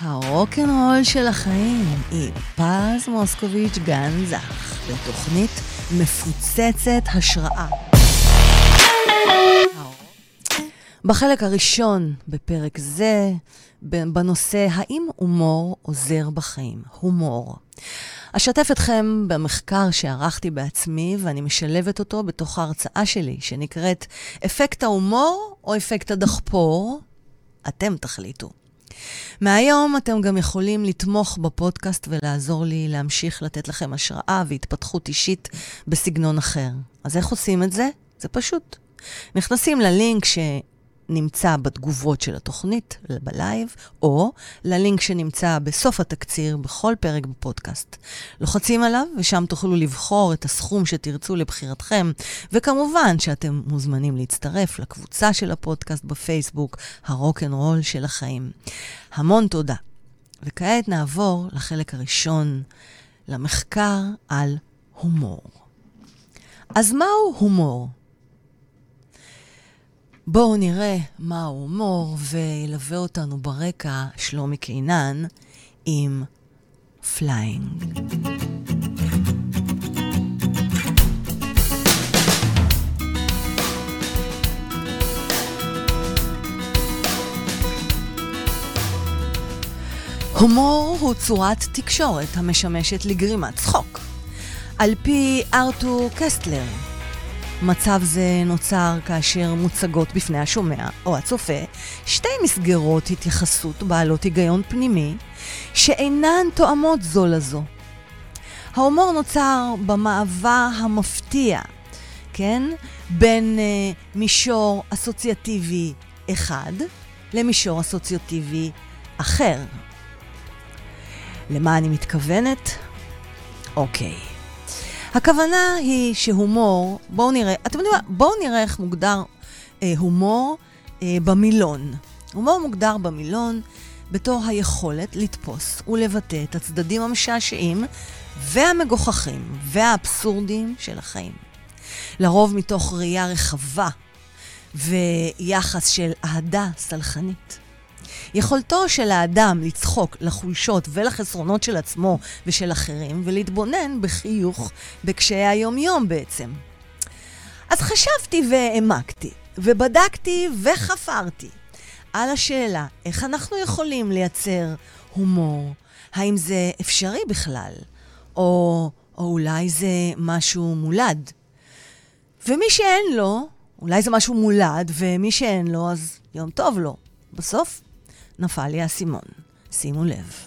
הרוקנרול של החיים עם פז מוסקוביץ' גן זך, בתוכנית מפוצצת השראה. בחלק הראשון בפרק זה, בנושא האם הומור עוזר בחיים. הומור. אשתף אתכם במחקר שערכתי בעצמי, ואני משלבת אותו בתוך ההרצאה שלי, שנקראת אפקט ההומור או אפקט הדחפור. אתם תחליטו. מהיום אתם גם יכולים לתמוך בפודקאסט ולעזור לי להמשיך לתת לכם השראה והתפתחות אישית בסגנון אחר. אז איך עושים את זה? זה פשוט. נכנסים ללינק ש... נמצא בתגובות של התוכנית, בלייב, או ללינק שנמצא בסוף התקציר בכל פרק בפודקאסט. לוחצים עליו, ושם תוכלו לבחור את הסכום שתרצו לבחירתכם, וכמובן שאתם מוזמנים להצטרף לקבוצה של הפודקאסט בפייסבוק, הרוקנרול של החיים. המון תודה. וכעת נעבור לחלק הראשון, למחקר על הומור. אז מהו הומור? בואו נראה מה ההומור, וילווה אותנו ברקע שלומי קינן עם פליינג. הומור הוא צורת תקשורת המשמשת לגרימת צחוק. על פי ארתור קסטלר, מצב זה נוצר כאשר מוצגות בפני השומע או הצופה שתי מסגרות התייחסות בעלות היגיון פנימי שאינן תואמות זו לזו. ההומור נוצר במעבר המפתיע, כן? בין uh, מישור אסוציאטיבי אחד למישור אסוציאטיבי אחר. למה אני מתכוונת? אוקיי. הכוונה היא שהומור, בואו נראה, אתם יודעים מה? בואו נראה איך מוגדר אה, הומור אה, במילון. הומור מוגדר במילון בתור היכולת לתפוס ולבטא את הצדדים המשעשעים והמגוחכים והאבסורדיים של החיים. לרוב מתוך ראייה רחבה ויחס של אהדה סלחנית. יכולתו של האדם לצחוק לחולשות ולחסרונות של עצמו ושל אחרים, ולהתבונן בחיוך בקשיי היומיום בעצם. אז חשבתי והעמקתי, ובדקתי וחפרתי על השאלה איך אנחנו יכולים לייצר הומור. האם זה אפשרי בכלל? או, או אולי זה משהו מולד? ומי שאין לו, אולי זה משהו מולד, ומי שאין לו, אז יום טוב לו. בסוף, נפל לי האסימון. שימו לב.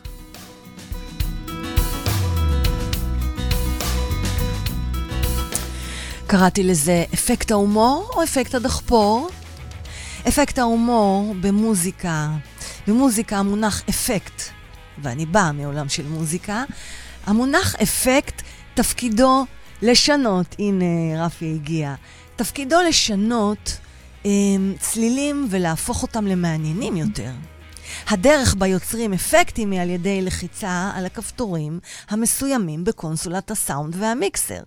קראתי לזה אפקט ההומור או אפקט הדחפור. אפקט ההומור במוזיקה, במוזיקה המונח אפקט, ואני באה מעולם של מוזיקה, המונח אפקט תפקידו לשנות, הנה רפי הגיע, תפקידו לשנות אה, צלילים ולהפוך אותם למעניינים יותר. הדרך בה יוצרים אפקטים היא על ידי לחיצה על הכפתורים המסוימים בקונסולת הסאונד והמיקסר.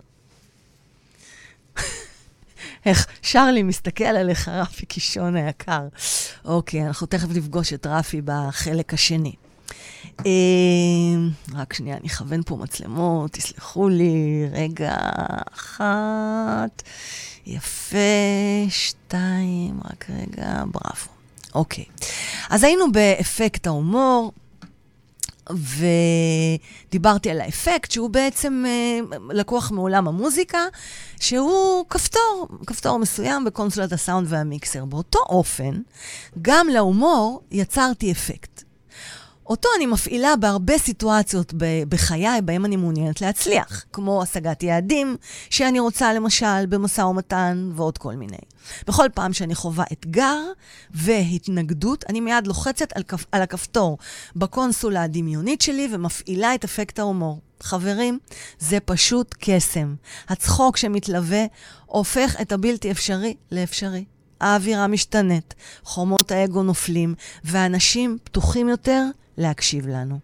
איך שרלי מסתכל עליך, רפי קישון היקר. אוקיי, אנחנו תכף נפגוש את רפי בחלק השני. אה, רק שנייה, אני אכוון פה מצלמות, תסלחו לי, רגע, אחת, יפה, שתיים, רק רגע, בראבו. אוקיי. אז היינו באפקט ההומור, ודיברתי על האפקט, שהוא בעצם אה, לקוח מעולם המוזיקה, שהוא כפתור, כפתור מסוים בקונסולת הסאונד והמיקסר. באותו אופן, גם להומור יצרתי אפקט. אותו אני מפעילה בהרבה סיטואציות בחיי בהם אני מעוניינת להצליח, כמו השגת יעדים שאני רוצה למשל במשא ומתן ועוד כל מיני. בכל פעם שאני חווה אתגר והתנגדות, אני מיד לוחצת על, כפ, על הכפתור בקונסולה הדמיונית שלי ומפעילה את אפקט ההומור. חברים, זה פשוט קסם. הצחוק שמתלווה הופך את הבלתי אפשרי לאפשרי. האווירה משתנית, חומות האגו נופלים, ואנשים פתוחים יותר להקשיב לנו.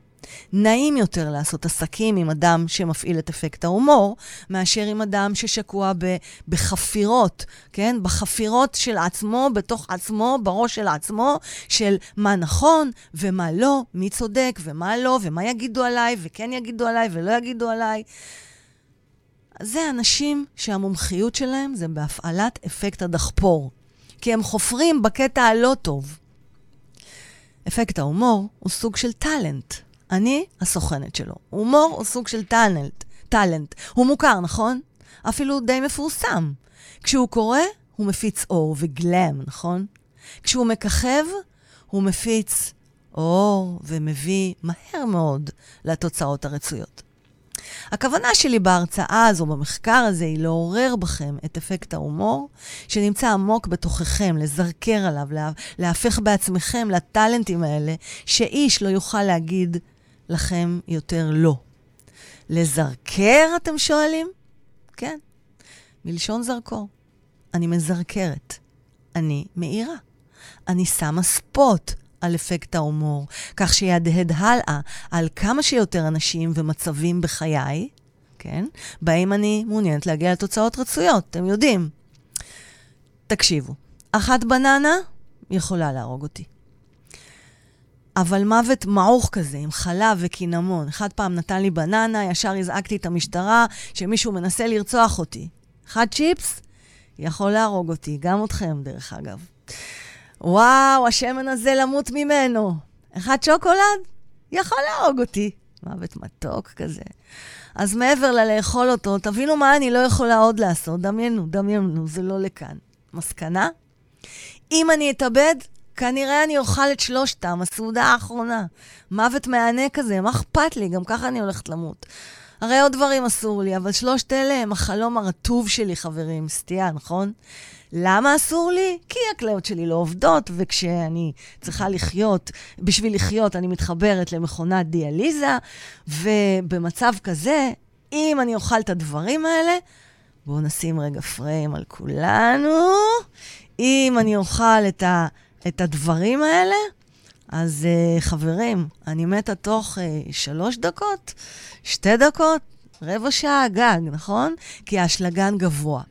נעים יותר לעשות עסקים עם אדם שמפעיל את אפקט ההומור, מאשר עם אדם ששקוע ב, בחפירות, כן? בחפירות של עצמו, בתוך עצמו, בראש של עצמו, של מה נכון ומה לא, מי צודק ומה לא, ומה יגידו עליי, וכן יגידו עליי ולא יגידו עליי. זה אנשים שהמומחיות שלהם זה בהפעלת אפקט הדחפור. כי הם חופרים בקטע הלא טוב. אפקט ההומור הוא סוג של טאלנט. אני הסוכנת שלו. הומור הוא סוג של טאלנט. טאלנט. הוא מוכר, נכון? אפילו די מפורסם. כשהוא קורא, הוא מפיץ אור וגלם, נכון? כשהוא מככב, הוא מפיץ אור ומביא מהר מאוד לתוצאות הרצויות. הכוונה שלי בהרצאה הזו, במחקר הזה, היא לעורר בכם את אפקט ההומור, שנמצא עמוק בתוככם, לזרקר עליו, לה, להפך בעצמכם לטאלנטים האלה, שאיש לא יוכל להגיד לכם יותר לא. לזרקר, אתם שואלים? כן, מלשון זרקור. אני מזרקרת. אני מאירה. אני שמה ספוט על אפקט ההומור, כך שיהדהד הלאה על כמה שיותר אנשים ומצבים בחיי, כן? בהם אני מעוניינת להגיע לתוצאות רצויות, אתם יודעים. תקשיבו, אחת בננה יכולה להרוג אותי. אבל מוות מעוך כזה, עם חלב וקינמון. אחד פעם נתן לי בננה, ישר הזעקתי את המשטרה שמישהו מנסה לרצוח אותי. אחד צ'יפס יכול להרוג אותי, גם אתכם, דרך אגב. וואו, השמן הזה למות ממנו. אחד שוקולד? יכול להרוג אותי. מוות מתוק כזה. אז מעבר ללאכול אותו, תבינו מה אני לא יכולה עוד לעשות. דמיינו, דמיינו, זה לא לכאן. מסקנה? אם אני אתאבד, כנראה אני אוכל את שלושתם, הסעודה האחרונה. מוות מהנה כזה, מה אכפת לי? גם ככה אני הולכת למות. הרי עוד דברים אסור לי, אבל שלושת אלה הם החלום הרטוב שלי, חברים. סטייה, נכון? למה אסור לי? כי הכליות שלי לא עובדות, וכשאני צריכה לחיות, בשביל לחיות אני מתחברת למכונת דיאליזה, ובמצב כזה, אם אני אוכל את הדברים האלה, בואו נשים רגע פריים על כולנו. אם אני אוכל את, ה, את הדברים האלה, אז uh, חברים, אני מתה תוך uh, שלוש דקות, שתי דקות, רבע שעה גג, נכון? כי האשלגן גבוה.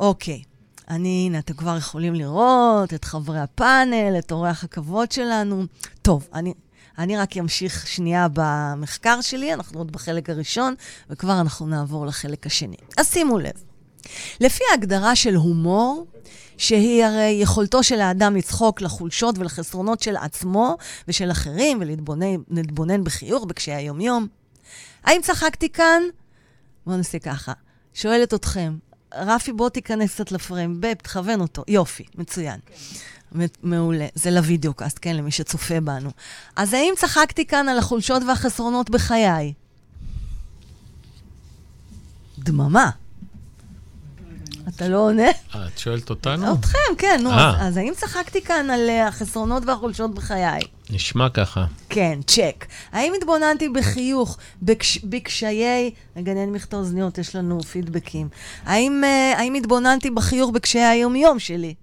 אוקיי. אני, הנה, אתם כבר יכולים לראות את חברי הפאנל, את אורח הכבוד שלנו. טוב, אני, אני רק אמשיך שנייה במחקר שלי, אנחנו עוד בחלק הראשון, וכבר אנחנו נעבור לחלק השני. אז שימו לב, לפי ההגדרה של הומור, שהיא הרי יכולתו של האדם לצחוק לחולשות ולחסרונות של עצמו ושל אחרים, ולהתבונן בחיוך בקשיי היומיום, האם צחקתי כאן? בואו נעשה ככה. שואלת אתכם, רפי, בוא תיכנס קצת לפריים, בב, תכוון אותו. יופי, מצוין. כן. מעולה. זה לוידאו קאסט, כן, למי שצופה בנו. אז האם צחקתי כאן על החולשות והחסרונות בחיי? דממה. אתה לא עונה? אה, את שואלת אותנו? אתכם, כן, נו. אז, אז האם צחקתי כאן על uh, החסרונות והחולשות בחיי? נשמע ככה. כן, צ'ק. האם התבוננתי בחיוך, בקש, בקשיי... רגע, אני מכתוב אוזניות, יש לנו פידבקים. האם, uh, האם התבוננתי בחיוך בקשיי היומיום שלי?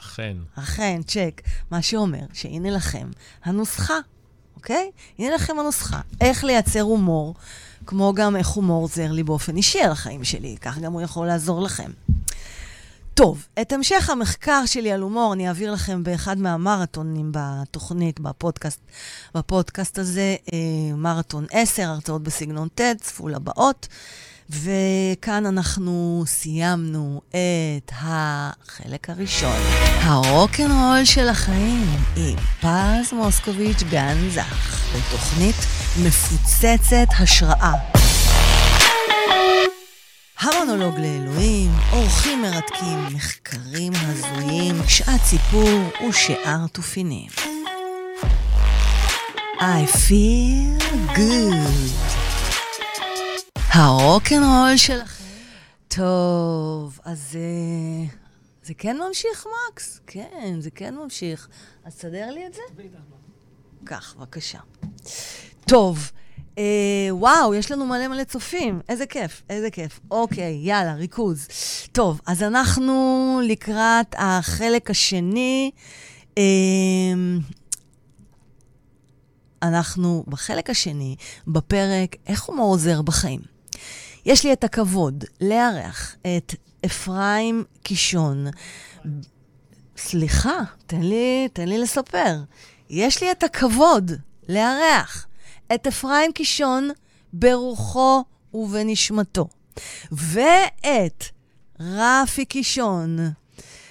אכן. אכן, צ'ק. מה שאומר שהנה לכם הנוסחה, אוקיי? הנה לכם הנוסחה. איך לייצר הומור, כמו גם איך הומור עוזר לי באופן אישי על החיים שלי. כך גם הוא יכול לעזור לכם. טוב, את המשך המחקר שלי על הומור אני אעביר לכם באחד מהמרתונים בתוכנית, בפודקאסט, בפודקאסט הזה, אה, מרתון 10, הרצאות בסגנון TED, צפו לבאות. וכאן אנחנו סיימנו את החלק הראשון, הרוקנרול של החיים, עם פז מוסקוביץ' גנזך, בתוכנית מפוצצת השראה. המונולוג לאלוהים, אורחים מרתקים, מחקרים הזויים, שעת סיפור ושאר תופינים. I feel good. הרוקנרול שלכם. טוב, אז uh, זה כן ממשיך, מקס? כן, זה כן ממשיך. אז תסדר לי את זה? קח, בבקשה. טוב. אה, וואו, יש לנו מלא מלא צופים. איזה כיף, איזה כיף. אוקיי, יאללה, ריכוז. טוב, אז אנחנו לקראת החלק השני. אה, אנחנו בחלק השני, בפרק איך הומור עוזר בחיים. יש לי את הכבוד לארח את אפרים קישון. סליחה, תן לי, תן לי לספר. יש לי את הכבוד לארח את אפרים קישון ברוחו ובנשמתו, ואת רפי קישון,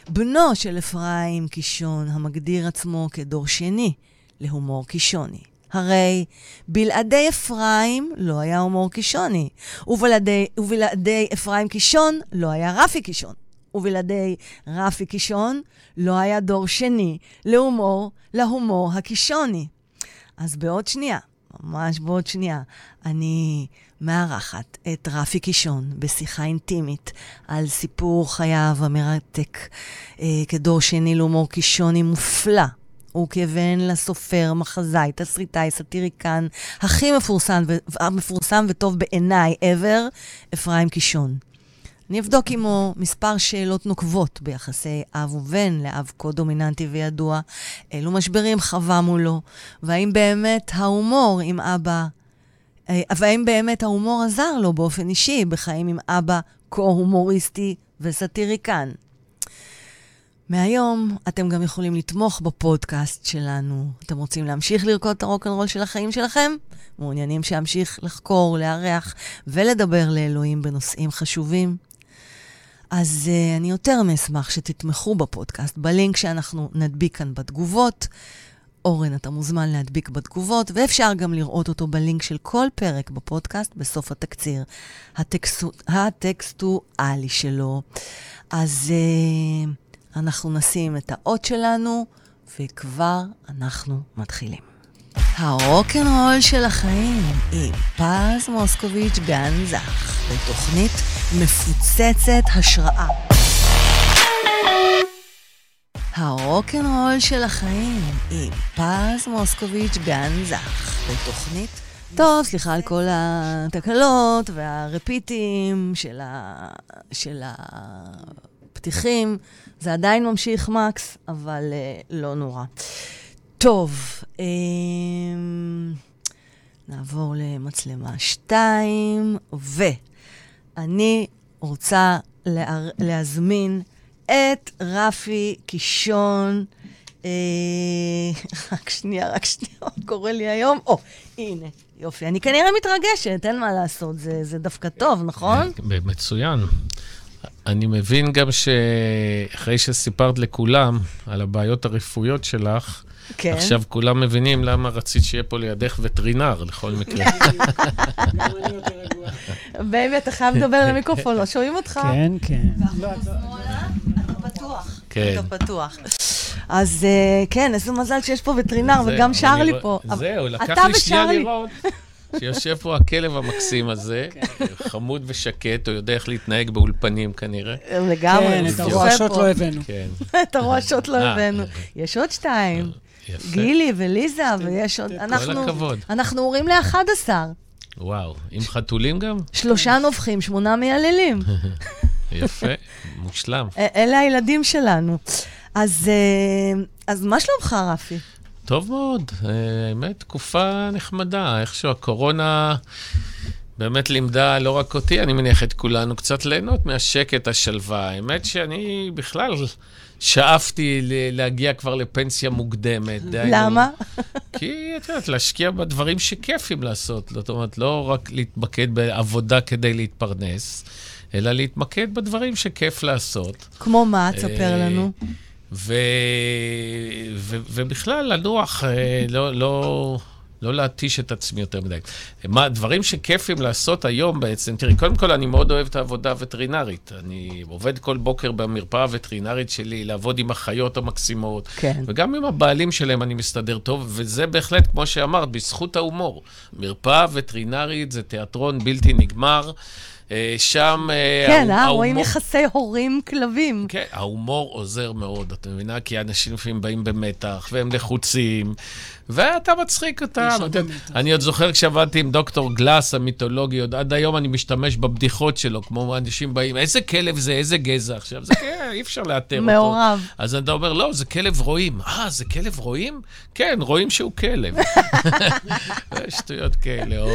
בנו של אפרים קישון, המגדיר עצמו כדור שני להומור קישוני. הרי בלעדי אפרים לא היה הומור קישוני, ובלעדי, ובלעדי אפרים קישון לא היה רפי קישון, ובלעדי רפי קישון לא היה דור שני להומור, להומור הקישוני. אז בעוד שנייה, ממש בעוד שנייה, אני מארחת את רפי קישון בשיחה אינטימית על סיפור חייו המרתק אה, כדור שני להומור קישוני מופלא. הוא כבן לסופר, מחזאי, תסריטאי, סאטיריקן, הכי מפורסם, ו- מפורסם וטוב בעיניי ever, אפרים קישון. אני אבדוק עמו מספר שאלות נוקבות ביחסי אב ובן לאב כה דומיננטי וידוע, אילו משברים חווה מולו, והאם באמת ההומור עם אבא, אה, והאם באמת ההומור עזר לו באופן אישי בחיים עם אבא כה הומוריסטי וסאטיריקן. מהיום אתם גם יכולים לתמוך בפודקאסט שלנו. אתם רוצים להמשיך לרקוד את הרוקנרול של החיים שלכם? מעוניינים שאמשיך לחקור, לארח ולדבר לאלוהים בנושאים חשובים? אז uh, אני יותר מאשמח שתתמכו בפודקאסט, בלינק שאנחנו נדביק כאן בתגובות. אורן, אתה מוזמן להדביק בתגובות, ואפשר גם לראות אותו בלינק של כל פרק בפודקאסט בסוף התקציר הטקסטו, הטקסטואלי שלו. אז uh, אנחנו נשים את האות שלנו, וכבר אנחנו מתחילים. הרוקנרול של החיים עם פז מוסקוביץ' גן זך, בתוכנית מפוצצת השראה. הרוקנרול של החיים עם פז מוסקוביץ' גן זך, בתוכנית... טוב, סליחה על כל התקלות והרפיטים של, ה... של הפתיחים. זה עדיין ממשיך, מקס, אבל uh, לא נורא. טוב, um, נעבור למצלמה 2, ואני רוצה לה, להזמין את רפי קישון. אה, רק שנייה, רק שנייה, מה קורה לי היום? או, הנה, יופי. אני כנראה מתרגשת, אין מה לעשות, זה, זה דווקא טוב, נכון? מצוין. אני מבין גם שאחרי שסיפרת לכולם על הבעיות הרפואיות שלך, כן. עכשיו כולם מבינים למה רצית שיהיה פה לידך וטרינר, לכל מקרה. בייבי, אתה חייב לדבר למיקרופון, לא שומעים אותך. כן, כן. אתה פתוח. כן. אתה פתוח. אז כן, איזה מזל שיש פה וטרינר, וגם שר לי פה. זהו, לקח לי שנייה לראות. שיושב פה הכלב המקסים הזה, כן. חמוד ושקט, הוא יודע איך להתנהג באולפנים כנראה. לגמרי, כן, את הרועשות לא הבאנו. כן. את הרועשות לא אה, הבאנו. יש עוד שתיים. יפה. גילי וליזה, ויש עוד... כל הכבוד. אנחנו הורים ל-11. וואו, עם חתולים גם? שלושה נובחים, שמונה מייללים. יפה, מושלם. אלה הילדים שלנו. אז, אה, אז מה שלומך, רפי? טוב מאוד, אה, האמת, תקופה נחמדה. איכשהו הקורונה באמת לימדה לא רק אותי, אני מניח את כולנו, קצת ליהנות מהשקט, השלווה. האמת שאני בכלל שאפתי להגיע כבר לפנסיה מוקדמת. למה? כי, את יודעת, להשקיע בדברים שכיפים לעשות. זאת אומרת, לא רק להתמקד בעבודה כדי להתפרנס, אלא להתמקד בדברים שכיף לעשות. כמו מה? תספר לנו. ו... ו... ובכלל, לנוח, אה, לא, לא, לא להתיש את עצמי יותר מדי. מה, דברים שכיפים לעשות היום בעצם, תראי, קודם כל, אני מאוד אוהב את העבודה הווטרינרית. אני עובד כל בוקר במרפאה הווטרינרית שלי, לעבוד עם החיות המקסימות. כן. וגם עם הבעלים שלהם אני מסתדר טוב, וזה בהחלט, כמו שאמרת, בזכות ההומור. מרפאה וטרינרית זה תיאטרון בלתי נגמר. אה, שם... אה, כן, אה, רואים יחסי הורים-כלבים. כן, ההומור עוזר מאוד, את מבינה? כי אנשים לפעמים באים במתח, והם לחוצים, ואתה מצחיק אותם. אני עוד זוכר כשעבדתי עם דוקטור גלאס המיתולוגי, עוד עד היום אני משתמש בבדיחות שלו, כמו אנשים באים, איזה כלב זה, איזה גזע עכשיו, זה כן, אי אפשר לאתר אותו. מעורב. אז אתה אומר, לא, זה כלב רועים. אה, זה כלב רועים? כן, רואים שהוא כלב. שטויות כאלה, או...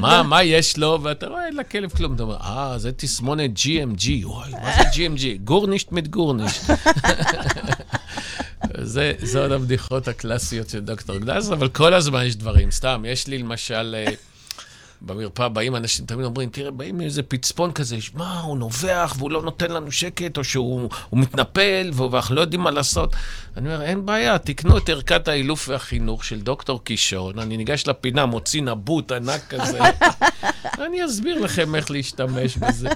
מה, מה יש לו? ואתה רואה, אין לכלב כלום. אתה אומר, אה, זה תסמונת GMG. וואי, מה זה GMG? גורנישט mit גורנישט. זה, זה עוד הבדיחות הקלאסיות של דוקטור גלאזר, אבל כל הזמן יש דברים. סתם, יש לי למשל... אה, במרפאה באים אנשים, תמיד אומרים, תראה, באים מאיזה פצפון כזה, מה, הוא נובח והוא לא נותן לנו שקט, או שהוא מתנפל ואנחנו לא יודעים מה לעשות. אני אומר, אין בעיה, תקנו את ערכת האילוף והחינוך של דוקטור קישון, אני ניגש לפינה, מוציא נבוט ענק כזה, אני אסביר לכם איך להשתמש בזה.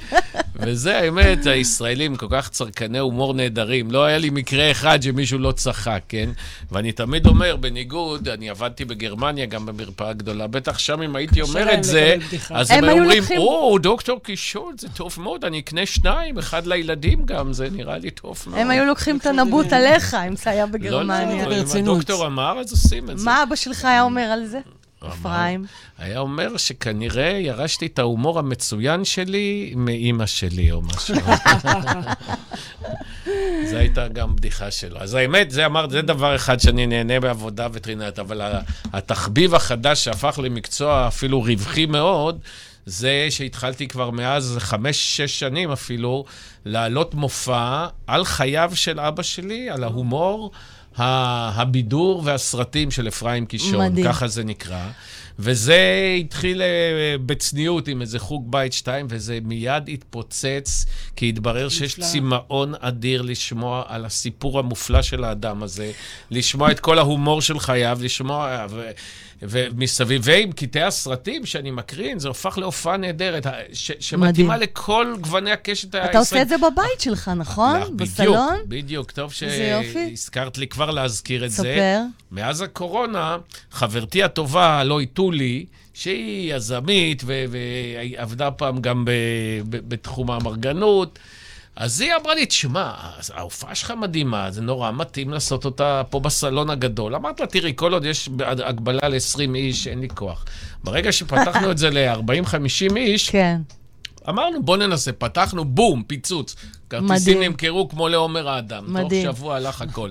וזה האמת, הישראלים כל כך צרכני הומור נהדרים. לא היה לי מקרה אחד שמישהו לא צחק, כן? ואני תמיד אומר, בניגוד, אני עבדתי בגרמניה גם במרפאה גדולה, בטח שם אם הייתי אומר את זה, אז הם אומרים, לוקחים... או, דוקטור קישון, זה טוב מאוד, אני אקנה שניים, אחד לילדים גם, זה נראה לי טוב מאוד. הם היו לוקחים את הנבוט עליך, אם זה היה בגרמניה. לא, לא, אם הדוקטור אמר, אז עושים את זה. מה אבא שלך היה אומר על זה? אפרים. היה אומר שכנראה ירשתי את ההומור המצוין שלי מאימא שלי או משהו. זו הייתה גם בדיחה שלו. אז האמת, זה אמרת, זה דבר אחד שאני נהנה בעבודה וטרינרית, אבל התחביב החדש שהפך למקצוע אפילו רווחי מאוד, זה שהתחלתי כבר מאז חמש-שש שנים אפילו, להעלות מופע על חייו של אבא שלי, על ההומור. הבידור והסרטים של אפרים קישון, מדהים. ככה זה נקרא. וזה התחיל אה, בצניעות עם איזה חוג בית שתיים, וזה מיד התפוצץ, כי התברר שיש צמאון אדיר לשמוע על הסיפור המופלא של האדם הזה, לשמוע את כל ההומור של חייו, לשמוע... ו... ומסביב, ועם קטעי הסרטים שאני מקרין, זה הפך להופעה נהדרת, ש- שמתאימה לכל גווני הקשת הישראלית. אתה עושה את זה בבית שלך, נכון? בדיוק, בסלון? בדיוק, טוב שהזכרת לי כבר להזכיר את ספר. זה. ספר. מאז הקורונה, חברתי הטובה, לא איתו לי, שהיא יזמית ועבדה פעם גם בתחום האמרגנות, אז היא אמרה לי, תשמע, ההופעה שלך מדהימה, זה נורא מתאים לעשות אותה פה בסלון הגדול. אמרתי לה, תראי, כל עוד יש הגבלה ל-20 איש, אין לי כוח. ברגע שפתחנו את זה ל-40-50 איש, כן. אמרנו, בוא ננסה, פתחנו, בום, פיצוץ. כרטיסים נמכרו כמו לעומר האדם. מדהים. תוך שבוע הלך הכל.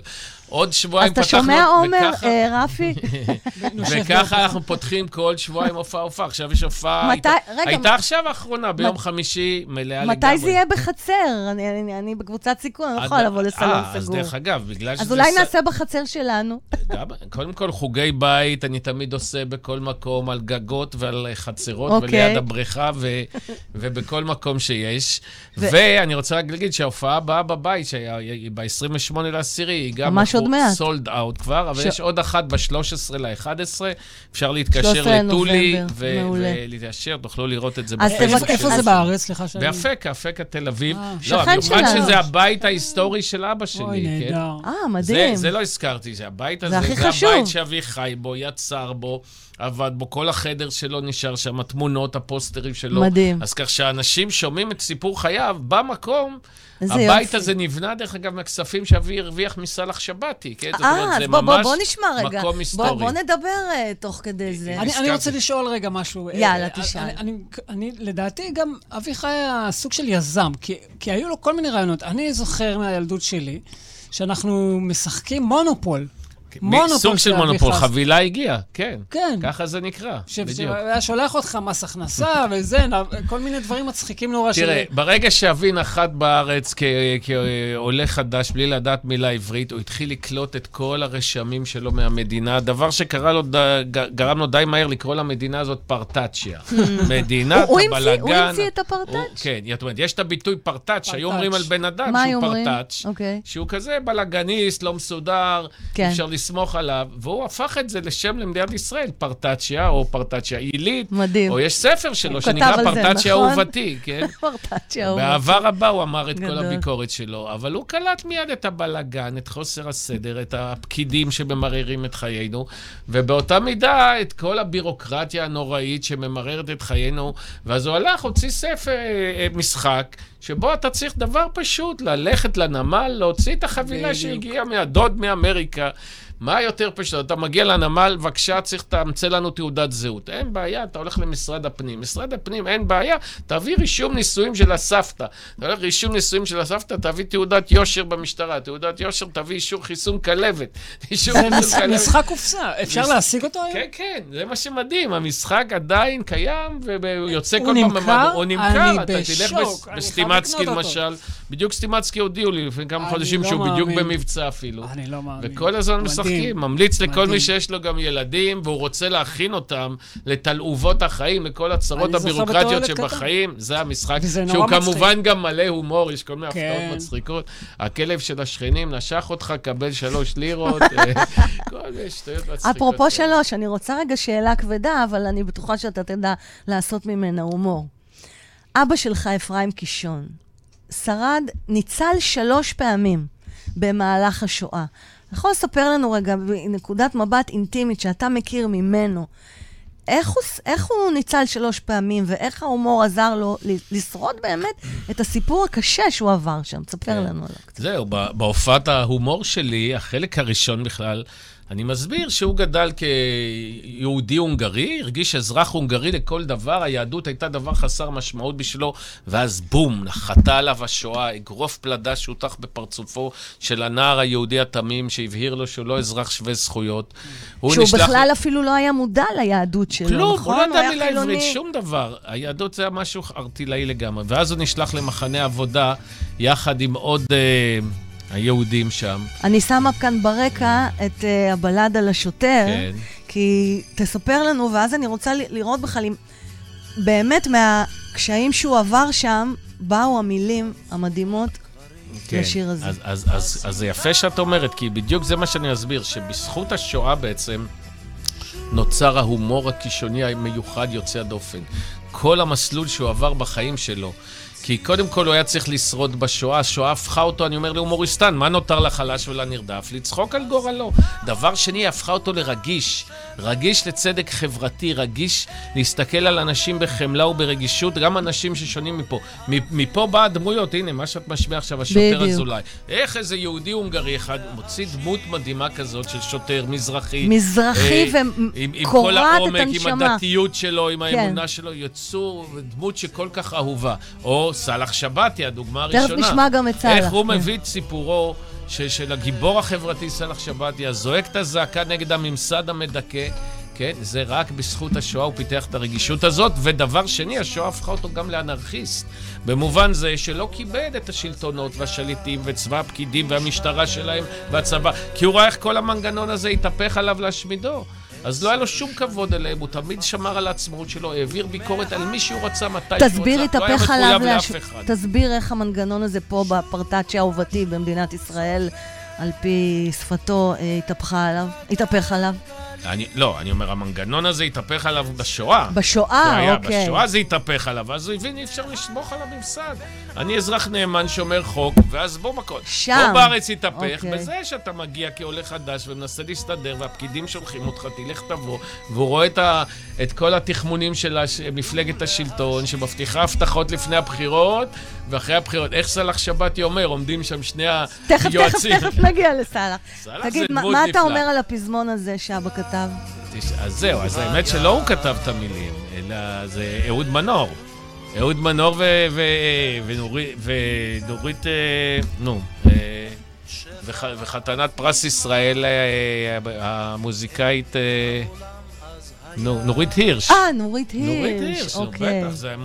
עוד שבועיים פתחנו... אז אתה שומע, עומר, אה, רפי? וככה אנחנו פותחים כל שבועיים הופעה הופעה. עכשיו יש הופעה... הייתה עכשיו האחרונה, ביום חמישי, מלאה לגמרי. מתי זה יהיה בחצר? אני בקבוצת סיכון, אני לא יכולה לבוא לסלון סגור. אה, אז דרך אגב, בגלל שזה... אז אולי נעשה בחצר שלנו. קודם כל, חוגי בית אני תמיד עושה בכל מקום, על גגות ועל חצרות וליד אוקיי. הבריכה, ובכל מקום שיש. ואני רוצה רק להגיד שההופעה הבאה בבית, שהיה ב-28 לעשירי, היא גם... עוד מעט. סולד אאוט כבר, אבל ש... יש עוד אחת ב-13 ל-11, אפשר להתקשר לטולי ולהתיישר, תוכלו לראות את זה בפייסבוק. איפה זה בארץ? סליחה שאני... באפקה, אפקה תל אביב. אה. לא, במיוחד שזה הבית ההיסטורי של אבא שלי, אוי, כן? נהדר. אה, מדהים. זה לא הזכרתי, זה הבית הזה, זה הבית שאבי חי בו, יצר בו. עבד בו, כל החדר שלו נשאר שם, התמונות, הפוסטרים שלו. מדהים. אז כך שאנשים שומעים את סיפור חייו במקום, הבית יופי. הזה נבנה, דרך אגב, מהכספים שאבי הרוויח מסלח שבתי, כן? זאת אומרת, זה בוא, ממש בוא, בוא נשמע רגע. מקום היסטורי. בוא, בוא נדבר uh, תוך כדי זה. אני, אני רוצה לשאול רגע משהו. יאללה, תשאל. אני, אני, אני, לדעתי, גם אביחי היה סוג של יזם, כי, כי היו לו כל מיני רעיונות. אני זוכר מהילדות שלי, שאנחנו משחקים מונופול. מונופול סוג של מונופול, חבילה הגיעה, כן. כן. ככה זה נקרא, בדיוק. היה שולח אותך מס הכנסה וזה, כל מיני דברים מצחיקים נורא. תראה, ברגע שאבי נחת בארץ כעולה חדש, בלי לדעת מילה עברית, הוא התחיל לקלוט את כל הרשמים שלו מהמדינה, דבר שקרה לו, גרם לו די מהר לקרוא למדינה הזאת פרטצ'יה. מדינת הבלגן. הוא המציא את הפרטאץ'? כן, זאת אומרת, יש את הביטוי פרטאץ', שהיו אומרים על בן אדם שהוא פרטאץ', אוקיי. שהוא כזה בלגניסט, לא מסודר, כן. אפשר לסמוך עליו, והוא הפך את זה לשם למדינת ישראל, פרטצ'יה, או פרטצ'יה עילית. מדהים. או יש ספר שלו שנקרא פרטצ'יה נכון? אהובתי, כן? פרטצ'יה אהובתי. באהבה רבה הוא אמר את גדול. כל הביקורת שלו, אבל הוא קלט מיד את הבלגן, את חוסר הסדר, את הפקידים שממררים את חיינו, ובאותה מידה את כל הבירוקרטיה הנוראית שממררת את חיינו, ואז הוא הלך, הוציא ספר, אה, משחק. שבו אתה צריך דבר פשוט, ללכת לנמל, להוציא את החבילה שהגיעה מהדוד מאמריקה, מה יותר פשוט? אתה מגיע לנמל, בבקשה, צריך תאמצא לנו תעודת זהות. אין בעיה, אתה הולך למשרד הפנים. משרד הפנים, אין בעיה, תביא רישום נישואים של הסבתא. אתה הולך רישום נישואים של הסבתא, תביא תעודת יושר במשטרה. תעודת יושר, תביא אישור חיסון כלבת. אישור זה חיסון כלבת. משחק קופסה, אפשר להשיג אותו היום? כן, כן, זה מה שמדהים, המשחק עדיין קיים, והוא יוצא הוא כל פעם? במהדורה. הוא נמכר, אני אתה תלך בסטימצקי. למשל. בדיוק סטימצקי הודיעו לי לפני כמה חודשים לא שהוא בדיוק. במבצע אפילו. אני לא מאמין. וכל הזמן מדהים. משחקים. ממליץ לכל מדהים. מי שיש לו גם ילדים, והוא רוצה להכין אותם לתלעובות החיים, לכל הצרות הבירוקרטיות. שבחיים, זה המשחק. שהוא מצחיק. כמובן גם מלא הומור, יש כל מיני כן. הפתעות מצחיקות. הכלב של השכנים נשך אותך, קבל שלוש לירות, אה, כל מיני שטויות מצחיקות. אפרופו. שלוש, אני רוצה רגע שאלה כבדה, אבל אני בטוחה שאתה תדע לעשות ממנה הומור. אבא שלך, אפרים קישון, שרד, ניצל שלוש פעמים במהלך השואה. יכול לספר לנו רגע, בנקודת מבט אינטימית שאתה מכיר ממנו, איך הוא, איך הוא ניצל שלוש פעמים, ואיך ההומור עזר לו לשרוד באמת את הסיפור הקשה שהוא עבר שם? תספר כן. לנו עליו קצת. זהו, בהופעת ההומור שלי, החלק הראשון בכלל, אני מסביר שהוא גדל כיהודי הונגרי, הרגיש אזרח הונגרי לכל דבר, היהדות הייתה דבר חסר משמעות בשבילו, ואז בום, נחתה עליו השואה, אגרוף פלדה שהוטח בפרצופו של הנער היהודי התמים, שהבהיר לו שהוא לא אזרח שווה זכויות. הוא שהוא נשלח- בכלל אפילו לא היה מודע ליהדות שלו, כלום, נכון? הוא לא ידע מילה. עברית, שום דבר. היהדות זה היה משהו ארטילאי לגמרי. ואז הוא נשלח למחנה עבודה יחד עם עוד אה, היהודים שם. אני שמה כאן ברקע את uh, הבלד על השוטר, כן. כי תספר לנו, ואז אני רוצה לראות בכלל אם באמת מהקשיים שהוא עבר שם, באו המילים המדהימות לשיר הזה. כן. אז, אז, אז, אז זה יפה שאת אומרת, כי בדיוק זה מה שאני אסביר, שבזכות השואה בעצם נוצר ההומור הקישוני המיוחד יוצא הדופן. כל המסלול שהוא עבר בחיים שלו. כי קודם כל הוא היה צריך לשרוד בשואה, השואה הפכה אותו, אני אומר להומוריסטן, מה נותר לחלש ולנרדף? לצחוק על גורלו. דבר שני, היא הפכה אותו לרגיש. רגיש לצדק חברתי, רגיש להסתכל על אנשים בחמלה וברגישות, גם אנשים ששונים מפה. מפה באה הדמויות, הנה, מה שאת משמיעה עכשיו, השוטר. אזולאי. איך איזה יהודי הונגרי אחד מוציא דמות מדהימה כזאת של שוטר מזרחי. מזרחי אה, עם, עם כל וקורעת את העומק, עם הנשמה. הדתיות שלו, עם כן. האמונה שלו, יצור דמות שכל כך אהובה. או סאלח שבתי, הדוגמה תכף הראשונה. נשמע גם את סאלח, איך הוא כן. מביא את סיפורו ש- של הגיבור החברתי סאלח שבתי, הזועק את הזעקה נגד הממסד המדכא. כן, זה רק בזכות השואה הוא פיתח את הרגישות הזאת, ודבר שני, השואה הפכה אותו גם לאנרכיסט. במובן זה שלא כיבד את השלטונות והשליטים וצבא הפקידים והמשטרה שלהם והצבא, כי הוא ראה איך כל המנגנון הזה התהפך עליו להשמידו. אז לא היה לו שום כבוד אליהם, הוא תמיד שמר על העצמאות שלו, העביר ביקורת על מי שהוא רצה, מתי שהוא רצה, תסביר, לא היה מחויב. לאף אחד. תסביר איך המנגנון הזה פה בפרטאצ'י האהובתי במדינת ישראל, על פי שפתו, אה, התהפך עליו. אני, לא, אני אומר, המנגנון הזה התהפך עליו בשואה. בשואה, היה, אוקיי. בשואה זה התהפך עליו, אז הוא הבין, אי אפשר לסמוך על הממסד. אני אזרח נאמן, שומר חוק, ואז בוא מכות. שם. פה בארץ התהפך, אוקיי. בזה שאתה מגיע כעולה חדש ומנסה להסתדר, והפקידים שולחים אותך, תלך תבוא, והוא רואה את, ה, את כל התחמונים של הש- מפלגת השלטון, שמבטיחה הבטחות לפני הבחירות, ואחרי הבחירות, איך סאלח שבתי אומר, עומדים שם שני תכף, תכף, היועצים. תכף נגיע לסאלח. סאלח זה תגיד, מה, דמות מה אתה נפלאה. אומר על הפזמון הזה שאבא כתב? אז זהו, אז האמת שלא הוא כתב את המילים, אלא זה אהוד מנור. אהוד מנור ונורית, אה, נו, אה, וח- וחתנת פרס ישראל, אה, המוזיקאית, נו, נורית הירש. אה, נורית נורית הירש, הירש, נו, אוקיי. בטח, זה.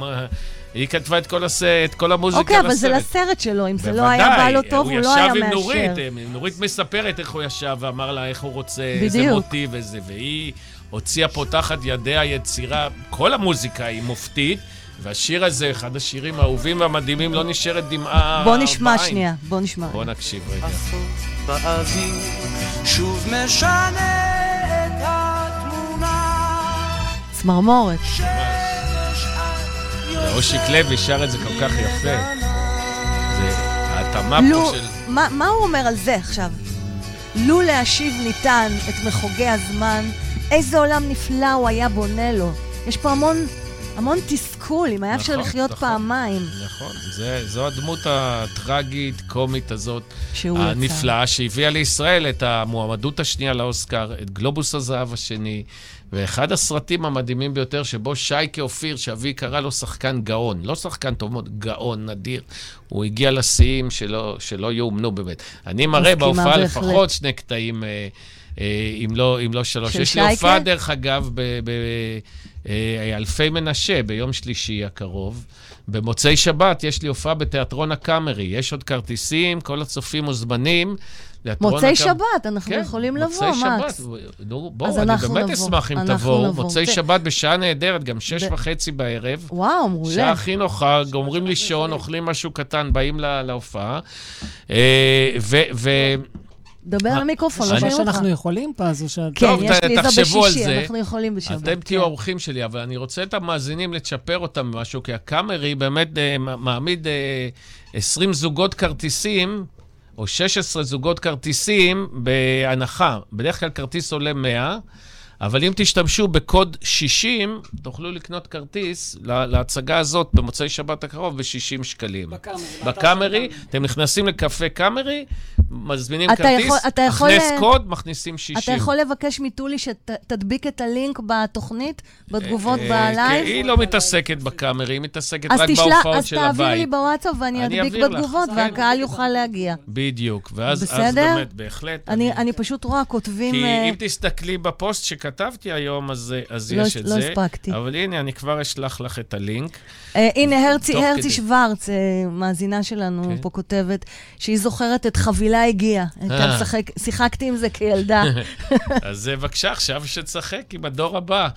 היא כתבה את כל, הס... את כל המוזיקה אוקיי, אבל זה לסרט. לסרט שלו, אם זה לא היה בא לו טוב, הוא לא היה הוא ישב עם נורית, מאשר. אה, נורית מספרת איך הוא ישב ואמר לה איך הוא רוצה, איזה בדיוק. מוטיב וזה, והיא הוציאה פה תחת ידיה יצירה, כל המוזיקה היא מופתית, והשיר הזה, אחד השירים האהובים והמדהימים, לא נשארת דמעה בוא נשמע בעין. שנייה, בוא נשמע. בוא נקשיב רגע. באוויר שוב משנה את התמונה צמרמורת. ואושיק לוי שר את זה כל כך יפה. זה ההתאמה פה של... מה, מה הוא אומר על זה עכשיו? לו להשיב ניתן את מחוגי הזמן, איזה עולם נפלא הוא היה בונה לו. יש פה המון המון תסכול, אם היה אפשר נכון, לחיות נכון. פעמיים. נכון, זה, זו הדמות הטרגית, קומית הזאת. הנפלאה, שהביאה לישראל את המועמדות השנייה לאוסקר, את גלובוס הזהב השני, ואחד הסרטים המדהימים ביותר, שבו שייקה אופיר, שאבי קרא לו שחקן גאון, לא שחקן טוב מאוד, גאון, נדיר, הוא הגיע לשיאים שלא, שלא יאומנו באמת. אני מראה בהופעה. לפחות שני קטעים, אה, אה, אם לא, אם לא שלוש. של יש לי שייקה? הופעה, דרך אגב, באלפי מנשה, ביום שלישי הקרוב. במוצאי שבת יש לי הופעה בתיאטרון הקאמרי. יש עוד כרטיסים, כל הצופים מוזמנים. מוצאי הקאמרי. שבת, אנחנו כן, יכולים לבוא, מוצאי מקס. שבת. נו, בואו, אני באמת נבוא. אשמח אם תבואו. מוצאי זה- שבת בשעה נהדרת, גם שש ב- וחצי בערב. וואו, מעולה. שעה הכי נוחה, גומרים לישון, אוכלים משהו קטן, באים לה- להופעה. אה, ו... ו- דבר אה, למיקרופון, לא מה שומעים אותך. שאנחנו יכולים פה, אז שאת... כן, יש לי זה על בשישי, זה. אנחנו יכולים בשבת. אתם תהיו כן. האורחים שלי, אבל אני רוצה את המאזינים לצ'פר אותם במשהו, כי הקאמרי באמת אה, מעמיד אה, 20 זוגות כרטיסים, או 16 זוגות כרטיסים בהנחה. בדרך כלל כרטיס עולה 100, אבל אם תשתמשו בקוד 60, תוכלו לקנות כרטיס לה- להצגה הזאת במוצאי שבת הקרוב ב-60 שקלים. בקאמרי, בקאמרי. אתם נכנסים לקפה קאמרי, מזמינים אתה כרטיס, יכול- אתה יכול, אה, קוד, מכניסים 60. אתה יכול לבקש מטולי שתדביק את הלינק בתוכנית, בתגובות אה, בלייב? היא לא מתעסקת בקאמרי, היא מתעסקת אז רק בהופעות אז של תעביר לי הבית. בוואטסאפ ואני אני אדביק בתגובות. והקהל יוכל להגיע. בדיוק, ואז אז בסדר? באמת, בהחלט. אני, אני פשוט רואה, כותבים... כי אה, אם תסתכלי בפוסט שכתבתי היום, אז, אז לא- יש את לא זה. הספקתי. אבל הנה, אני כבר אשלח לך את הלינק. אה, הנה, הרצי, הרצי כדי. שוורץ, אה, מאזינה שלנו כן. פה כותבת, שהיא זוכרת את חבילה הגיעה. הייתה אה. משחק, שיחקתי עם זה כילדה. אז בבקשה, עכשיו שתשחק עם הדור הבא.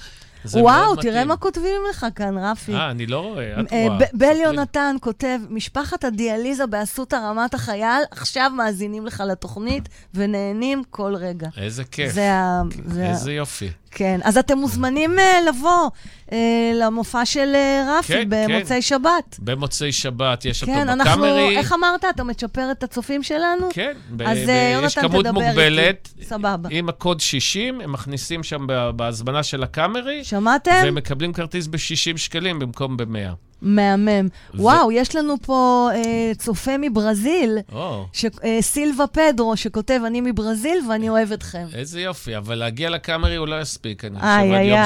וואו, תראה. מה כותבים לך כאן, רפי. אה, אני לא רואה, את אה, רואה. בל. יונתן כותב, משפחת הדיאליזה באסותא רמת החייל, עכשיו מאזינים לך לתוכנית ונהנים כל רגע. איזה כיף. זה ה- איזה יופי. כן, אז אתם מוזמנים אה, לבוא אה, למופע של אה, רפי כן, במוצאי שבת. במוצאי שבת יש אותו כן, אנחנו, בקאמרי. איך אמרת? אתה מצ'פר את הצופים שלנו? כן, ב- אז ב- יש יונתן כמות תדבר מוגבלת. איתי. סבבה. עם הקוד 60, הם מכניסים שם בהזמנה של הקאמרי, שמעתם? והם מקבלים כרטיס ב-60 שקלים במקום ב-100. מהמם. וואו, יש לנו פה אה, צופה מברזיל, או, ש- אה, סילבה פדרו, שכותב, אני מברזיל ואני אוהב אתכם. איזה יופי, אבל להגיע לקאמרי הוא לא יספיק, אני חושב, עד יום.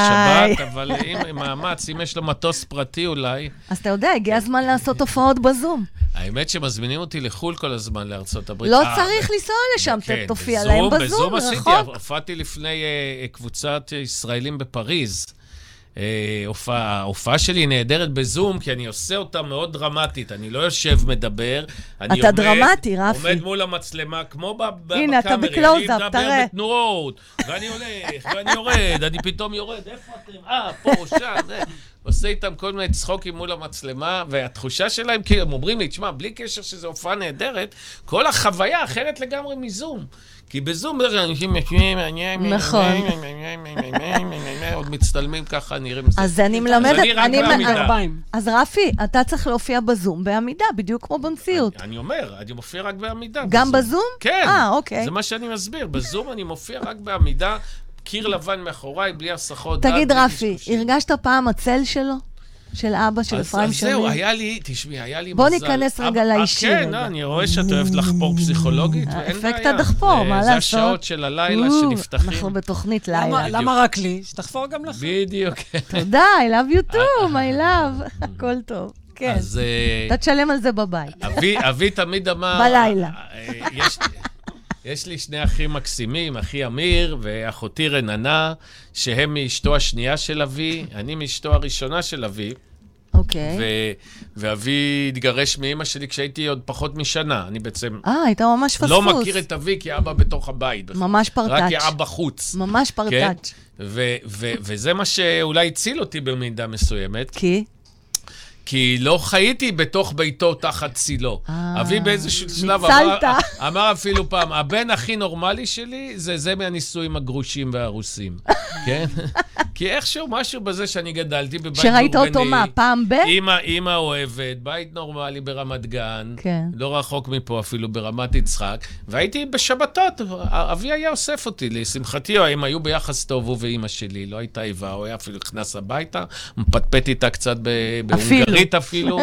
שבת, אבל אם מאמץ, אם יש לו מטוס פרטי אולי, אז אתה יודע, הגיע הזמן לעשות הופעות בזום. האמת שמזמינים אותי לחו"ל כל הזמן, לארצות הברית. לא אה, צריך לנסוע לשם, כן, תופיע בזום, להם בזום, בזום עשיתי. הופעתי לפני אה, קבוצת ישראלים בפריז. אה, הופעה, ההופעה שלי נהדרת בזום, כי אני עושה אותה מאוד דרמטית. אני לא יושב, מדבר. אני אתה עומד, דרמטי, רפי. עומד מול המצלמה, כמו ב- ב- הנה, אתה בקאמרי. בקלוז-אפ, אני תראה. מדבר בתנועות, ואני הולך, ואני יורד, אני פתאום יורד, איפה אתם? אה, פה, שם, זה. עושה איתם כל מיני צחוקים מול המצלמה, והתחושה שלהם, כאילו, הם אומרים לי, תשמע, בלי קשר שזו הופעה נהדרת, כל החוויה אחרת לגמרי מזום. כי בזום בדרך כלל אנשים יושבים, נכון. עוד מצטלמים ככה, נראים... אז אני מלמדת... אני. ארבעים. אז רפי, אתה צריך להופיע בזום בעמידה, בדיוק כמו במציאות. אני אומר, אני מופיע רק בעמידה. גם בזום? כן. אה, אוקיי. זה מה שאני מסביר. בזום אני מופיע רק בעמידה, קיר לבן מאחוריי, בלי הסחות דעת. תגיד, רפי. הרגשת פעם הצל שלו? של אבא, של אפרים אז זהו? היה לי, תשמעי, היה לי בוא מזל. ניכנס רגע אבא- לאישי כן. אה, אני רואה שאת אוהבת לחפור פסיכולוגית, ואין בעיה. אפקט הדחפור, זה- מה זה לעשות? השעות של הלילה שנפתחים. אנחנו בתוכנית לילה. למה רק לי? שתחפור גם לך. בדיוק. תודה, I love you too, my love. הכל טוב. כן. אז אה, אתה תשלם על זה בבית. אבי, אבי תמיד אמר... בלילה. יש, לי שני אחים מקסימים, אחי אמיר ואחותי רננה, שהם מאשתו השנייה של אבי, אני מאשתו הראשונה של אבי, אוקיי. ו, ואבי התגרש מאימא שלי כשהייתי עוד פחות משנה. אני בעצם אה, היית ממש פספוס. לא מכיר את אבי כאבא בתוך הבית. ממש פרטאץ'. רק כאבא חוץ. ממש כן? פרטאץ'. ו- ו- וזה מה שאולי הציל אותי במידה מסוימת, כי? כי לא חייתי בתוך ביתו תחת צילו. אה, אבי באיזשהו שלב אמר. אמר אפילו פעם, הבן הכי נורמלי שלי זה זה מהנישואים הגרושים והרוסים, כן? כי איכשהו משהו בזה שאני גדלתי בבית דורבני. שראית אותו מה, פעם ב? אימא, אימא אוהבת, בית נורמלי ברמת גן, כן. לא רחוק מפה אפילו, ברמת יצחק, והייתי בשבתות, אבי היה אוסף אותי, לשמחתי, הם היו ביחס טוב, הוא ואימא שלי, לא הייתה איבה, הוא היה אפילו נכנס הביתה, מפטפט איתה קצת ב- בהונגרית אפילו,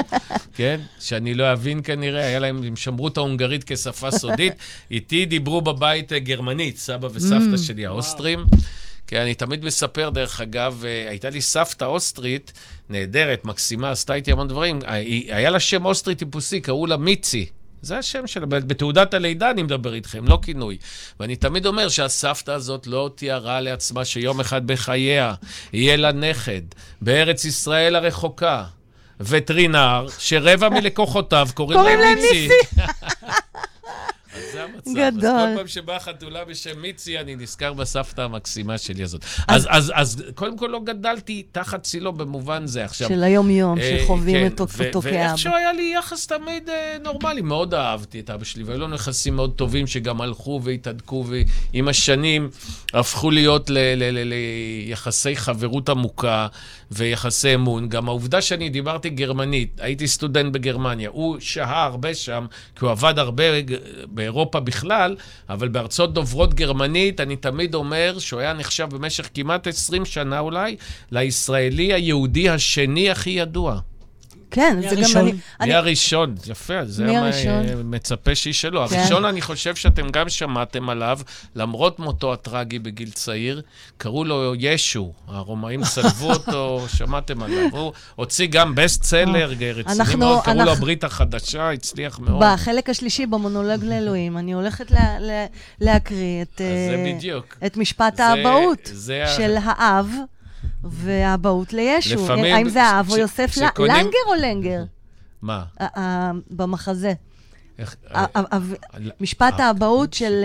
כן, שאני לא אבין כנראה, היה להם, הם שמרו את ההונגרית כשפה סודית, איתי דיברו בבית אה, גרמנית, סבא וסבתא שלי, האוסטרים. כן, אני תמיד מספר, דרך אגב, אה, הייתה לי סבתא אוסטרית, נהדרת, מקסימה, עשתה איתי המון דברים. אה, היה לה שם אוסטרי טיפוסי, קראו לה מיצי. זה השם שלה, בתעודת הלידה אני מדבר איתכם, לא כינוי. ואני תמיד אומר שהסבתא הזאת לא תיארה לעצמה שיום אחד בחייה יהיה לה נכד בארץ ישראל הרחוקה, וטרינר, שרבע מלקוחותיו קוראים להם מיצי. ניסי. אז זה המצב. גדול. אז כל פעם שבאה חתולה בשם מיצי, אני נזכר בסבתא המקסימה שלי הזאת. אז, אז, אז קודם כל לא גדלתי תחת צילו במובן זה. עכשיו, של היום-יום, אה, שחווים כן, את אותו כאב. ואיכשהו היה לי יחס תמיד אה, נורמלי, מאוד אהבתי את אבא שלי, והיו לנו יחסים מאוד טובים שגם הלכו והתהדקו, ועם השנים הפכו להיות ליחסי חברות עמוקה ויחסי אמון. גם העובדה שאני דיברתי גרמנית, הייתי סטודנט בגרמניה, הוא שהה הרבה שם, כי הוא עבד הרבה באירופה בכלל, אבל בארצות דוברות גרמנית, אני תמיד אומר שהוא היה נחשב במשך כמעט 20 שנה אולי, לישראלי היהודי השני הכי ידוע. כן, זה גם? אני... מי אני- הראשון? יפה, זה מי מה- הראשון? מצפה שישאלו. כן. הראשון, אני חושב שאתם גם שמעתם עליו, למרות מותו הטרגי בגיל צעיר, קראו לו ישו. הרומאים צלבו אותו, שמעתם עליו. הוא הוציא גם בסט סלר רציני אנחנו- מאוד, קראו לו הברית החדשה, הצליח מאוד. בחלק השלישי, במונולוג לאלוהים, אני הולכת לה- לה- להקריא את, אה, בדיוק. את משפט זה- האבהות זה ה- של האב והאבהות לישו. לפעמים האם זה האב או יוסף לנגר או לנגר? מה? במחזה. איך- משפט האבהות של...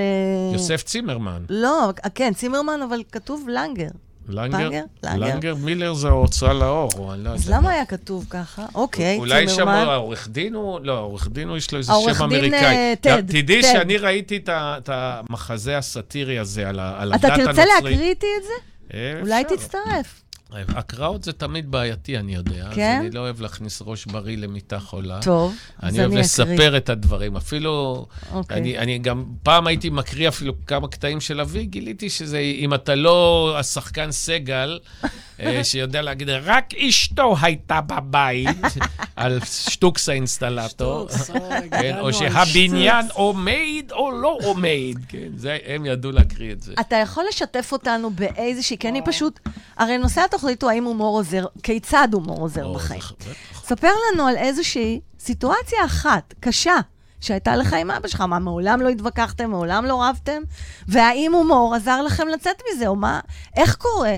יוסף צימרמן. לא, כן, צימרמן, אבל כתוב לנגר. לנגר? לנגר. לנגר מילר זה ההוצאה לאור, או אני לא אז יודע. למה היה כתוב ככה? אוקיי, אולי שם צימרמן. העורך דין הוא, לא, העורך דין הוא, יש לו איזה העורך שם דין, אמריקאי. אה, טד, תדעי. שאני ראיתי את המחזה הסאטירי הזה על הדת אתה הנוצרית. תרצה להקריא איתי את זה? אה, אולי. תצטרף. הקראות זה תמיד בעייתי, אני יודע. כן? אז אני לא אוהב להכניס ראש בריא למיטה חולה. טוב, אז אני אני אוהב אקריא. לספר את הדברים. אפילו, אוקיי. אני, אני גם, פעם הייתי מקריא אפילו כמה קטעים של אבי, גיליתי שזה, אם אתה לא השחקן סגל, שיודע להגיד, רק אשתו הייתה בבית, על שטוקס האינסטלטור. שטוקס, אוי, כן, או שהבניין. עומד או לא עומד, כן, זה, הם ידעו להקריא את זה. אתה יכול לשתף אותנו באיזושהי, כי אני פשוט, הרי נושא התוכנית הוא האם הומור עוזר, כיצד הומור עוזר בחיים. ספר לנו על איזושהי סיטואציה אחת, קשה, שהייתה לך עם אבא שלך, מה, מעולם לא התווכחתם, מעולם לא רבתם? והאם הומור עזר לכם לצאת מזה, או מה, איך קורה?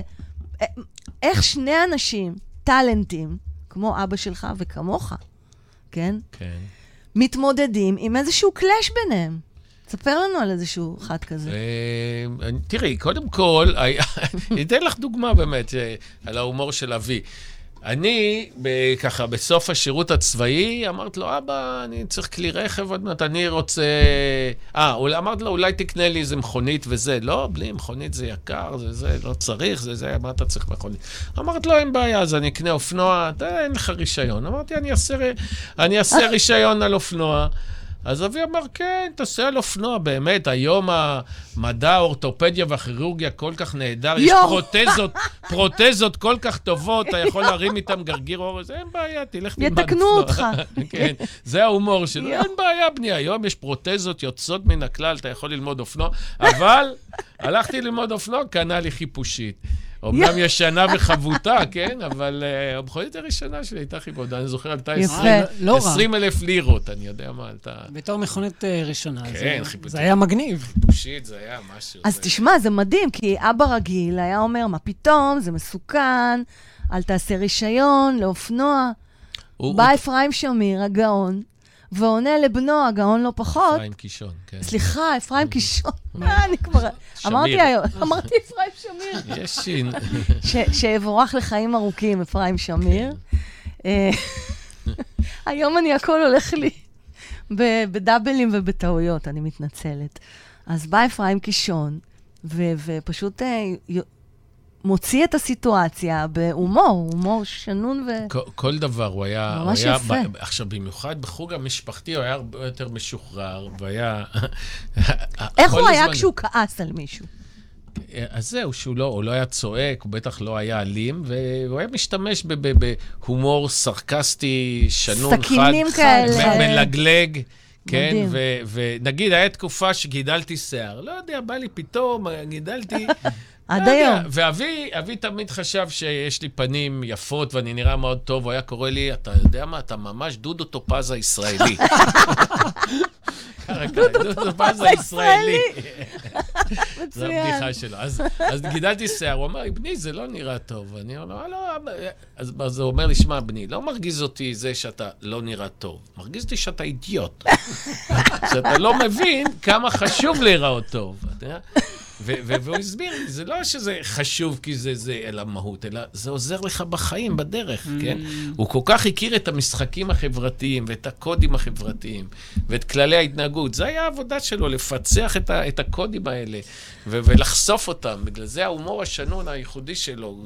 איך שני אנשים, טאלנטים, כמו אבא שלך וכמוך, כן, כן. מתמודדים עם איזשהו קלאש ביניהם? ספר לנו על איזשהו אחד כזה. אני- תראי, קודם כל, אני אתן לך דוגמה באמת אה, על ההומור של אבי. אני, ככה, בסוף השירות הצבאי, אמרתי לו, אבא, אני צריך כלי רכב עוד מעט, אני רוצה... אה, אמרתי לו, אולי תקנה לי איזה מכונית וזה. לא, בלי מכונית זה יקר, זה זה, לא צריך, זה זה, מה אתה צריך מכונית? אמרתי לו, אין בעיה, אז אני אקנה אופנוע, אתה, אין לך רישיון. אמרתי, אני אעשה, אני אעשה רישיון על אופנוע. אז אבי אמר, כן, תעשה על אופנוע, באמת, היום המדע, האורתופדיה והכירורגיה כל כך נהדר, יש. פרוטזות, פרוטזות כל כך טובות, אתה יכול להרים איתם גרגיר אורז, אין בעיה, תלך תלמד יתקנו. אותך. כן, זה ההומור שלו. אין בעיה, בני, היום יש פרוטזות יוצאות מן הכלל, אתה יכול ללמוד אופנוע, אבל הלכתי ללמוד אופנוע, קנה לי חיפושית. אומנם ישנה וחבוטה, כן? אבל אה, המכונית הראשונה שלי הייתה חיפושית, אני זוכר, עלתה יפה. 20 אה, לא רע. 20 אלף לירות, אני יודע מה עלתה. בתור מכונית אה, ראשונה. כן, חיפושים. זה היה מגניב. חיפושית זה היה משהו. אז תשמע, זה מדהים, כי אבא רגיל היה אומר, מה פתאום, זה מסוכן, אל תעשה רישיון לאופנוע. בא אפרים שמיר, הגאון, ועונה לבנו, הגאון לא פחות. אפרים קישון, כן. סליחה, אפרים קישון. אה, אני כבר... אמרתי היום, אמרתי אפרים שמיר. יש שין. שיבורך לחיים ארוכים, אפרים שמיר. אה, היום אני, הכל הולך לי בדאבלים ובטעויות, אני מתנצלת. אז בא אפרים קישון, ופשוט אה, מוציא את הסיטואציה בהומור, הומור שנון ו... כל, כל דבר, הוא היה... ממש הוא היה, יפה. ב, עכשיו, במיוחד בחוג המשפחתי, הוא היה הרבה יותר משוחרר, והיה... איך הוא היה הזמן- כשהוא כעס על מישהו? אז זהו, שהוא לא, הוא לא היה צועק, הוא בטח לא היה אלים, והוא היה משתמש בהומור סרקסטי, שנון, סכינים חד, כאלה. מ- מלגלג. כן, מדהים. ו- ונגיד, היה תקופה שגידלתי שיער. לא יודע, בא לי פתאום, גידלתי... עד לא. היום. ואבי אבי תמיד חשב שיש לי פנים יפות ואני נראה מאוד טוב, הוא היה קורא לי, אתה יודע מה, אתה ממש דודו טופז הישראלי. דודו טופז הישראלי. זו מצוין. הבדיחה שלו. אז, גידלתי שיער, הוא אמר לי, בני, זה לא נראה טוב. אני אומר לו, לא, אבא." אז, אז הוא אומר לי, שמע, בני, לא מרגיז אותי זה שאתה לא נראה טוב, מרגיז אותי שאתה אידיוט. שאתה לא מבין כמה חשוב להיראות טוב. והוא הסביר זה לא שזה חשוב כי זה זה, אלא מהות, אלא זה עוזר לך בחיים, בדרך, כן? הוא כל כך הכיר את המשחקים החברתיים ואת הקודים החברתיים ואת כללי ההתנהגות. זה היה העבודה שלו, לפצח את, ה- את הקודים האלה ו- ולחשוף אותם. בגלל זה ההומור השנון הייחודי שלו,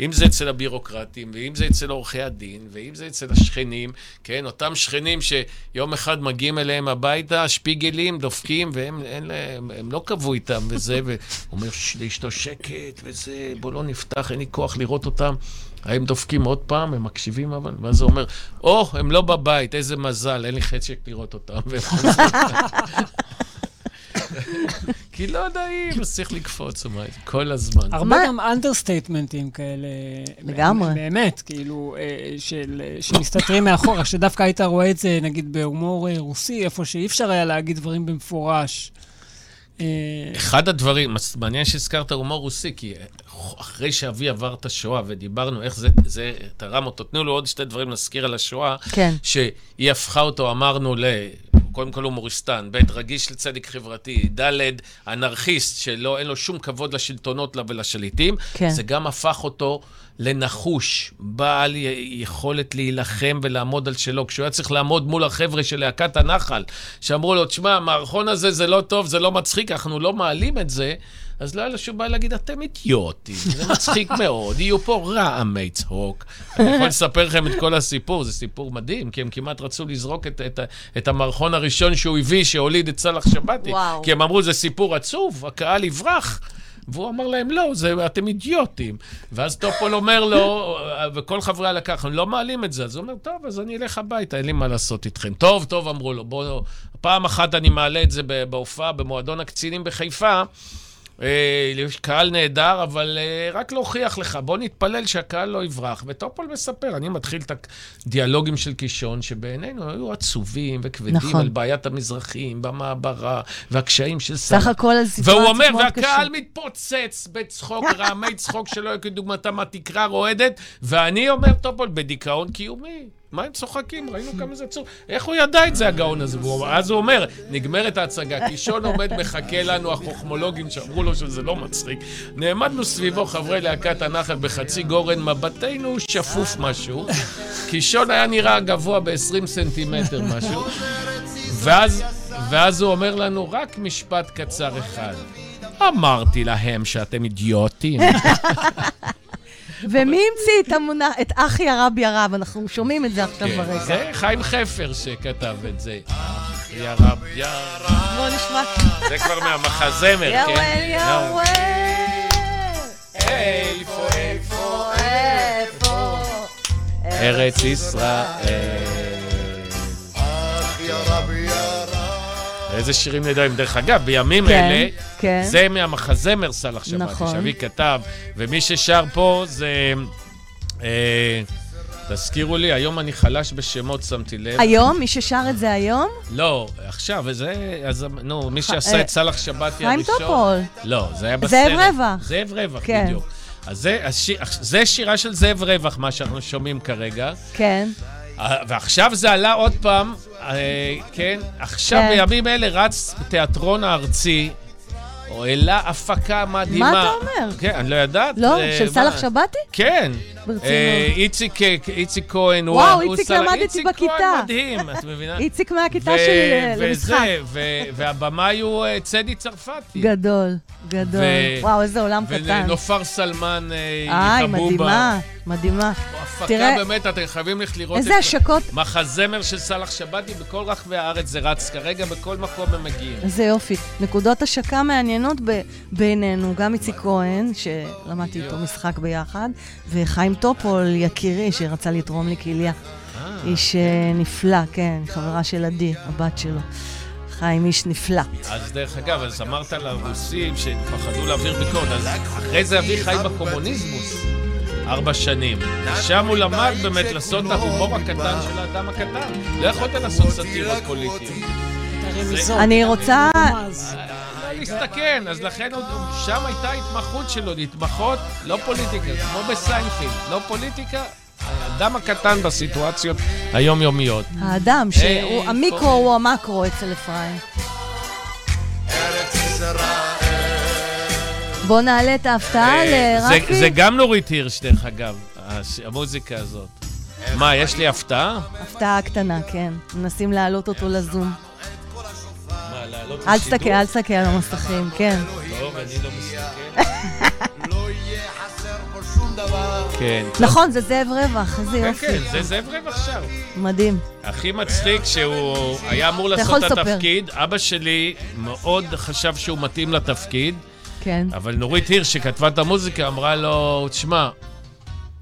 אם זה אצל הבירוקרטים, ואם זה אצל עורכי הדין, ואם זה אצל השכנים, כן? אותם שכנים שיום אחד מגיעים אליהם הביתה, שפיגלים, דופקים, והם אין להם, הם לא קבעו איתם וזה, והוא אומר "ש- לאשתו שקט וזה, בוא לא נפתח, אין לי כוח לראות אותם. הם דופקים עוד פעם, הם מקשיבים אבל, ואז הוא אומר, או, הם לא בבית, איזה מזל, אין לי חצ'ק לראות אותם. כי לא נעים, אז צריך לקפוץ, כל הזמן. הרבה גם אנדרסטייטמנטים כאלה. לגמרי. באמת, כאילו, אה, של, שמסתתרים מאחורה, שדווקא היית רואה את זה, נגיד, בהומור אה, רוסי, איפה שאי אפשר היה להגיד דברים במפורש. אה, אחד הדברים, מעניין שהזכרת הומור רוסי, כי אחרי שאבי עבר את השואה ודיברנו איך זה, זה תרם אותו, תנו לו עוד שתי דברים להזכיר על השואה, כן. שהיא הפכה אותו, אמרנו, ל... קודם כל הומוריסטן, ב', רגיש לצדק חברתי, ד', אנרכיסט, שלא, אין לו שום כבוד לשלטונות ולשליטים, כן. זה גם הפך אותו לנחוש, בעל יכולת להילחם ולעמוד על שלו. כשהוא היה צריך לעמוד מול החבר'ה של להקת הנחל, שאמרו לו, תשמע, המערכון הזה זה לא טוב, זה לא מצחיק, אנחנו לא מעלים את זה, אז לא היה לו שום בעיה להגיד, אתם אידיוטים, זה מצחיק מאוד, יהיו פה רעמי צחוק. אני יכול לספר לכם את כל הסיפור, זה סיפור מדהים, כי הם כמעט רצו לזרוק את, את, את המערכון הראשון שהוא הביא, שהוליד את סאלח שבתי. וואו. כי הם אמרו, זה סיפור עצוב, הקהל יברח. והוא אמר להם, לא, זה, אתם אידיוטים. ואז טופול אומר לו, וכל חברי הלקח, אנחנו לא מעלים את זה. אז הוא אומר, טוב, אז אני אלך הביתה, אין לי מה לעשות איתכם. טוב, טוב, אמרו לו, בואו, פעם אחת אני מעלה את זה בהופעה במועדון הקצינים בחיפה. אה, יש קהל נהדר, אבל אה, רק להוכיח לך, בוא נתפלל שהקהל לא יברח. וטופול מספר, אני מתחיל את הדיאלוגים של קישון, שבעינינו היו עצובים וכבדים נכון. על בעיית המזרחים במעברה, והקשיים של סלאח. הכל הסיטואציה והוא אומר, מאוד והקהל קשה. מתפוצץ בצחוק, רעמי צחוק שלא היו כדוגמתם, התקרה רועדת, ואני אומר, טופול, בדיכאון קיומי. מה הם צוחקים? ראינו כמה זה עצוב. איך הוא ידע את זה, הגאון הזה? אז הוא אומר, נגמרת ההצגה, קישון עומד, מחכה לנו, החוכמולוגים שאמרו לו שזה לא מצחיק. נעמדנו סביבו חברי להקת הנחל בחצי גורן, מבטנו שפוף משהו. קישון היה נראה גבוה ב-20 סנטימטר משהו. ואז, ואז הוא אומר לנו רק משפט קצר אחד. אמרתי להם שאתם אידיוטים. ומי המציא את המונח, את אחי הרב ירב? אנחנו שומעים את זה עכשיו כן, ברקע. זה חיים חפר שכתב את זה. יא רב, יא רב. בוא נשמע. זה כבר מהמחזמר, כן? נו. וואל. איפה, איפה, איפה? ארץ ישראל. איזה שירים נהדרים. דרך אגב, בימים כן, אלה, כן. זה מהמחזמר סאלח שבתי, נכון. שאבי כתב, ומי ששר פה זה... אה, תזכירו לי, היום אני חלש בשמות, שמתי לב. היום? מי ששר את זה היום? לא, עכשיו, וזה, אז נו, מי שעשה אה, את סאלח שבתי חיים הראשון... טופול. לא, זה היה בסרט. זאב רווח. זאב רווח, כן. בדיוק. אז זה, השיר, זה שירה של זאב רווח, מה שאנחנו שומעים כרגע. כן. ועכשיו זה עלה עוד פעם, כן? עכשיו כן. בימים אלה רץ תיאטרון הארצי, או העלה הפקה מדהימה. מה אתה אומר? כן, אני לא ידעת. לא? אה, של? סאלח שבתי? כן. ברצינות. אה, איציק אה, איציק כהן, הוא... וואו, איציק למד איתי איציק בכיתה. כהן מדהים, את מבינה? איציק מהכיתה שלי וזה, למשחק. והבמאי הוא אה, צדי צרפתי. גדול, גדול. וואו, איזה עולם קטן. ונופר סלמן אה, איי. מדהימה, מדהימה. הפקה תראה- באמת, אתם חייבים ללכת לראות איזה את זה. השקות, מחזמר של סאלח שבתי בכל רחבי הארץ זה רץ כרגע, בכל מקום הם מגיעים. איזה יופי. נקודות השקה מעניינות בינינו, גם איציק כהן, שלמדתי איתו משחק ביחד, וחיים טופול, יקירי, שרצה לתרום לי כליה. אה, איש אה, נפלא, כן, חברה של עדי, הבת שלו. חיים איש נפלא. אז דרך אגב, אז אמרת לרוסים שפחדו להעביר ביקורת, אז אחרי זה אבי חי בקומוניזמוס ארבע שנים. שם הוא למד באמת לעשות את ההומור הקטן של האדם הקטן. לא יכולת לעשות סאטירות פוליטיות. הרמיזות. אני רוצה- להסתכן, אז לכן שם הייתה ההתמחות שלו, להתמחות, לא פוליטיקה, כמו בסיינפילד, לא פוליטיקה, האדם הקטן בסיטואציות היומיומיות. האדם, שהוא המיקרו הוא המקרו אצל אפרים. בוא נעלה את ההפתעה אה, זה- לרפי. זה גם נורית הירש, דרך אגב, המוזיקה הזאת. מה, יש לי הפתעה? הפתעה קטנה, כן. מנסים להעלות אותו לזום. לעלות אל? תסתכל, אל תסתכל על המסכים, כן. טוב, אני לא מסתכל. כן. נכון, זה זאב רווח, איזה כן, יופי. כן, זה זאב רווח שר. מדהים. הכי מצחיק שהוא היה אמור לעשות את. התפקיד, אבא שלי מאוד חשב שהוא מתאים לתפקיד, כן. אבל נורית הירש, שכתבה את המוזיקה, אמרה לו, תשמע,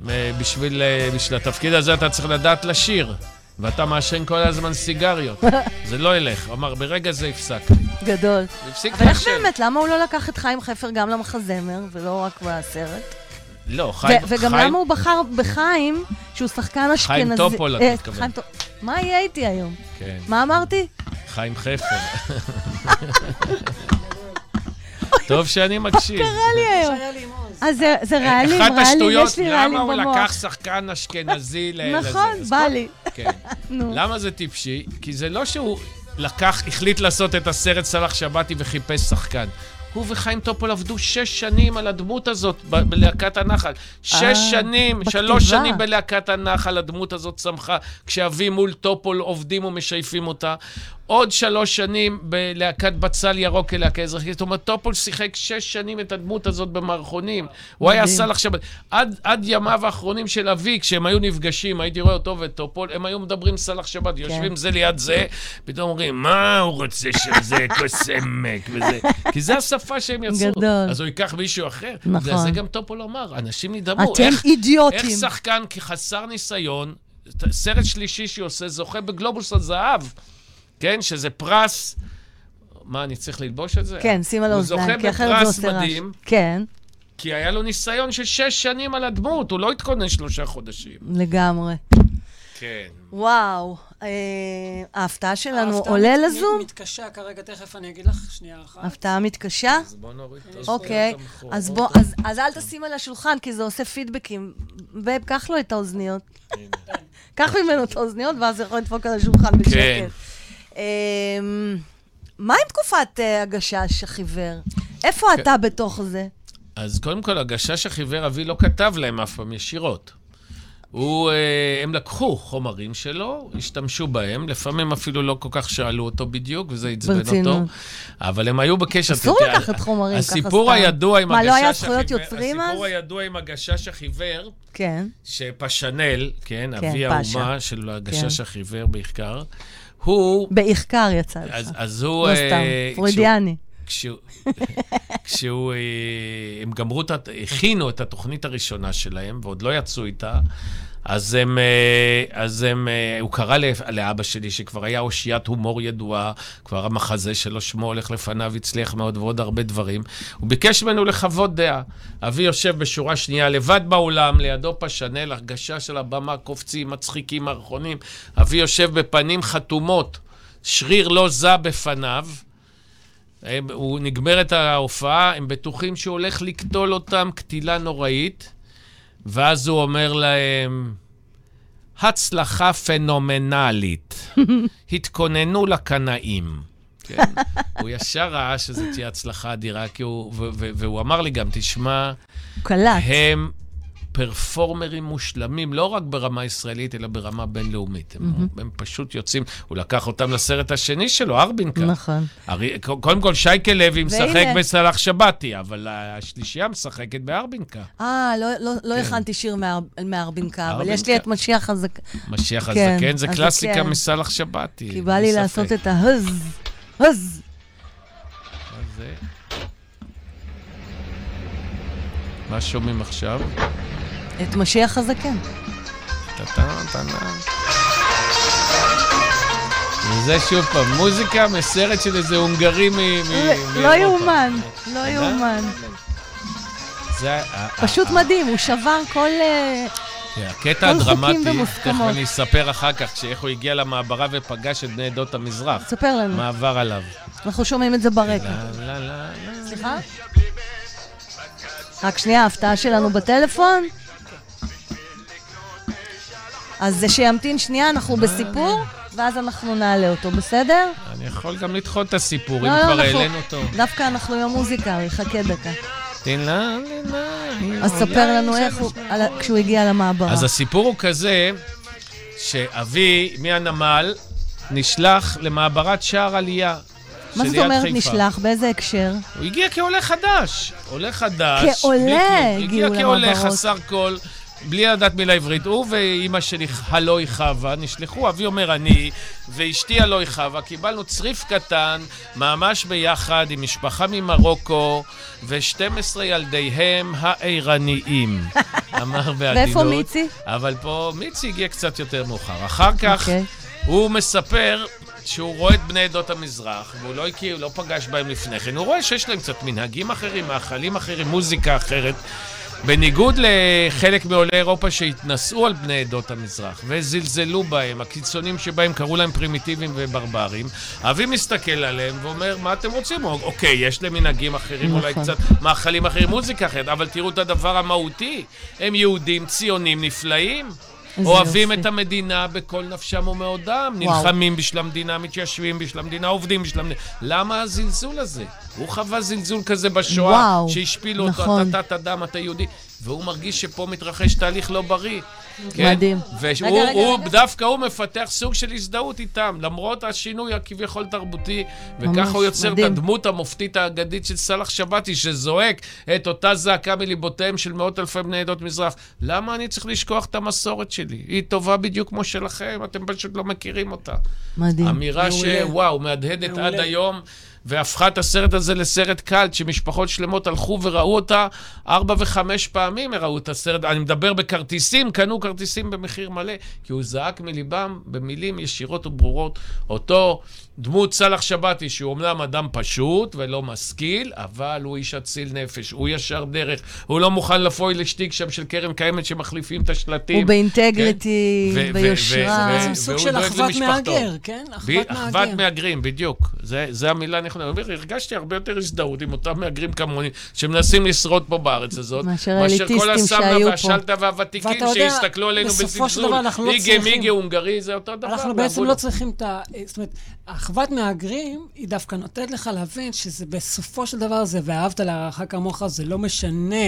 אה, בשביל, אה, בשביל התפקיד הזה אתה צריך לדעת לשיר, ואתה מעשן כל הזמן סיגריות. זה לא ילך. הוא אמר, ברגע זה הפסקתי. גדול. והפסיק אבל איך לעשן. באמת, למה הוא לא לקח את חיים חפר גם למחזמר, ולא רק בסרט? לא, ו- חיים... וגם חיים- למה הוא בחר בחיים, שהוא שחקן אשכנזי? חיים טופול, את אה, מתכוונת. חיים טופ- מה יהיה איתי היום? כן, מה אמרתי? חיים חפר. טוב שאני מקשיב. קרה לי היום. שהיה לי עם עוז. אז זה- זה רעלים, אחת רעלים, השטויות, יש לי רעלים למה הוא במוח. לקח שחקן אשכנזי לזה? נכון, בא לי. כן. למה זה טיפשי? כי זה לא שהוא לקח, החליט לעשות את הסרט סלאח שבתי וחיפש שחקן. הוא וחיים טופול עבדו שש שנים על הדמות הזאת ב- בלהקת הנחל. שש אה, שנים, בכתיבה. שלוש שנים בלהקת הנחל, הדמות הזאת צמחה, כשאבי מול טופול עובדים ומשייפים אותה. עוד שלוש שנים בלהקת בצל ירוק כלהקה אזרחית. זאת אומרת, טופול שיחק שש שנים את הדמות הזאת במערכונים. הוא היה. סלאח שבתי. עד, עד ימיו האחרונים של אבי, כשהם היו נפגשים, הייתי רואה אותו ואת טופול, הם היו מדברים סלאח שבתי, כן. יושבים זה ליד זה, פתאום אומרים, מה הוא רוצה שזה כוס עמק וזה. כי זה השפה שהם יצרו. גדול. אז הוא ייקח מישהו אחר. נכון. זה, זה גם טופול אמר, אנשים נדהמו. אתם איך- אידיוטים. איך שחקן כחסר ניסיון, סרט שלישי שעושה, זוכה בגלובוס הזהב, כן? שזה פרס... מה, אני צריך ללבוש את זה? כן, שים על הוא האוזניים, זוכה כי אחרת זה בפרס עושה רעש. מדהים, כן, כי היה לו ניסיון של שש שנים על הדמות, הוא לא התכונן שלושה חודשים. לגמרי. כן. וואו, אה, ההפתעה שלנו ההפתעה עולה מת- לזום? מתקשה כרגע, תכף אני אגיד לך, שנייה אחת. הפתעה מתקשה? אז בוא נוריד את אוקיי, המכורות. אז בוא, אז, אז אל תשים על השולחן, כי זה עושה פידבקים. בב, קח לו את האוזניות. קח ממנו את האוזניות, ואז יכול לדפוק על השולחן בשקט. כן. אמ, מה עם תקופת אה, הגשש החיוור? איפה כן. אתה בתוך זה? אז קודם כל, הגשש החיוור אבי לא כתב להם אף פעם ישירות. הוא, אה, הם לקחו חומרים שלו, השתמשו בהם, לפעמים אפילו לא כל כך שאלו אותו בדיוק, וזה עצבן. אותו. אבל הם היו בקשר. אסור לקחת חומרים ככה הסיפור סתם. הידוע עם מה, הגשש לא היה החיוור... זכויות יוצרים אז? הסיפור הידוע עם הגשש החיוור, כן. שפשנל, כן, כן, אבי. האומה של הגשש כן. החיוור בעיקר, הוא... בעיקר יצא לך. אז, אז הוא... לא אה, סתם, פרוידיאני. כשהוא, כשהוא, אה, הם גמרו את, הכינו את התוכנית הראשונה שלהם, ועוד לא יצאו איתה, אז הם, אה, אז הם, אה, הוא קרא לאבא שלי, שכבר היה אושיית הומור ידועה, כבר המחזה שלו, שמו הולך לפניו, הצליח מאוד, ועוד הרבה דברים. הוא ביקש ממנו לחוות דעה. אבי יושב בשורה שנייה, לבד באולם, לידו פשנל, הרגשה של הבמה, קופצים, מצחיקים, מערכונים. אבי יושב בפנים חתומות, שריר לא זע בפניו. הם, הוא נגמרת ההופעה, הם בטוחים שהוא הולך לקטול אותם קטילה נוראית, ואז הוא אומר להם, הצלחה פנומנלית, התכוננו לקנאים. כן? הוא ישר ראה שזו תהיה הצלחה אדירה, כי הוא, והוא אמר לי גם, תשמע, הוא קלט. הם פרפורמרים מושלמים, לא רק ברמה ישראלית, אלא ברמה בינלאומית. הם, mm-hmm. הם פשוט יוצאים, הוא לקח אותם לסרט השני שלו, ארבינקה. נכון. הרי, קודם כל, שייקה לוי משחק והנה. בסלאח שבתי, אבל השלישייה משחקת בארבינקה. אה, לא, לא, לא כן. הכנתי שיר מאר- מארבינקה, אבל יש. לי את משיח הזק... משיח כן, הזקן זה הזקן. קלאסיקה מסלאח שבתי. כי בא לי לעשות. את ההז, הז. מה שומעים עכשיו? את משיח הזקן. וזה שוב פעם, מוזיקה מסרט של איזה הונגרי מ... לא. יאומן, לא יאומן. זה ה- ה- פשוט מדהים, הוא שבר כל... אה, הקטע כל חוקים הדרמטי, תכף. אני אספר אחר כך, שאיך הוא הגיע למעברה ופגש את בני עדות המזרח. ספר לנו, מה עבר עליו. אנחנו שומעים את זה ברקע. סליחה? רק שנייה, ההפתעה שלנו בטלפון. אז שימתין שנייה, אנחנו בסיפור, ואז אנחנו נעלה אותו, בסדר? אני יכול גם לדחות את הסיפור, אם לא, לא, כבר העלינו אותו. דווקא אנחנו עם המוזיקה, הוא יחכה דקה. אז ספר לנו איך הוא, כשהוא הגיע למעברה. אז הסיפור הוא כזה, שאבי מהנמל נשלח למעברת שער עלייה. מה זאת אומרת חיפה. נשלח? באיזה הקשר? הוא הגיע כעולה חדש. עולה חדש. כעולה. הגיעו הגיע כעולה למעברות. חסר כל, בלי לדעת מילה עברית. הוא ואימא שלי, הלוי חווה, נשלחו, אבי אומר אני, ואשתי הלוי חווה, קיבלנו צריף קטן, ממש ביחד, עם משפחה ממרוקו, ו-12 ילדיהם הערניים. אמר בעדינות. ואיפה מיצי? אבל פה מיצי הגיע קצת יותר מאוחר. אחר כך אוקיי. הוא מספר שהוא רואה את בני עדות המזרח, והוא לא הכיר, לא פגש בהם לפני כן. הוא רואה שיש להם קצת מנהגים אחרים, מאכלים אחרים, מוזיקה אחרת. בניגוד לחלק מעולי אירופה שהתנשאו על בני עדות המזרח וזלזלו בהם, הקיצונים שבהם קראו להם פרימיטיביים וברברים, אבי מסתכל עליהם ואומר, מה אתם רוצים? אוקיי, יש להם מנהגים אחרים, אולי נכון. קצת מאכלים אחרים, מוזיקה אחרת, אבל תראו את הדבר המהותי, הם יהודים ציונים נפלאים. אוהבים יופי. את המדינה בכל נפשם ומאודם, נלחמים בשביל המדינה, מתיישבים בשביל המדינה, עובדים בשביל המדינה. למה הזלזול הזה? הוא חווה זלזול כזה בשואה, וואו, שהשפילו אותו, נכון. אתה תת אדם, אתה יהודי, והוא מרגיש שפה מתרחש תהליך לא בריא. כן? מדהים. והוא, רגע, רגע, הוא, רגע. דווקא הוא מפתח סוג של הזדהות איתם, למרות השינוי הכביכול תרבותי, וככה הוא יוצר מדהים. את הדמות המופתית האגדית של סאלח שבתי, שזועק את אותה זעקה מליבותיהם של מאות אלפי בני עדות מזרח. למה אני צריך לשכוח את המסורת שלי? היא טובה בדיוק כמו שלכם, אתם פשוט לא מכירים אותה. מדהים. אמירה מעולה. שוואו, מהדהדת מעולה. עד היום, והפכה את הסרט הזה לסרט קאלט, שמשפחות שלמות הלכו וראו אותה ארבע וחמש פעמים, ראו את הסרט. אני מדבר בכרטיסים, קנו כרטיסים במחיר מלא, כי הוא זעק מליבם במילים ישירות וברורות. אותו דמות סאלח שבתי, שהוא אומנם אדם פשוט ולא משכיל, אבל הוא איש אציל נפש, הוא ישר דרך, הוא לא מוכן לפוי לשטיק שם של קרן קיימת שמחליפים את השלטים. הוא באינטגריטי, כן? ביושרה. זה סוג של דואג אחוות. מהגר, כן? אחוות אחוות מהגר. מהגרים, בדיוק. זה, זה המילה הנכונה. הרגשתי הרבה יותר הזדהות עם אותם מהגרים כמוני, שמנסים לשרוד פה בארץ הזאת, מאשר כל האליטיסטים שהיו פה. והשלטה והוותיקים שהסתכלו עלינו בזלזול. אנחנו לא מיגה הונגרי, זה אותו דבר. אנחנו בעצם לא צריכים את ה... זאת אומרת, אחוות מהגרים, היא דווקא נותנת לך להבין שזה בסופו של דבר זה, ואהבת לרעך כמוך, זה לא משנה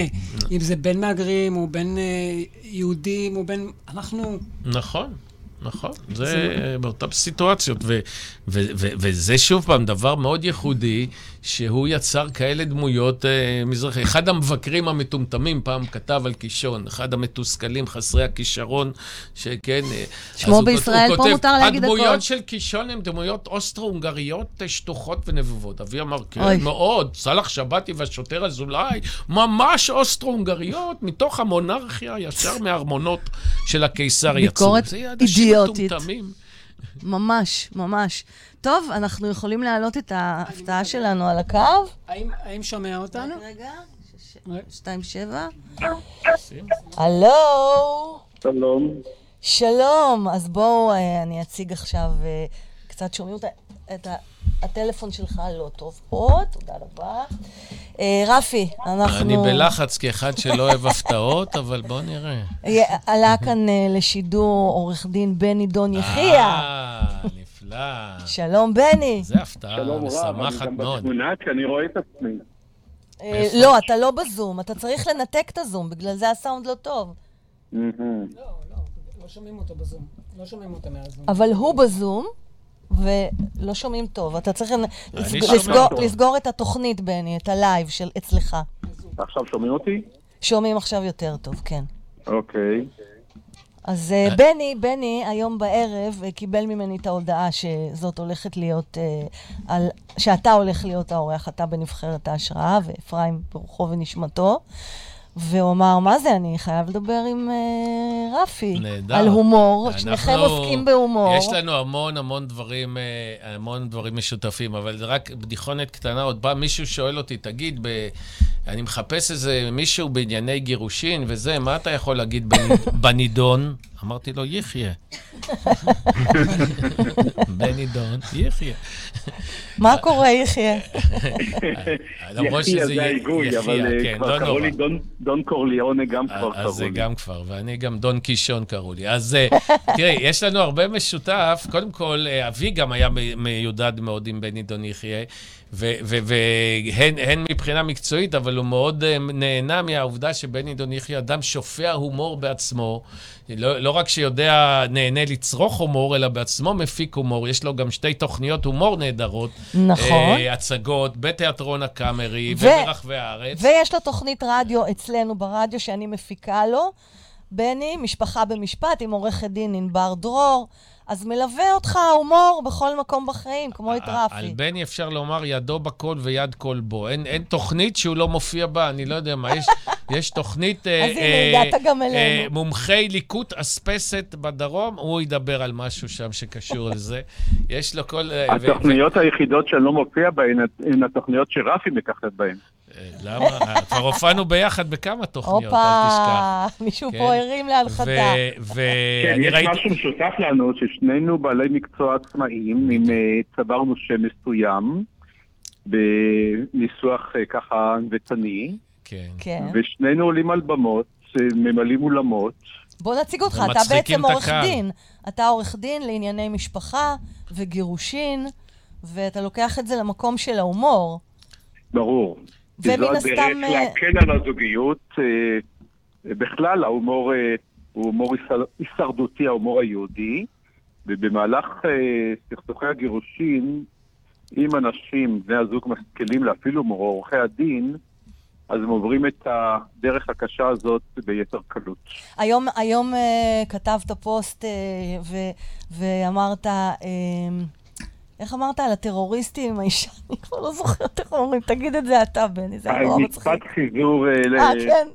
אם זה בין מהגרים, או בין אה, יהודים, או בין... אנחנו... נכון. נכון, זה באותן סיטואציות, ו- ו- ו- וזה שוב פעם דבר מאוד ייחודי, שהוא יצר כאלה דמויות אה, מזרחי. אחד המבקרים המטומטמים פעם כתב על קישון, אחד המתוסכלים חסרי הכישרון, שכן... אה, שמו הוא- בישראל, הוא פה כותב, מותר להגיד הכל." הדמויות של קישון הן דמויות אוסטרו-הונגריות אה, שטוחות ונבובות. אבי אמר, כן, אוי. מאוד, סאלח שבתי והשוטר אזולאי, ממש אוסטרו-הונגריות, מתוך המונרכיה, ישר מהארמונות של הקיסר יצאו. ביקורת זה אנשים אידיוטית. ממש, ממש. טוב, אנחנו יכולים להעלות את ההפתעה שלנו על הקו? האם, האם שומע אותנו? רגע, ש- רגע. שתיים שבע. הלו, שלום. שלום. אז בואו, אה, אני אציג עכשיו, אה, קצת שומעים את ה... הטלפון שלך לא טוב פה, תודה רבה. אה, רפי, אנחנו... אני בלחץ כאחד שלא אוהב הפתעות, אבל בוא נראה. אה, עלה כאן אה, לשידור עורך דין בני דון יחיא. אה, נפלא. שלום, בני. זה הפתעה שלום רב, אני משמחת גם מאוד. בתמונה כי אני רואה את עצמי. אה? לא, אתה לא בזום, אתה צריך לנתק את הזום, בגלל זה הסאונד לא טוב. לא, לא, לא שומעים אותו בזום. לא שומעים אותו מהזום. אבל הוא בזום, ולא שומעים טוב. אתה צריך. לסגור את התוכנית, בני, את הלייב של אצלך. עכשיו שומעים אותי? שומעים עכשיו יותר טוב, כן. אוקיי. אז אה, בני, בני היום בערב אה, קיבל ממני את ההודעה שזאת הולכת להיות, אה, על, שאתה הולך להיות האורח, אתה בנבחרת ההשראה, ואפרים ברוחו ונשמתו. והוא אמר, מה זה, אני חייב לדבר עם אה, רפי. נהדר. על הומור, אנחנו- שניכם עוסקים בהומור. יש לנו המון המון דברים, אה, המון דברים משותפים, אבל זה רק בדיחונת קטנה. עוד פעם מישהו שואל אותי, תגיד, ב... אני מחפש איזה מישהו בענייני גירושין וזה, מה אתה יכול להגיד בנ- בנידון? אמרתי לו, יחיה. בנידון, יחיה. מה קורה, יחיא? למרות יחיה שזה זה יחיה, אבל אה, כן, כבר לא קראו נורא. לי דון- דון קורליאונה גם כבר אז קראו זה לי. גם כבר, ואני גם דון קישון קראו לי. אז אה, תראי, יש לנו הרבה משותף. קודם כל, אה, אבי גם היה מיודד מאוד עם בני דון יחיא, והן הן מבחינה מקצועית, אבל הוא מאוד אה, נהנה מהעובדה שבני דון יחיא אדם שופע הומור בעצמו. לא, לא רק שיודע, נהנה לצרוך הומור, אלא בעצמו מפיק הומור. יש לו גם שתי תוכניות הומור נהדרות. נכון. אה, הצגות בתיאטרון הקאמרי ו- וברחבי הארץ. ויש לו תוכנית רדיו אצלנו ברדיו שאני מפיקה לו. בני, משפחה במשפט, עם עורכת דין ענבר דרור. אז מלווה אותך ההומור בכל מקום בחיים, כמו את על רפי. בני אפשר לומר ידו בכל ויד כל בו. אין, אין תוכנית שהוא לא מופיע בה, אני לא יודע מה, יש, יש תוכנית... אה, אז הנה, הגעת גם אלינו. מומחי ליקוט אספסת בדרום, הוא ידבר על משהו שם שקשור לזה. יש לו כל... אה, ו- התוכניות היחידות שאני לא מופיע בהן הן התוכניות שרפי מככב בהן. למה? כבר הופענו ביחד בכמה תוכניות, הופה, אל תשכח. מישהו כן. פה הרים להנחתה. ו- כן, יש ראיתי... משהו משותף לנו, ששנינו בעלי מקצוע עצמאיים, עם אה, צברנו שם מסוים, בניסוח אה, ככה ענוותני, כן. כן. ושנינו עולים על במות, ממלאים אולמות. בוא נציג אותך, אתה בעצם עורך. דין. אתה עורך דין לענייני משפחה וגירושין, ואתה לוקח את זה למקום של ההומור. ברור. ומן זו הסתם, הדרך אה, להקל על הזוגיות. אה, בכלל, ההומור אה, הוא הומור הישר- הישרדותי, ההומור היהודי, ובמהלך אה, סכסוכי הגירושין, אם אנשים, בני הזוג, משכילים להפעיל הומור, עורכי הדין, אז הם עוברים את הדרך הקשה הזאת ביתר קלות. היום, היום uh, כתבת פוסט uh, ו, ואמרת, uh, איך אמרת על הטרוריסטים עם האישה? אני כבר לא זוכרת איך אומרים, תגיד את זה אתה, בני, זה נורא מצחיק. משפט חיזור... אה, ל- אה, כן,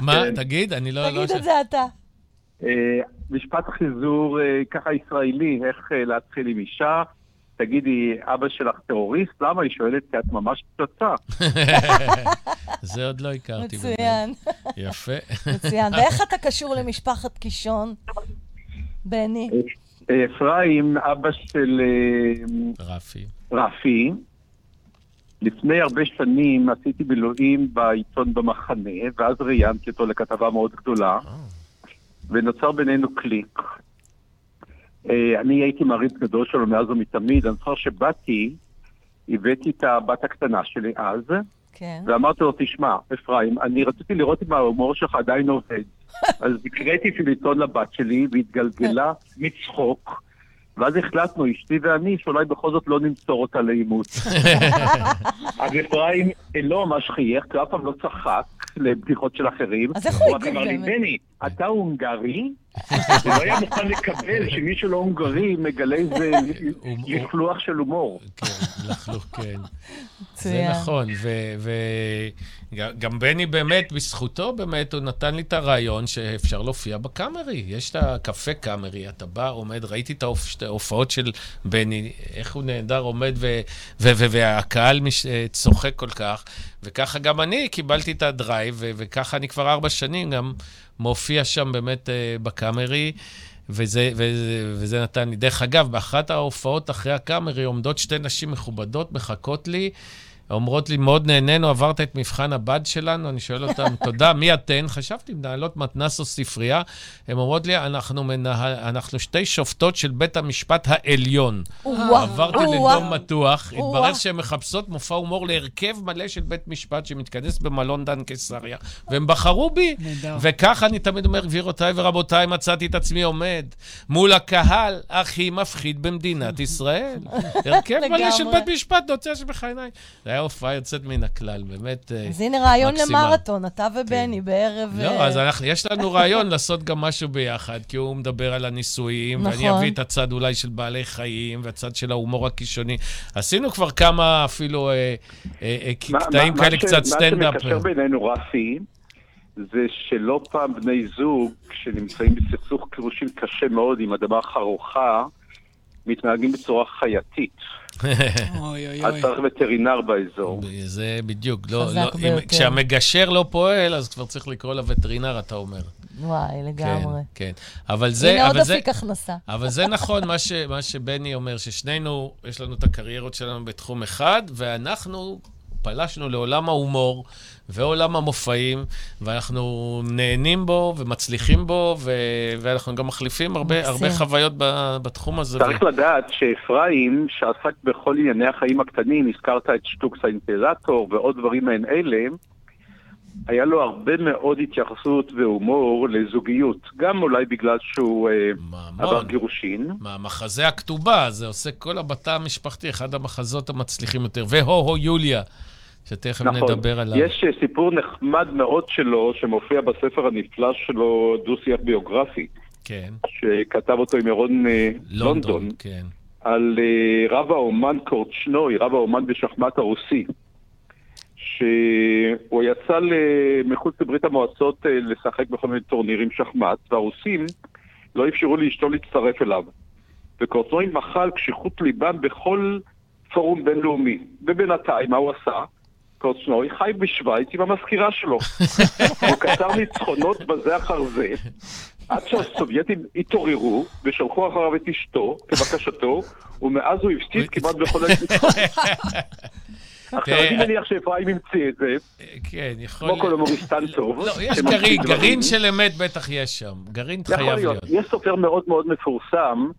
מה? כן. תגיד, אני לא... לא תגיד את זה אתה. אה, משפט חיזור אה, ככה ישראלי, איך להתחיל עם אישה. תגידי, אבא שלך טרוריסט? למה? היא שואלת, כי את ממש פצצה. זה עוד לא הכרתי. מצוין, יפה. מצוין. ואיך אתה קשור למשפחת קישון, בני? אפרים, אבא של אה, רפי. רפי, לפני הרבה שנים עשיתי בילויים בעיתון במחנה, ואז ראיינתי אותו לכתבה מאוד גדולה, ונוצר בינינו קליק. אה, אני הייתי מעריץ גדול שלו מאז ומתמיד, אני זוכר שבאתי, הבאתי את הבת הקטנה שלי אז, כן. ואמרתי לו, תשמע, אפרים, אני רציתי לראות אם ההומור שלך עדיין עובד. אז הקראתי פיליטון לבת שלי, והתגלגלה מצחוק, ואז החלטנו, אשתי ואני, שאולי בכל זאת לא נמסור אותה לאימוץ. אז אפרים לא ממש חייך, כי הוא אף פעם לא צחק לבדיחות של אחרים. אז איך הוא רק הגיב אמר לי? בני, אתה הונגרי? הוא לא היה מוכן לקבל שמישהו לא הונגרי מגלה איזה לכלוך של הומור. כן, לכלוך, כן. זה. נכון, וגם בני באמת, בזכותו באמת, הוא נתן לי את הרעיון שאפשר להופיע בקאמרי. יש את הקפה קאמרי, אתה בא, עומד, ראיתי את ההופ- את ההופעות של בני, איך הוא נהדר, עומד, ו- ו- ו- והקהל מש- אה, צוחק כל כך, וככה גם אני קיבלתי את ה drive, ו- וככה אני כבר ארבע שנים גם מופיע שם באמת אה, בקאמרי. וזה, וזה, וזה נתן לי. דרך אגב, באחת ההופעות אחרי הקאמרי עומדות שתי נשים מכובדות, מחכות לי, אומרות לי, מאוד נהנינו, עברת את מבחן הבד שלנו, אני שואל אותם, תודה, מי אתן? חשבתי, מנהלות מתנ"ס או ספרייה. הן אומרות לי, אנחנו, מנהל, אנחנו שתי שופטות של בית המשפט העליון. עברתי. לדום מתוח. התברר שהן מחפשות מופע הומור להרכב מלא של בית משפט שמתכנס במלון דן קיסריה, והם בחרו בי. וככה אני תמיד אומר, גבירותיי ורבותיי, מצאתי את עצמי עומד מול הקהל הכי מפחיד במדינת ישראל. הרכב מלא של. בית משפט, נוצר שבעיניי. זה היה הופעה יוצאת מן הכלל, באמת אה, אז הנה רעיון מקסימה. למרתון, אתה ובני בערב... לא, אה, אז אנחנו, יש לנו רעיון לעשות גם משהו ביחד, כי הוא מדבר על הניסויים, ואני נכון. אביא את הצד אולי של בעלי חיים, והצד של ההומור הקישוני. עשינו כבר כמה אפילו אה, אה, אה, מה- קטעים כאלה, ש- קצת סטנדאפ. מה שמקשר בינינו, רפי, זה שלא פעם בני זוג שנמצאים בסכסוך גירושים קשה מאוד עם אדמה חרוכה, מתנהגים בצורה חייתית. אוי, אוי, אז אוי. צריך וטרינר באזור. זה בדיוק, לא, לא, אם. כשהמגשר לא פועל, אז כבר צריך לקרוא לווטרינר, אתה אומר. וואי, לגמרי. כן, כן. אבל זה... הנה עוד אבל זה... אפיק הכנסה. אבל זה נכון, מה, ש, מה שבני אומר, ששנינו, יש לנו את הקריירות שלנו בתחום אחד, ואנחנו פלשנו לעולם ההומור ועולם המופעים, ואנחנו נהנים בו ומצליחים בו, ו, ואנחנו גם מחליפים הרבה. הרבה חוויות ב, בתחום הזה. צריך לדעת שאפרים, שעסק בכל ענייני החיים הקטנים, הזכרת את שטוקס האינטרטור ועוד דברים מעין אלה, היה לו הרבה מאוד התייחסות והומור לזוגיות, גם אולי בגלל שהוא אה, ממון. עבר גירושין. מהמחזה הכתובה, זה עושה כל הבתא המשפחתי, אחד המחזות המצליחים יותר. והו-הו יוליה, שתכף נכון. נדבר עליו. יש אה, סיפור נחמד מאוד שלו, שמופיע בספר הנפלא שלו, דו-שיח ביוגרפי, כן, שכתב אותו עם ירון אה, לונדון, לונדון, כן. על אה, רב האומן קורצ'נוי, רב האומן בשחמט הרוסי, שהוא יצא מחוץ לברית המועצות לשחק בכל מיני טורנירים שחמט, והרוסים לא אפשרו לאשתו להצטרף אליו. וקורצ'נוי מחל קשיחות ליבם בכל פורום בינלאומי. ובינתיים, מה הוא עשה? קורצ'נוי חי בשוויץ עם המזכירה שלו. הוא כתב ניצחונות בזה אחר זה, עד שהסובייטים התעוררו ושלחו אחריו את אשתו, כבקשתו, ומאז הוא הפסיד כמעט בכל הניצחונות. עכשיו, אני מניח שאפרים המציא את זה, כן, יכול... כמו כל הומוריסטן טוב. לא, יש גרעין. גרעין של אמת בטח יש שם. גרעין חייב. להיות. יש סופר מאוד מאוד מפורסם,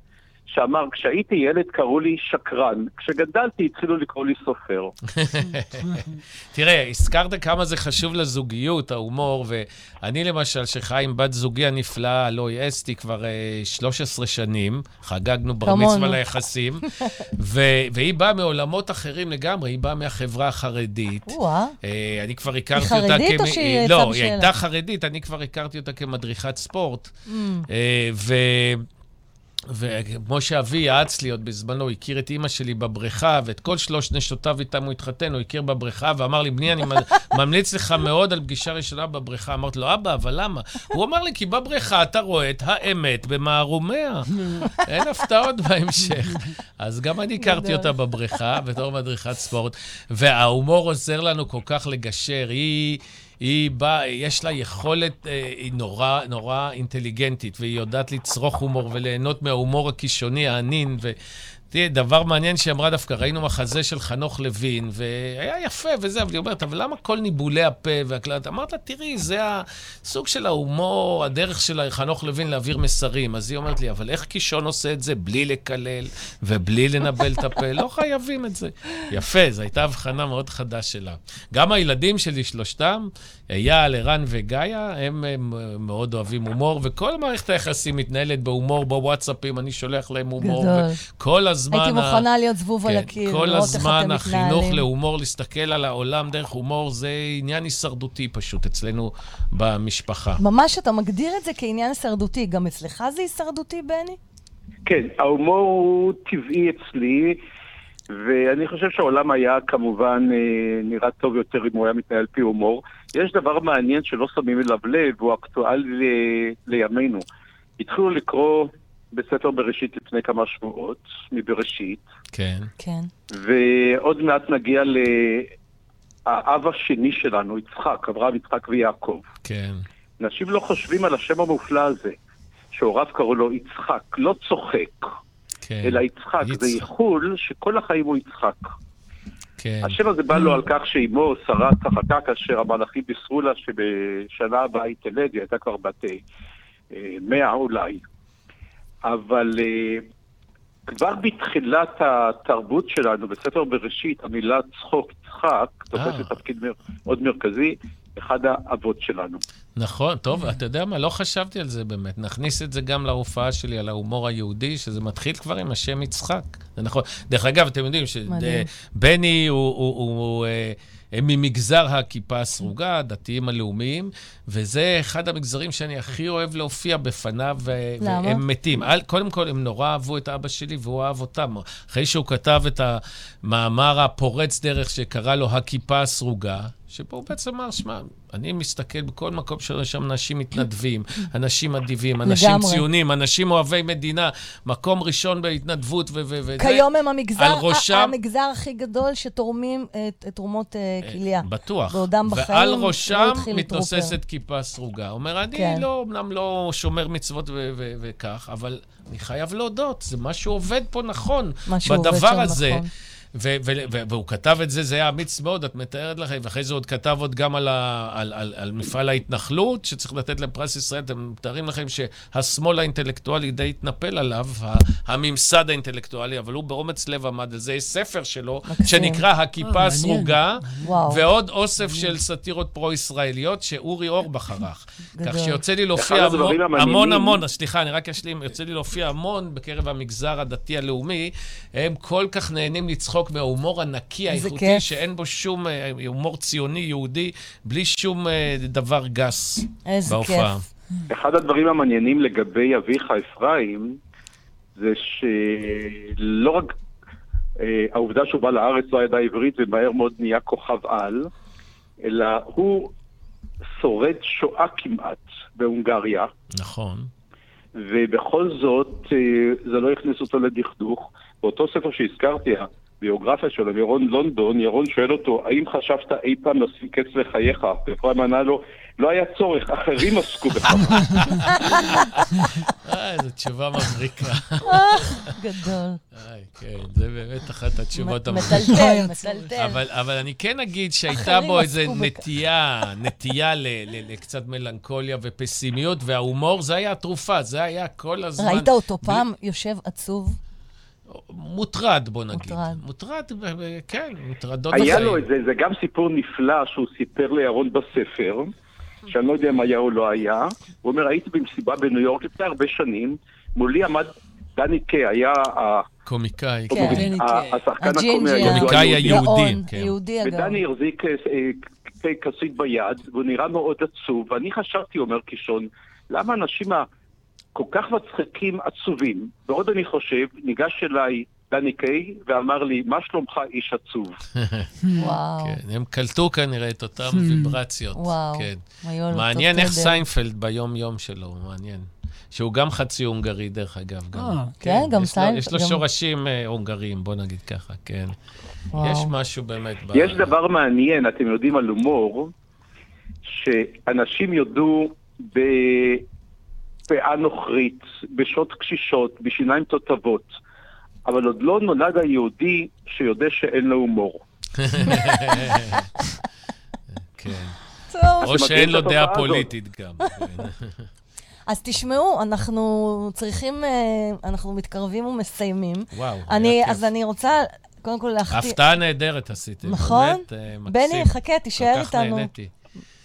שאמר, כשהייתי ילד קראו לי שקרן, כשגדלתי התחילו לקרוא לי סופר. תראה, הזכרת כמה זה חשוב לזוגיות, ההומור, ואני למשל, שחי עם בת זוגי הנפלאה, הלואי אסתי, כבר אה, 13 שנים, חגגנו בר. מצווה ליחסים, ו- והיא באה מעולמות אחרים לגמרי, היא באה מהחברה החרדית. או-אה. אה, אני כבר הכרתי היא אותה... חרדית או שהיא אה, יצאה לא, היא בשאלה? הייתה חרדית, אני כבר הכרתי אותה כמדריכת ספורט. Mm. אה, ו... וכמו שאבי יעץ לי עוד בזמנו, הוא הכיר את אימא שלי בבריכה, ואת כל שלוש נשותיו איתם הוא התחתן, הוא הכיר בבריכה, ואמר לי, בני, אני ממליץ לך מאוד על פגישה ראשונה בבריכה. אמרתי לו, אבא, אבל למה? הוא אמר לי, כי בבריכה אתה רואה את האמת במערומיה. אין הפתעות בהמשך. אז גם אני הכרתי אותה בבריכה, בתור מדריכת ספורט, וההומור עוזר לנו כל כך לגשר. היא... היא באה, יש לה יכולת, אה, היא נורא, נורא אינטליגנטית, והיא יודעת לצרוך הומור וליהנות מההומור הקישוני, הענין, ו... תראה, דבר מעניין שהיא אמרה דווקא, ראינו מחזה של חנוך לוין, והיה יפה וזה, אבל היא אומרת, אבל למה כל ניבולי הפה והקלט? אמרת לה, תראי, זה הסוג של ההומור, הדרך של חנוך לוין להעביר מסרים. אז היא אומרת לי, אבל איך קישון עושה את זה בלי לקלל ובלי לנבל את הפה? לא חייבים את זה. יפה, זו הייתה הבחנה מאוד חדה שלה. גם הילדים שלי, שלושתם, אייל, ערן וגאיה, הם, הם מאוד אוהבים הומור, וכל מערכת היחסים מתנהלת בהומור, בוואטסאפים, אני שולח להם הומור. גדול. כל הזמן... הייתי ה- מוכנה להיות זבוב על כן, הקיר, כל לראות איך הזמן אתם החינוך מתנהלים. להומור, להסתכל על העולם דרך הומור, זה עניין הישרדותי פשוט אצלנו במשפחה. ממש אתה מגדיר את זה כעניין הישרדותי. גם אצלך זה הישרדותי, בני? כן, ההומור הוא טבעי אצלי, ואני חושב שהעולם היה כמובן אה, נראה טוב יותר אם הוא היה מתנהל על פי הומור. יש דבר מעניין שלא שמים אליו לב, והוא אקטואלי ל- לימינו. התחילו לקרוא בספר בראשית לפני כמה שבועות, מבראשית, כן. כן. ועוד מעט נגיע לאב השני שלנו, יצחק, אברהם, יצחק ויעקב. כן. אנשים לא חושבים על השם המופלא הזה, שהוריו קראו לו יצחק, לא צוחק, כן. אלא יצחק. זה יצחק. איחול שכל החיים הוא יצחק. כן. השם הזה בא לו על כך שאימו, שרה, צחקה כאשר המלאכים בישרו לה שבשנה הבאה היא תלד, היא הייתה כבר בת אה, מאה אולי. אבל אה, כבר בתחילת התרבות שלנו, בספר בראשית, המילה צחוק, צחק, תופסת תפקיד מאוד מרכזי, אחד האבות שלנו. נכון, טוב, אתה יודע מה, לא חשבתי על זה באמת. נכניס את זה גם להופעה שלי על ההומור היהודי, שזה מתחיל כבר עם השם יצחק. זה נכון. דרך אגב, אתם יודעים שבני הוא... הוא, הוא, הוא הם ממגזר הכיפה הסרוגה, הדתיים הלאומיים, וזה אחד המגזרים שאני הכי אוהב להופיע בפניו, למה? והם מתים. קודם כל, הם נורא אהבו את אבא שלי והוא אהב אותם. אחרי שהוא כתב את המאמר הפורץ דרך שקרא לו הכיפה הסרוגה, שבו הוא בעצם אמר, שמע, אני מסתכל בכל מקום שיש שם אנשים מתנדבים, אנשים אדיבים, אנשים לגמרי. ציונים, אנשים אוהבי מדינה, מקום ראשון בהתנדבות וזה. כיום הם המגזר, ראשם, המגזר הכי גדול שתורמים את, את תרומות uh, כליה. בטוח. בעודם בחיים, ועל לא ראשם מתנוססת כיפה סרוגה. אומר, אני כן. לא, אמנם לא שומר מצוות וכך, אבל אני חייב להודות, זה משהו עובד פה נכון. משהו עובד שם הזה. נכון. ו- ו- ו- והוא כתב את זה, זה היה אמיץ מאוד, את מתארת לכם, ואחרי זה עוד כתב עוד גם על, ה- על, על, על מפעל ההתנחלות, שצריך לתת להם פרס ישראל. אתם מתארים לכם שהשמאל האינטלקטואלי די התנפל עליו, הממסד האינטלקטואלי, אבל הוא באומץ לב עמד על זה. יש ספר שלו, מקסים. שנקרא הכיפה אה, הסרוגה, ועוד אוסף מעניין. של סאטירות פרו-ישראליות שאורי אורבך ערך. כך שיוצא לי להופיע המון, המון, המון, סליחה, אני רק אשלים, יוצא לי להופיע המון בקרב המגזר הדתי-הלאומי. הם כל כך נהנים לצחוק. רחוק מההומור הנקי, האיכותי, שאין בו שום אה, הומור ציוני, יהודי, בלי שום אה, דבר גס איזה בהופעה. כיף. אחד הדברים המעניינים לגבי אביך אפרים, זה שלא רק אה, העובדה שהוא בא לארץ לא ידע עברית ומהר מאוד נהיה כוכב על, אלא הוא שורד שואה כמעט בהונגריה. נכון. ובכל זאת זה לא הכניס אותו לדכדוך. באותו ספר שהזכרתי, ביוגרפיה שלו, ירון לונדון, ירון שואל אותו, האם חשבת אי פעם לשים קץ לחייך? ואפרים ענה לו, לא היה צורך, אחרים עסקו בכך. אה, איזו תשובה מבריקה. גדול. כן, זה באמת אחת התשובות המבריקות. מטלטל, מטלטל. אבל אני כן אגיד שהייתה בו איזו נטייה, נטייה לקצת מלנכוליה ופסימיות, וההומור, זה היה התרופה, זה היה כל הזמן... ראית אותו פעם יושב עצוב? מוטרד, בוא נגיד. מוטרד. מוטרד, כן, מוטרדות היה לו את זה, זה גם סיפור נפלא שהוא סיפר לירון בספר, שאני לא יודע אם היה או לא היה. הוא אומר, הייתי במסיבה בניו יורק לפני הרבה שנים, מולי עמד דני קיי, היה ה... קומיקאי, כן. השחקן הקומי הקומיקאי היהודי, כן. יהודי אגב. ודני החזיק אתה אה, כוסית ביד, והוא נראה מאוד עצוב, ואני חשבתי, אומר קישון, למה אנשים כל כך מצחיקים עצובים. בעוד אני חושב, ניגש אליי דני קיי ואמר לי, מה שלומך איש עצוב? וואו. כן, הם קלטו כנראה את אותן ויברציות. וואו. כן. מעניין איך סיינפלד ביום-יום שלו, מעניין. שהוא גם חצי הונגרי, דרך אגב. גם. אה, כן, כן, גם סיינפלד. יש לו שורשים אה, הונגריים, בוא נגיד ככה, כן. יש משהו באמת... יש דבר מעניין, אתם יודעים על הומור, שאנשים יודו ב... פאה נוכרית, בשעות קשישות, בשיניים תותבות, אבל עוד לא נולד היהודי שיודע שאין לו הומור. כן. או שאין לו דעה פוליטית גם. אז תשמעו, אנחנו צריכים, אה, אנחנו מתקרבים ומסיימים. וואו, אני, אז אני רוצה קודם כל להחתים... הפתעה נהדרת עשיתם. נכון? באמת, אה, מקסים. בני, חכה, תישאר איתנו. כל כך נהניתי.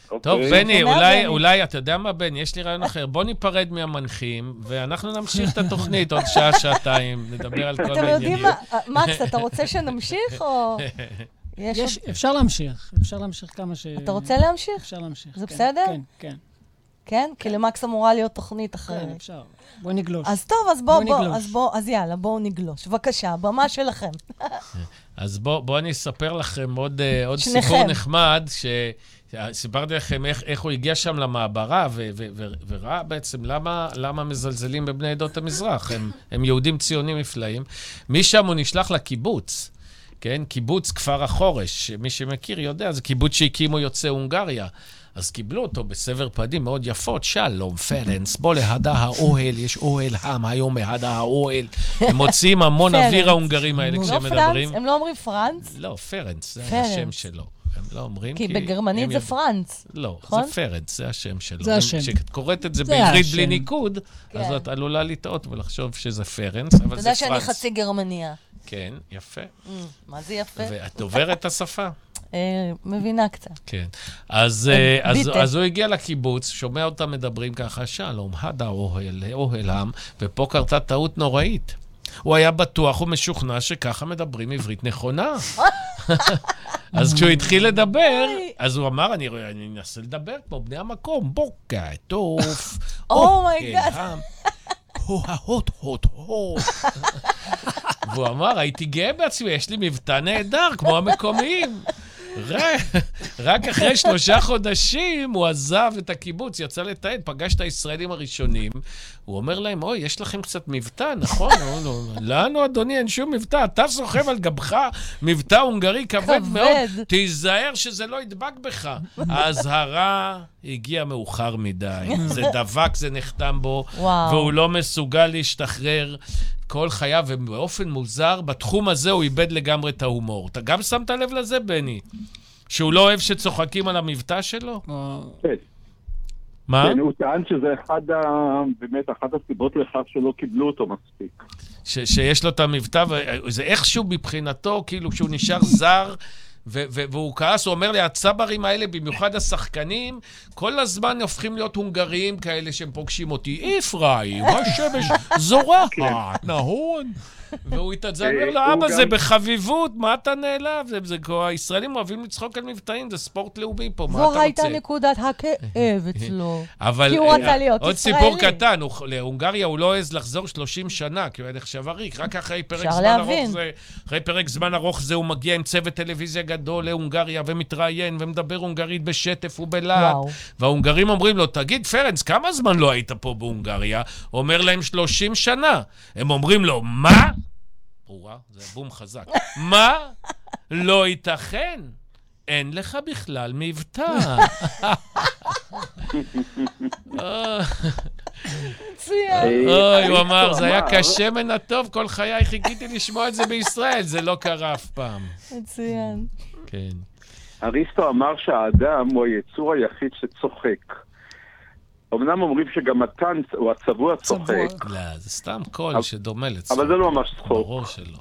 טוב, אוקיי. בני, אולי, אולי, אתה יודע מה, בני? יש לי רעיון אחר. בוא ניפרד מהמנחים, ואנחנו נמשיך את התוכנית עוד שעה, שעתיים, נדבר על כל העניינים. אתם יודעים מה, מקס, אתה רוצה שנמשיך, או... יש, אפשר להמשיך, אפשר להמשיך כמה ש... אתה רוצה להמשיך? אפשר להמשיך, זה כן, בסדר? כן, כן. כן? כי למקס אמורה להיות תוכנית אחרת. כן, אפשר. בואי נגלוש. אז טוב, אז בואו, בוא, בוא, אז בוא, אז יאללה, בואו נגלוש. בבקשה, הבמה שלכם. אז בואו בוא אני אספר לכם עוד, אה, עוד סיפור נחמד, ש... סיפרתי לכם איך, איך הוא הגיע שם למעברה, ו, ו, ו, וראה בעצם למה, למה מזלזלים בבני עדות המזרח. הם, הם יהודים ציונים נפלאים. משם הוא נשלח לקיבוץ, כן? קיבוץ כפר החורש, מי שמכיר יודע, זה קיבוץ שהקימו יוצאי הונגריה. אז קיבלו אותו בסבר פנים מאוד יפות, שלום, פרנס, בוא להדה האוהל, יש אוהל עם היום מהדה האוהל. הם מוציאים המון פרנס. אוויר ההונגרים האלה לא כשהם פרנס? מדברים. הם לא אומרים פרנץ? לא, פרנס, זה פרנס. השם שלו. הם לא אומרים כי כי... בגרמנית זה פרנץ. לא, נכון? זה פרנס, זה השם שלו. זה השם. כשאת קוראת את זה בעברית. בלי ניקוד, אז כן. את עלולה לטעות ולחשוב שזה פרנס, אבל אתה זה יודע שאני פרנס. חצי גרמניה. כן, יפה. Mm, מה זה יפה? ואת דוברת את השפה? אה, מבינה קצת. כן. אז, אה, אז, ביטה. אז הוא הגיע לקיבוץ, שומע אותם מדברים ככה, שלום, הדה אוהל, אוהל עם, ופה קרתה טעות נוראית. הוא היה בטוח ומשוכנע שככה מדברים עברית נכונה. אז כשהוא התחיל לדבר, אז הוא אמר, אני אני אנסה לדבר כמו בני המקום, בוקר טוב, Oh my God. עם, הו ההוט הוט הוט. והוא אמר, הייתי גאה בעצמי, יש לי מבטא נהדר, כמו המקומיים. רק, אחרי שלושה חודשים הוא עזב את הקיבוץ, יצא לתעד, פגש את הישראלים הראשונים. הוא אומר להם, אוי, יש לכם קצת מבטא, נכון? לנו, אדוני, אין שום מבטא. אתה סוחב על גבך מבטא הונגרי כבד. מאוד. תיזהר שזה לא ידבק בך. האזהרה הגיעה מאוחר מדי. זה דבק, זה נחתם בו. והוא לא מסוגל להשתחרר. כל חייו, ובאופן מוזר, בתחום הזה הוא איבד לגמרי את ההומור. אתה גם שמת לב לזה, בני? שהוא לא אוהב שצוחקים על המבטא שלו? או- כן. מה? כן, הוא טען שזה אחד ה... באמת אחת הסיבות לכך שלא קיבלו אותו מספיק. ש- שיש לו את המבטא, וזה איכשהו מבחינתו, כאילו כשהוא נשאר זר, ו- ו- והוא כעס, הוא אומר לי, הצברים האלה, במיוחד השחקנים, כל הזמן הופכים להיות הונגריים כאלה שהם פוגשים אותי. אפרים, השמש זורחת, נהון. והוא התעצבן, אומר לו, אבא, זה בחביבות, מה אתה נעלב? הישראלים אוהבים לצחוק על מבטאים, זה ספורט לאומי פה, מה אתה רוצה? זו הייתה נקודת הכאב אצלו. אבל כי הוא אה, רצה להיות עוד ישראלי. סיפור קטן, להונגריה הוא לא העז לחזור 30 שנה, כי הוא היה נחשב עריק. רק אחרי פרק זמן. ארוך זה, אחרי פרק זמן ארוך זה הוא מגיע עם צוות טלוויזיה גדול להונגריה ומתראיין ומדבר הונגרית בשטף ובלהט. וההונגרים אומרים לו, תגיד, פרנס, כמה זמן לא היית פה בהונגריה? הוא אומר להם 30 שנה. הם אומרים לו, מה? או-אה, זה בום חזק. מה? לא ייתכן. אין לך בכלל מבטא. אה, מצוין. אוי, הוא אמר, זה היה אמר- כשמן הטוב, כל חיי חיכיתי לשמוע את זה בישראל, זה לא קרה אף פעם. מצוין. כן. אריסטו אמר שהאדם הוא היצור היחיד שצוחק. אמנם אומרים שגם מתן הוא הצבוע צוחק, צבוע. לא, זה סתם קול אבל- שדומה לצחוק. אבל זה לא ממש צחוק. ברור שלא.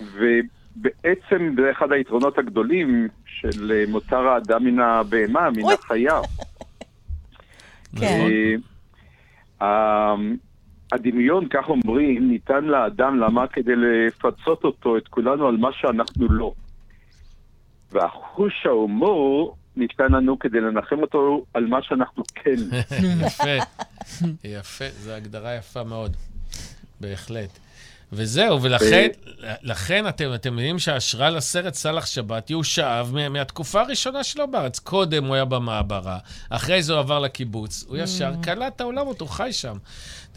ובעצם זה אחד היתרונות הגדולים של מותר האדם מן הבהמה, מן. החיה. כן. אה, ה- הדמיון, כך אומרים, ניתן לאדם, למה? כדי לפצות אותו, את כולנו, על מה שאנחנו לא. והחוש ההומור ניתן לנו כדי לנחם אותו על מה שאנחנו כן. יפה, יפה, זו הגדרה יפה מאוד, בהחלט. וזהו, ולכן לכן אתם, אתם יודעים שההשראה לסרט סאלח שבתי הוא שאב מה- מהתקופה הראשונה שלו בארץ. קודם הוא היה במעברה, אחרי זה הוא עבר לקיבוץ, הוא ישר קלט את העולמות, הוא חי שם.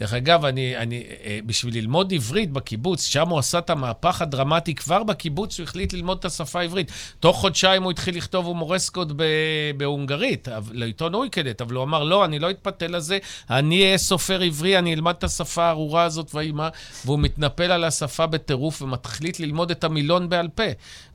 דרך אגב, אני, אני, אה, בשביל ללמוד עברית בקיבוץ, שם הוא עשה את המהפך הדרמטי, כבר בקיבוץ הוא החליט ללמוד את השפה העברית. תוך חודשיים הוא התחיל לכתוב הומורסקות בהונגרית, לעיתון אוי-קלט, אבל הוא אמר, לא, אני לא אתפתה לזה, אני אהיה סופר עברי, אני אלמד את השפה הארורה הזאת והאיומה, והוא מתנפל על השפה בטירוף ומחליט ללמוד את המילון בעל פה,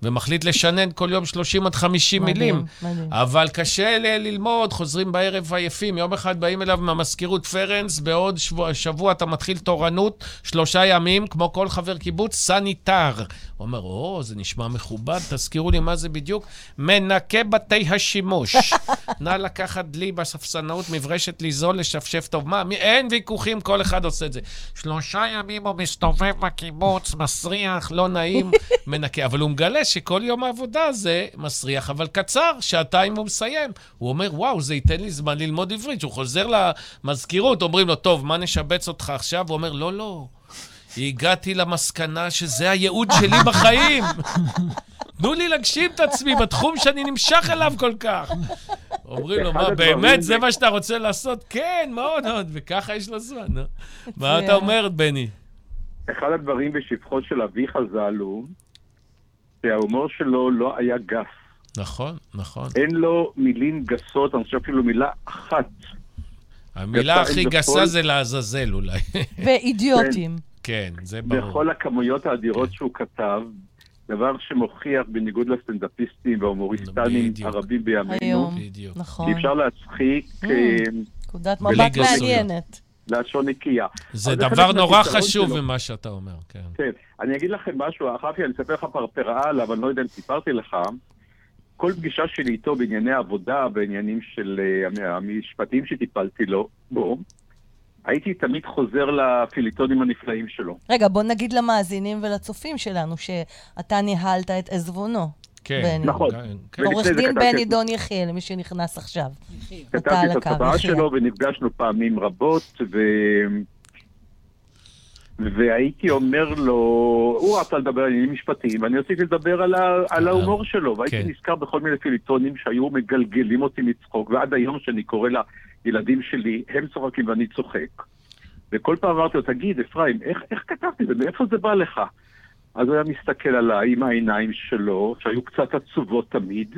ומחליט לשנן כל יום 30 עד 50 מדהים, מילים. מדהים. אבל קשה ללמוד, חוזרים בערב עייפים. יום אחד באים אליו מהמזכירות פרנס, בעוד שבוע, שבוע אתה מתחיל תורנות, שלושה ימים, כמו כל חבר קיבוץ, סניטר. הוא אומר, או, זה נשמע מכובד, תזכירו לי מה זה בדיוק. מנקה בתי השימוש. נא לקחת דלי בספסנאות, מברשת ליזול, לשפשף טוב. מה, מי- אין ויכוחים, כל אחד עושה את זה. שלושה ימים הוא מסתובב בקיבוץ, מסריח, לא נעים, מנקה. אבל הוא מגלה שכל יום העבודה זה מסריח, אבל קצר, שעתיים הוא מסיים. הוא אומר, וואו, זה ייתן לי זמן ללמוד עברית. כשהוא חוזר למזכירות, אומרים לו, טוב, מה נשבץ אותך עכשיו? הוא אומר, לא, לא. הגעתי למסקנה שזה הייעוד שלי בחיים. תנו לי להגשים את עצמי בתחום שאני נמשך אליו כל כך. אומרים לו, מה, באמת זה- מה שאתה רוצה לעשות? כן, מאוד מאוד, וככה יש לו זמן, נו. מה אתה. אומר, בני? אחד הדברים בשבחו של אביך ז"ל הוא שההומור שלו לא היה גס. נכון, נכון. אין לו מילים גסות, אני חושב אפילו מילה אחת. המילה הכי גסה זה לעזאזל אולי. ואידיוטים. כן, זה ברור. בכל הכמויות האדירות שהוא כתב, דבר שמוכיח, בניגוד לסטנדאפיסטים וההומוריסטנים. הרבים בימינו, היום. בדיוק. נכון. אפשר להצחיק Mm. אה, נקודת מבט. מעניינת. לשון נקייה. זה דבר נורא חשוב. ממה שאתה אומר, כן. כן, אני אגיד לכם משהו, אחרי אני אספר לך פרפרה עליו, אני לא יודע אם סיפרתי לך. כל פגישה שלי איתו בענייני עבודה, בעניינים של אה, המשפטים שטיפלתי לו, בו, הייתי תמיד חוזר לפיליטונים הנפלאים שלו. רגע, בוא נגיד למאזינים ולצופים שלנו שאתה ניהלת את עזבונו. כן. בני. נכון. כן, כן. עורך זה דין בני את- דון יחיאל, למי שנכנס עכשיו. כתבתי את הצוואה. שלו ונפגשנו פעמים רבות, ו... והייתי אומר לו, הוא רצה לדבר על עניינים משפטיים, ואני רציתי לדבר על, ה... על ההומור שלו, והייתי כן. נזכר בכל מיני פיליטונים שהיו מגלגלים אותי מצחוק, ועד היום שאני קורא לילדים שלי, הם צוחקים ואני צוחק. וכל פעם אמרתי לו, תגיד, אפרים, איך, איך כתבתי את זה? מאיפה זה בא לך? אז הוא היה מסתכל עליי עם העיניים שלו, שהיו קצת עצובות תמיד,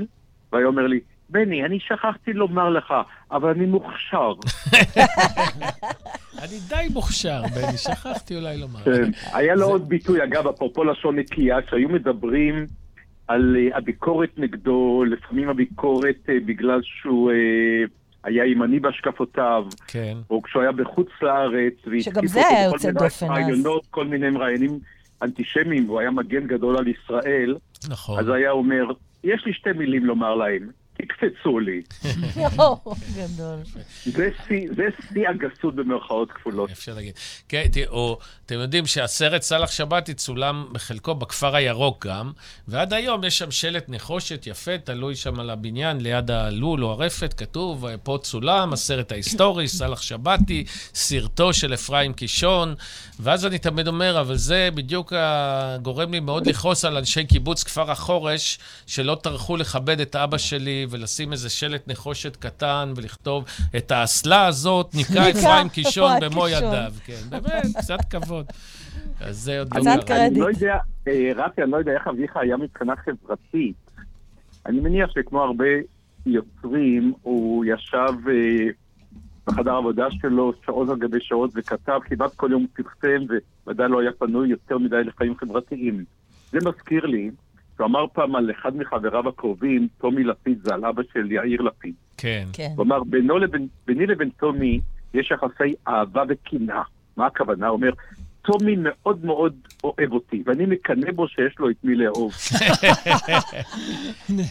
והיה אומר לי, בני, אני שכחתי לומר לך, אבל אני מוכשר. אני די מוכשר, בני, שכחתי אולי לומר. כן. היה לו עוד ביטוי, אגב, אפרופו לשון נקייה, שהיו מדברים על אה, הביקורת נגדו, לפעמים הביקורת אה, בגלל שהוא אה, היה ימני בהשקפותיו, כן. או כשהוא היה בחוץ לארץ, והתקיפו זה היה יוצא דופן אז. רעיונות, כל מיני רעיונים אנטישמיים, והוא היה מגן גדול על ישראל, נכון. אז היה אומר, יש לי שתי מילים לומר להם, תקפצו לי. גדול. זה שיא- הגסות במרכאות כפולות. אפשר להגיד. כן, תראו, אתם יודעים שהסרט סאלח שבתי צולם בחלקו בכפר הירוק גם, ועד היום יש שם שלט נחושת יפה, תלוי שם על הבניין, ליד הלול או הרפת, כתוב, פה צולם, הסרט ההיסטורי, סאלח שבתי, סרטו של אפרים קישון, ואז אני תמיד אומר, אבל זה בדיוק גורם לי מאוד לכעוס על אנשי קיבוץ כפר החורש, שלא טרחו לכבד את אבא שלי ולשים איזה שלט נחושת קטן ולכתוב את האסלה הזאת, ניקה אפרים קישון במו. ידיו. כן, באמת, קצת כבוד. אז זה עוד לא קצת קרה. קרדיט. אני לא יודע, אה, רפי, אני לא יודע איך אביך היה מבחינה חברתית. אני מניח שכמו הרבה יוצרים, הוא ישב אה, בחדר העבודה שלו שעות על גבי שעות וכתב, כמעט כל יום הוא פרסם, וודאי לא היה פנוי יותר מדי לחיים חברתיים. זה מזכיר לי, שהוא אמר פעם על אחד מחבריו הקרובים, טומי לפיד, זה על אבא של יאיר לפיד. כן. כן. הוא אמר, בינו לבין, ביני לבין טומי יש יחסי אהבה וקנאה. מה הכוונה? הוא אומר, טומי מאוד מאוד אוהב אותי, ואני מקנא בו שיש לו את מי לאהוב.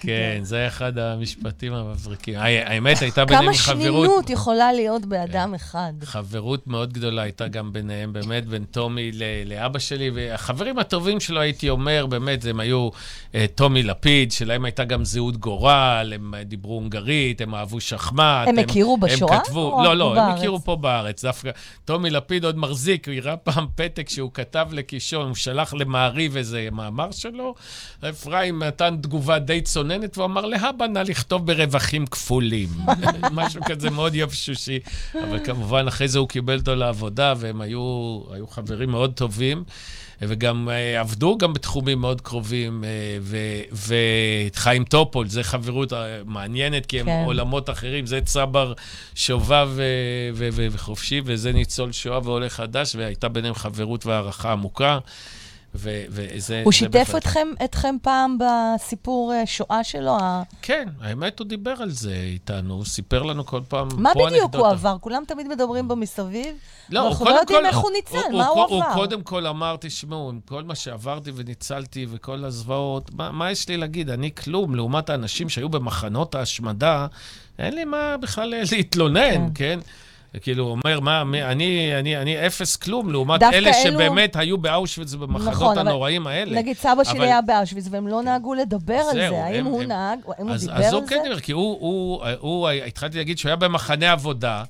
כן, זה אחד המשפטים המבריקים. האמת, הייתה ביניהם כמה חברות... שנינות יכולה להיות באדם אחד. חברות מאוד גדולה הייתה גם ביניהם, באמת, בין טומי ל- לאבא שלי, והחברים הטובים שלו, הייתי אומר, באמת, הם היו אה, טומי לפיד, שלהם הייתה גם זהות גורל, הם דיברו הונגרית, הם אהבו שחמט. הם הכירו בשואה הם כתבו, לא, לא? הם הכירו פה בארץ. דווקא טומי לפיד עוד מחזיק, הוא הראה פעם פתק שהוא כתב לקישון, הוא שלח למעריב איזה מאמר שלו, אפרים נתן תגובה די צוננת, והוא אמר, להבא נא לכתוב ברווחים כפולים. משהו כזה מאוד יבשושי. אבל כמובן, אחרי זה הוא קיבל אותו לעבודה, והם היו, היו חברים מאוד טובים. וגם אה, עבדו גם בתחומים מאוד קרובים, אה, וחיים טופול, זה חברות אה, מעניינת, כי הם כן. עולמות אחרים, זה צבר שובב וחופשי, וזה ניצול שואה ועולה חדש, והייתה ביניהם חברות והערכה עמוקה. ו- וזה... הוא שיתף. אתכם, אתכם פעם בסיפור אה, שואה שלו? כן, האמת, הוא דיבר על זה איתנו, הוא סיפר לנו כל פעם מה בדיוק הוא. עבר? כולם תמיד מדברים בו מסביב? לא, הוא אנחנו לא יודעים איך הוא ניצל, מה הוא, הוא הוא עבר? קודם כל אמר, תשמעו, עם כל מה שעברתי וניצלתי וכל הזוועות, מה, מה יש לי להגיד? אני כלום, לעומת האנשים שהיו במחנות ההשמדה, אין לי מה בכלל להתלונן, כן? כאילו, הוא אומר, מה, מי, אני, אני, אני אפס כלום, לעומת אלה אלו- שבאמת היו באושוויץ ובמחנות נכון, אבל הנוראים האלה. נגיד סבא שלי אבל- היה באושוויץ, והם לא נהגו לדבר על זהו, זה. האם הם- הוא הם- נהג, האם הוא אז, דיבר אז על הוא זה? כן דיבר, כי הוא, הוא, הוא, הוא, התחלתי להגיד שהוא היה במחנה עבודה,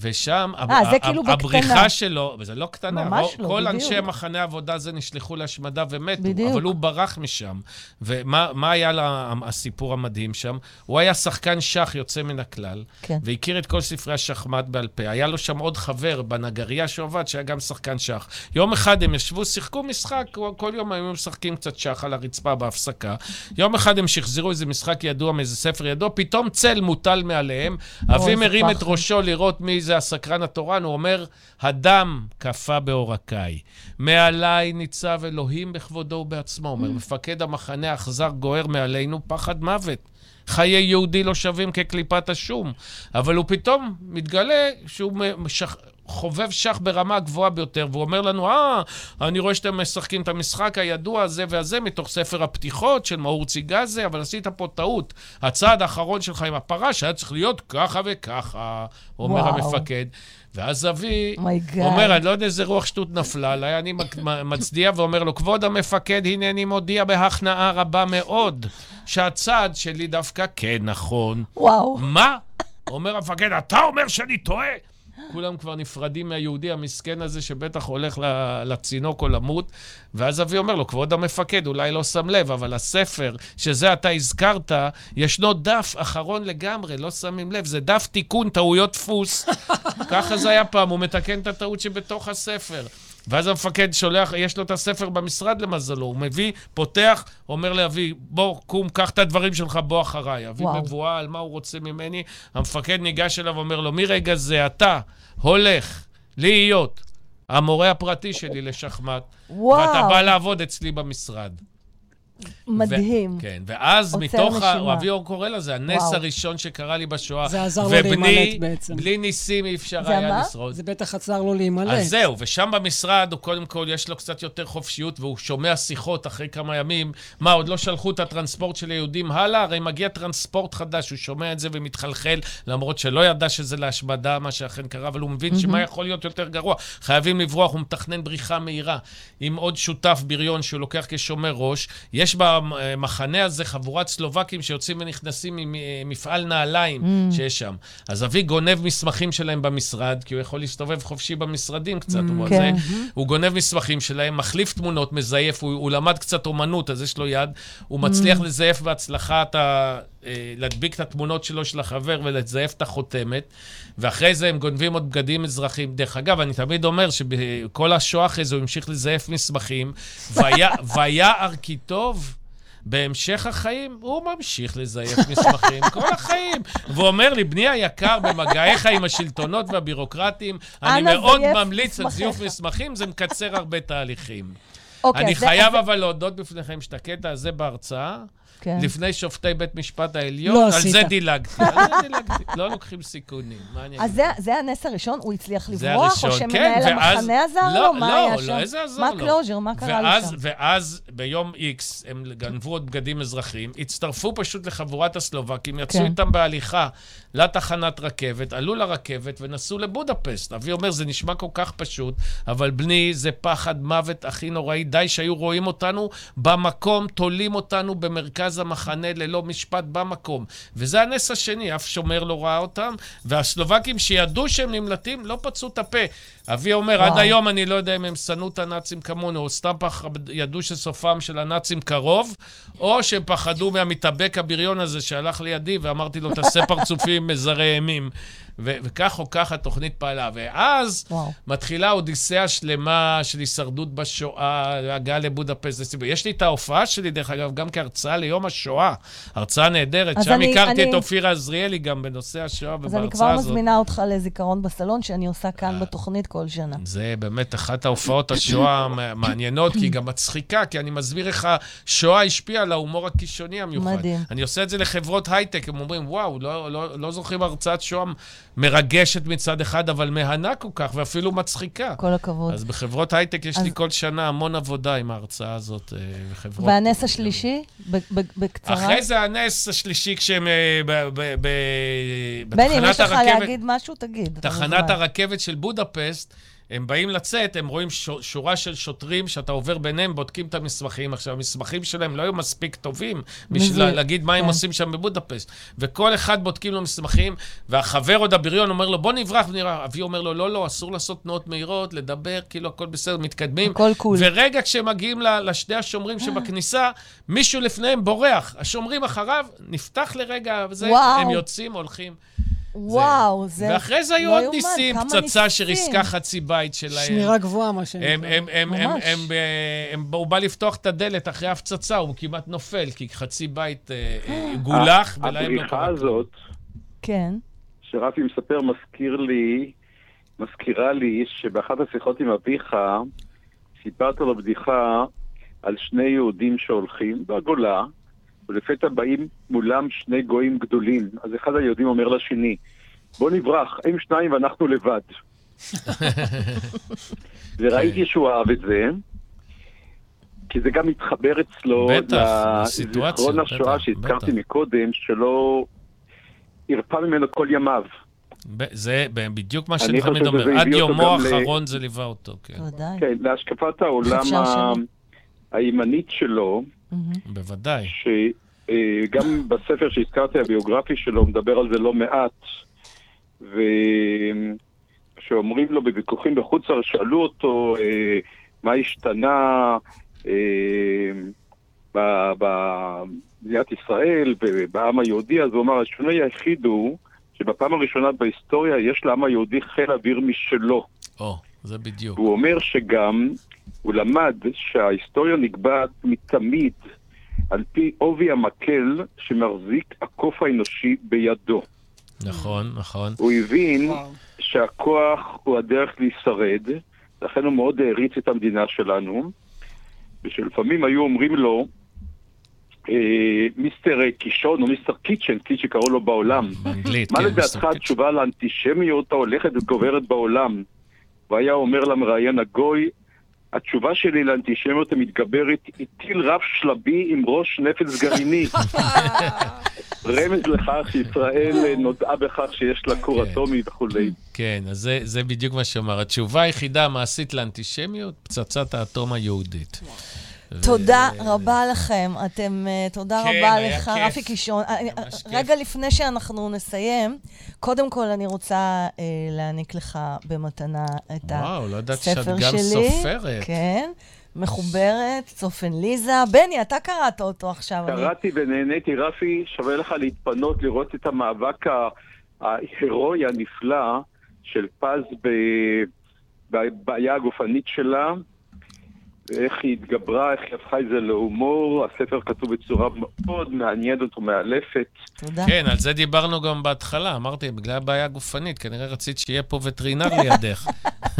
ושם, אה, זה כאילו בקטנה. הבריחה שלו, וזה לא קטנה, ממש לא, כל בדיוק. אנשי מחנה העבודה הזה נשלחו להשמדה ומתו, בדיוק. אבל הוא ברח משם. ומה מה היה לה, הסיפור המדהים שם? הוא היה שחקן שח יוצא מן הכלל, כן. והכיר את כל ספרי השחמט בעל פה. היה לו שם עוד חבר בנגרייה שהוא עבד, שהיה גם שחקן שח. יום אחד הם ישבו, שיחקו משחק, כל- יום היו משחקים קצת שח על הרצפה בהפסקה. יום אחד הם שחזרו איזה משחק ידוע מאיזה ספר ידוע, פתאום צל מוטל מעליהם. אבי מרים את. ראשו לראות מי זה הסקרן התורן, הוא אומר, הדם קפא בעורקיי. מעליי ניצב אלוהים בכבודו ובעצמו. אומר, מפקד המחנה האכזר גוער מעלינו פחד מוות. חיי יהודי לא שווים כקליפת השום. אבל הוא פתאום מתגלה שהוא משח... חובב שח ברמה הגבוהה ביותר, והוא אומר לנו, אה, אני רואה שאתם משחקים את המשחק הידוע הזה והזה מתוך ספר הפתיחות של מאור ציגזה, אבל עשית פה טעות. הצעד האחרון שלך עם הפרש היה צריך להיות ככה וככה, אומר וואו. המפקד. ואז אבי oh my god. אומר, אני לא יודע איזה רוח שטות נפלה עליי, אני מצדיע ואומר לו, כבוד המפקד, הנני מודיע בהכנעה רבה מאוד, שהצעד שלי דווקא כן נכון. וואו. מה? אומר המפקד, אתה אומר שאני טועה? כולם כבר נפרדים מהיהודי המסכן הזה, שבטח הולך לצינוק או למות, ואז אבי אומר לו, כבוד המפקד, אולי לא שם לב, אבל הספר שזה אתה הזכרת, ישנו דף אחרון לגמרי, לא שמים לב, זה דף תיקון טעויות דפוס. ככה זה היה פעם, הוא מתקן את הטעות שבתוך הספר. ואז המפקד שולח, יש לו את הספר במשרד למזלו, הוא מביא, פותח, אומר לאבי, בוא, קום, קח את הדברים שלך, בוא אחריי. אבי על מה הוא רוצה ממני, המפקד ניגש אליו ואומר לו, מרגע זה אתה הולך להיות המורה הפרטי שלי לשחמט, וואו. ואתה בא לעבוד אצלי במשרד. מדהים. ו- כן, ואז מתוך, ה- נשימה. אבי אור קורא לזה, הנס וואו. הראשון שקרה לי בשואה. זה עזר לו ובלי- להימלט בעצם. בלי ניסים אי אפשר היה מה? לשרוד. זה בטח עצר לו להימלט. אז זהו, ושם במשרד, הוא קודם כל, יש לו קצת יותר חופשיות, והוא שומע שיחות אחרי כמה ימים. מה, עוד לא שלחו את הטרנספורט של היהודים הלאה? הרי מגיע טרנספורט חדש, הוא שומע את זה ומתחלחל, למרות שלא ידע שזה להשמדה, מה שאכן קרה, אבל הוא מבין שמה יכול להיות יותר גרוע. חייבים לברוח, הוא מתכנן בריחה מהירה. עם עוד שותף בריון שהוא לוקח כשומר ראש. יש במחנה הזה חבורת סלובקים שיוצאים ונכנסים ממפעל נעליים שיש שם. אז אבי גונב מסמכים שלהם במשרד, כי הוא יכול להסתובב חופשי במשרדים קצת. הוא, כן. זה, הוא גונב מסמכים שלהם, מחליף תמונות, מזייף, הוא, הוא למד קצת אומנות, אז יש לו יד. הוא מצליח לזייף בהצלחה את ה... אה, להדביק את התמונות שלו של החבר ולזייף את החותמת, ואחרי זה הם גונבים עוד בגדים אזרחיים. דרך אגב, אני תמיד אומר שבכל השואה אחרי זה הוא המשיך לזייף מסמכים, והיה- ויער כי טוב. בהמשך החיים, הוא ממשיך לזייף מסמכים כל החיים. והוא אומר לי, בני היקר, במגעיך עם השלטונות והבירוקרטים, אני מאוד ממליץ על מסמכיך." זיוף מסמכים, זה מקצר הרבה תהליכים. אוקיי, אני זה- חייב אז אבל להודות בפניכם שאת הקטע הזה בהרצאה, כן. לפני שופטי בית משפט העליון, לא על עשית. זה דילגתי. על זה דילגתי. לא לוקחים סיכונים. מה אני אז אגיד? זה, זה הנס הראשון? הוא הצליח זה לברוח? או הראשון, שמנהל כן, ואז- המחנה עזר לא, לו? מה לא, היה לא, שם? איזה עזר מה לו? closure? מה קרה לו ואז, שם? ואז ביום איקס הם גנבו עוד בגדים אזרחיים, הצטרפו פשוט לחבורת הסלובקים, יצאו כן. איתם בהליכה לתחנת רכבת, עלו לרכבת ונסעו לבודפסט. אבי אומר, זה נשמע כל כך פשוט, אבל בני, זה פחד מוות הכי נוראי. די שהיו רואים אותנו במקום, תולים אותנו במרכז המחנה ללא משפט במקום. וזה הנס השני, אף שומר לא ראה אותם, והסלובקים שידעו שהם נמלטים, לא פצו את הפה. אבי אומר, וואו. עד היום אני לא יודע אם הם שנאו את הנאצים כמונו, או סתם פח... ידעו שסופם של הנאצים קרוב, או שהם פחדו מהמתאבק הבריון הזה שהלך לידי, ואמרתי לו, תעשה פרצופים מזרי אימים. ו- וכך או כך התוכנית פעלה. ואז וואו. מתחילה אודיסאה שלמה של הישרדות בשואה, הגעה לבודפסט. יש לי את ההופעה שלי, דרך אגב, גם כהרצאה ליום השואה. הרצאה נהדרת. שם אני- הכרתי אני- את אופירה עזריאלי גם בנושא השואה אז אני ובהרצאה כבר הזאת. מזמינה אותך לזיכרון בסלון, שאני עושה אה. כאן בתוכנית כל שנה. זה באמת אחת ההופעות השואה המעניינות, כי היא גם מצחיקה, כי אני מסביר איך השואה השפיעה על ההומור הקישוני המיוחד. מדהים. אני עושה את זה לחברות הייטק, הם אומרים, וואו, לא, לא, לא זוכרים הרצאת שואה מרגשת מצד אחד, אבל מהנה כל כך, ואפילו מצחיקה. כל הכבוד. אז בחברות הייטק יש אז- לי כל שנה המון עבודה עם ההרצאה הזאת. אה, בחברות... והנס השלישי? בקצרה? אחרי זה הנס השלישי, כשהם אה, ב- ב- ב- בני, אם בתחנת יש לך הרכבת... להגיד משהו, תגיד. תחנת. הרכבת של בודפסט, הם באים לצאת, הם רואים שורה של שוטרים שאתה עובר ביניהם, בודקים את המסמכים. עכשיו, המסמכים שלהם לא היו מספיק טובים בשביל מזה- להגיד מה הם כן. עושים שם בבודפשט. וכל אחד בודקים לו מסמכים, והחבר עוד הבריון אומר לו, בוא נברח, ונראה. אבי אומר לו, לא, לא, אסור לעשות תנועות מהירות, לדבר, כאילו הכל בסדר, מתקדמים. הכל קול. ורגע כשהם מגיעים ל- לשני השומרים שבכניסה, מישהו לפניהם בורח. השומרים אחריו, נפתח לרגע, וזה, וואו. הם יוצאים, הולכים. וואו, זה... ואחרי זה היו לא עוד יאומן, ניסים, פצצה. שריסקה חצי בית שלהם. שמירה גבוהה, מה שנקרא. הם, הם, הם, הם, ממש. הם, הם, הם, הוא בא לפתוח את הדלת אחרי הפצצה, הוא כמעט נופל, כי חצי בית אה, אה, גולח, ולהם לא הבריחה. הזאת, כן. שרפי מספר, מזכיר לי, מזכירה לי שבאחת השיחות עם אביך, סיפרת לו בדיחה על שני יהודים שהולכים בגולה, ולפתע באים מולם שני גויים גדולים. אז אחד היהודים אומר לשני, בוא נברח, הם שניים ואנחנו לבד. וראיתי שהוא אהב את זה, כי זה גם מתחבר אצלו לזיכרון השואה שהזכרתי. מקודם, שלא הרפה ממנו כל ימיו. זה בדיוק מה אני שאני תמיד חושב אומר, שזה עד יומו האחרון זה ליווה אותו, כן. כן, להשקפת העולם. הימנית שלו. בוודאי. שגם בספר שהזכרתי, הביוגרפי שלו, הוא מדבר על זה לא מעט, וכשאומרים לו בוויכוחים בחוץ לארץ, שאלו אותו אה, מה השתנה אה, במדינת ישראל ובעם היהודי, אז הוא אמר, השינוי היחיד הוא שבפעם הראשונה בהיסטוריה יש לעם היהודי חיל אוויר משלו. או, זה בדיוק. והוא אומר שגם הוא למד שההיסטוריה נקבעת מתמיד על פי עובי המקל שמחזיק הקוף האנושי בידו. נכון, נכון. הוא הבין. שהכוח הוא הדרך להישרד, לכן הוא מאוד העריץ את המדינה שלנו, ושלפעמים היו אומרים לו, אה, מיסטר קישון או מיסטר קיצ'ן, כפי שקראו לו בעולם, באנגלית, מה כן, לדעתך. התשובה לאנטישמיות ההולכת וגוברת בעולם? והיה אומר למראיין הגוי, התשובה שלי לאנטישמיות המתגברת היא טיל רב שלבי עם ראש נפץ גרעיני. רמז לכך שישראל נודעה בכך שיש לה כור כן. אטומי וכולי. כן, אז זה, זה בדיוק מה שאמר. התשובה היחידה המעשית לאנטישמיות, פצצת האטום היהודית. תודה רבה לכם. אתם, אה, תודה כן, רבה לך, כיף. רפי קישון. אה, אה. רגע לפני שאנחנו נסיים, קודם כל אני רוצה אה, להעניק לך במתנה את וואו, לא ידעתי שאת הספר גם שלי. סופרת. כן, מחוברת, צופן ליזה. בני, אתה קראת אותו עכשיו. אני- קראתי ונהניתי, רפי, שווה לך להתפנות לראות את המאבק ההירואי הנפלא של פז בבעיה הגופנית שלה, ואיך היא התגברה, איך היא הפכה את זה להומור. הספר כתוב בצורה מאוד מעניינת ומאלפת. תודה. כן, על זה דיברנו גם בהתחלה. אמרתי, בגלל הבעיה הגופנית, כנראה רצית שיהיה פה וטרינר לידך.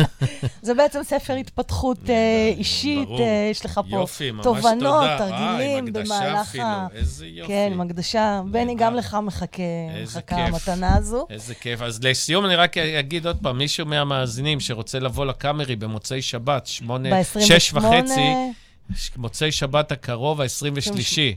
זה בעצם ספר התפתחות אה, אישית, ברור. אה, יש לך פה יופי, ממש תובנות, תודה. תרגילים אה, עם הקדשה במהלך אפילו. ה... איזה יופי. כן, עם הקדשה. בני. גם לך מחכה, מחכה. המתנה הזו. איזה כיף. אז לסיום אני רק אגיד עוד פעם, מישהו מהמאזינים שרוצה לבוא לקאמרי במוצאי שבת, שמונה, שש וחצי, מוצאי שבת הקרוב, ה-23.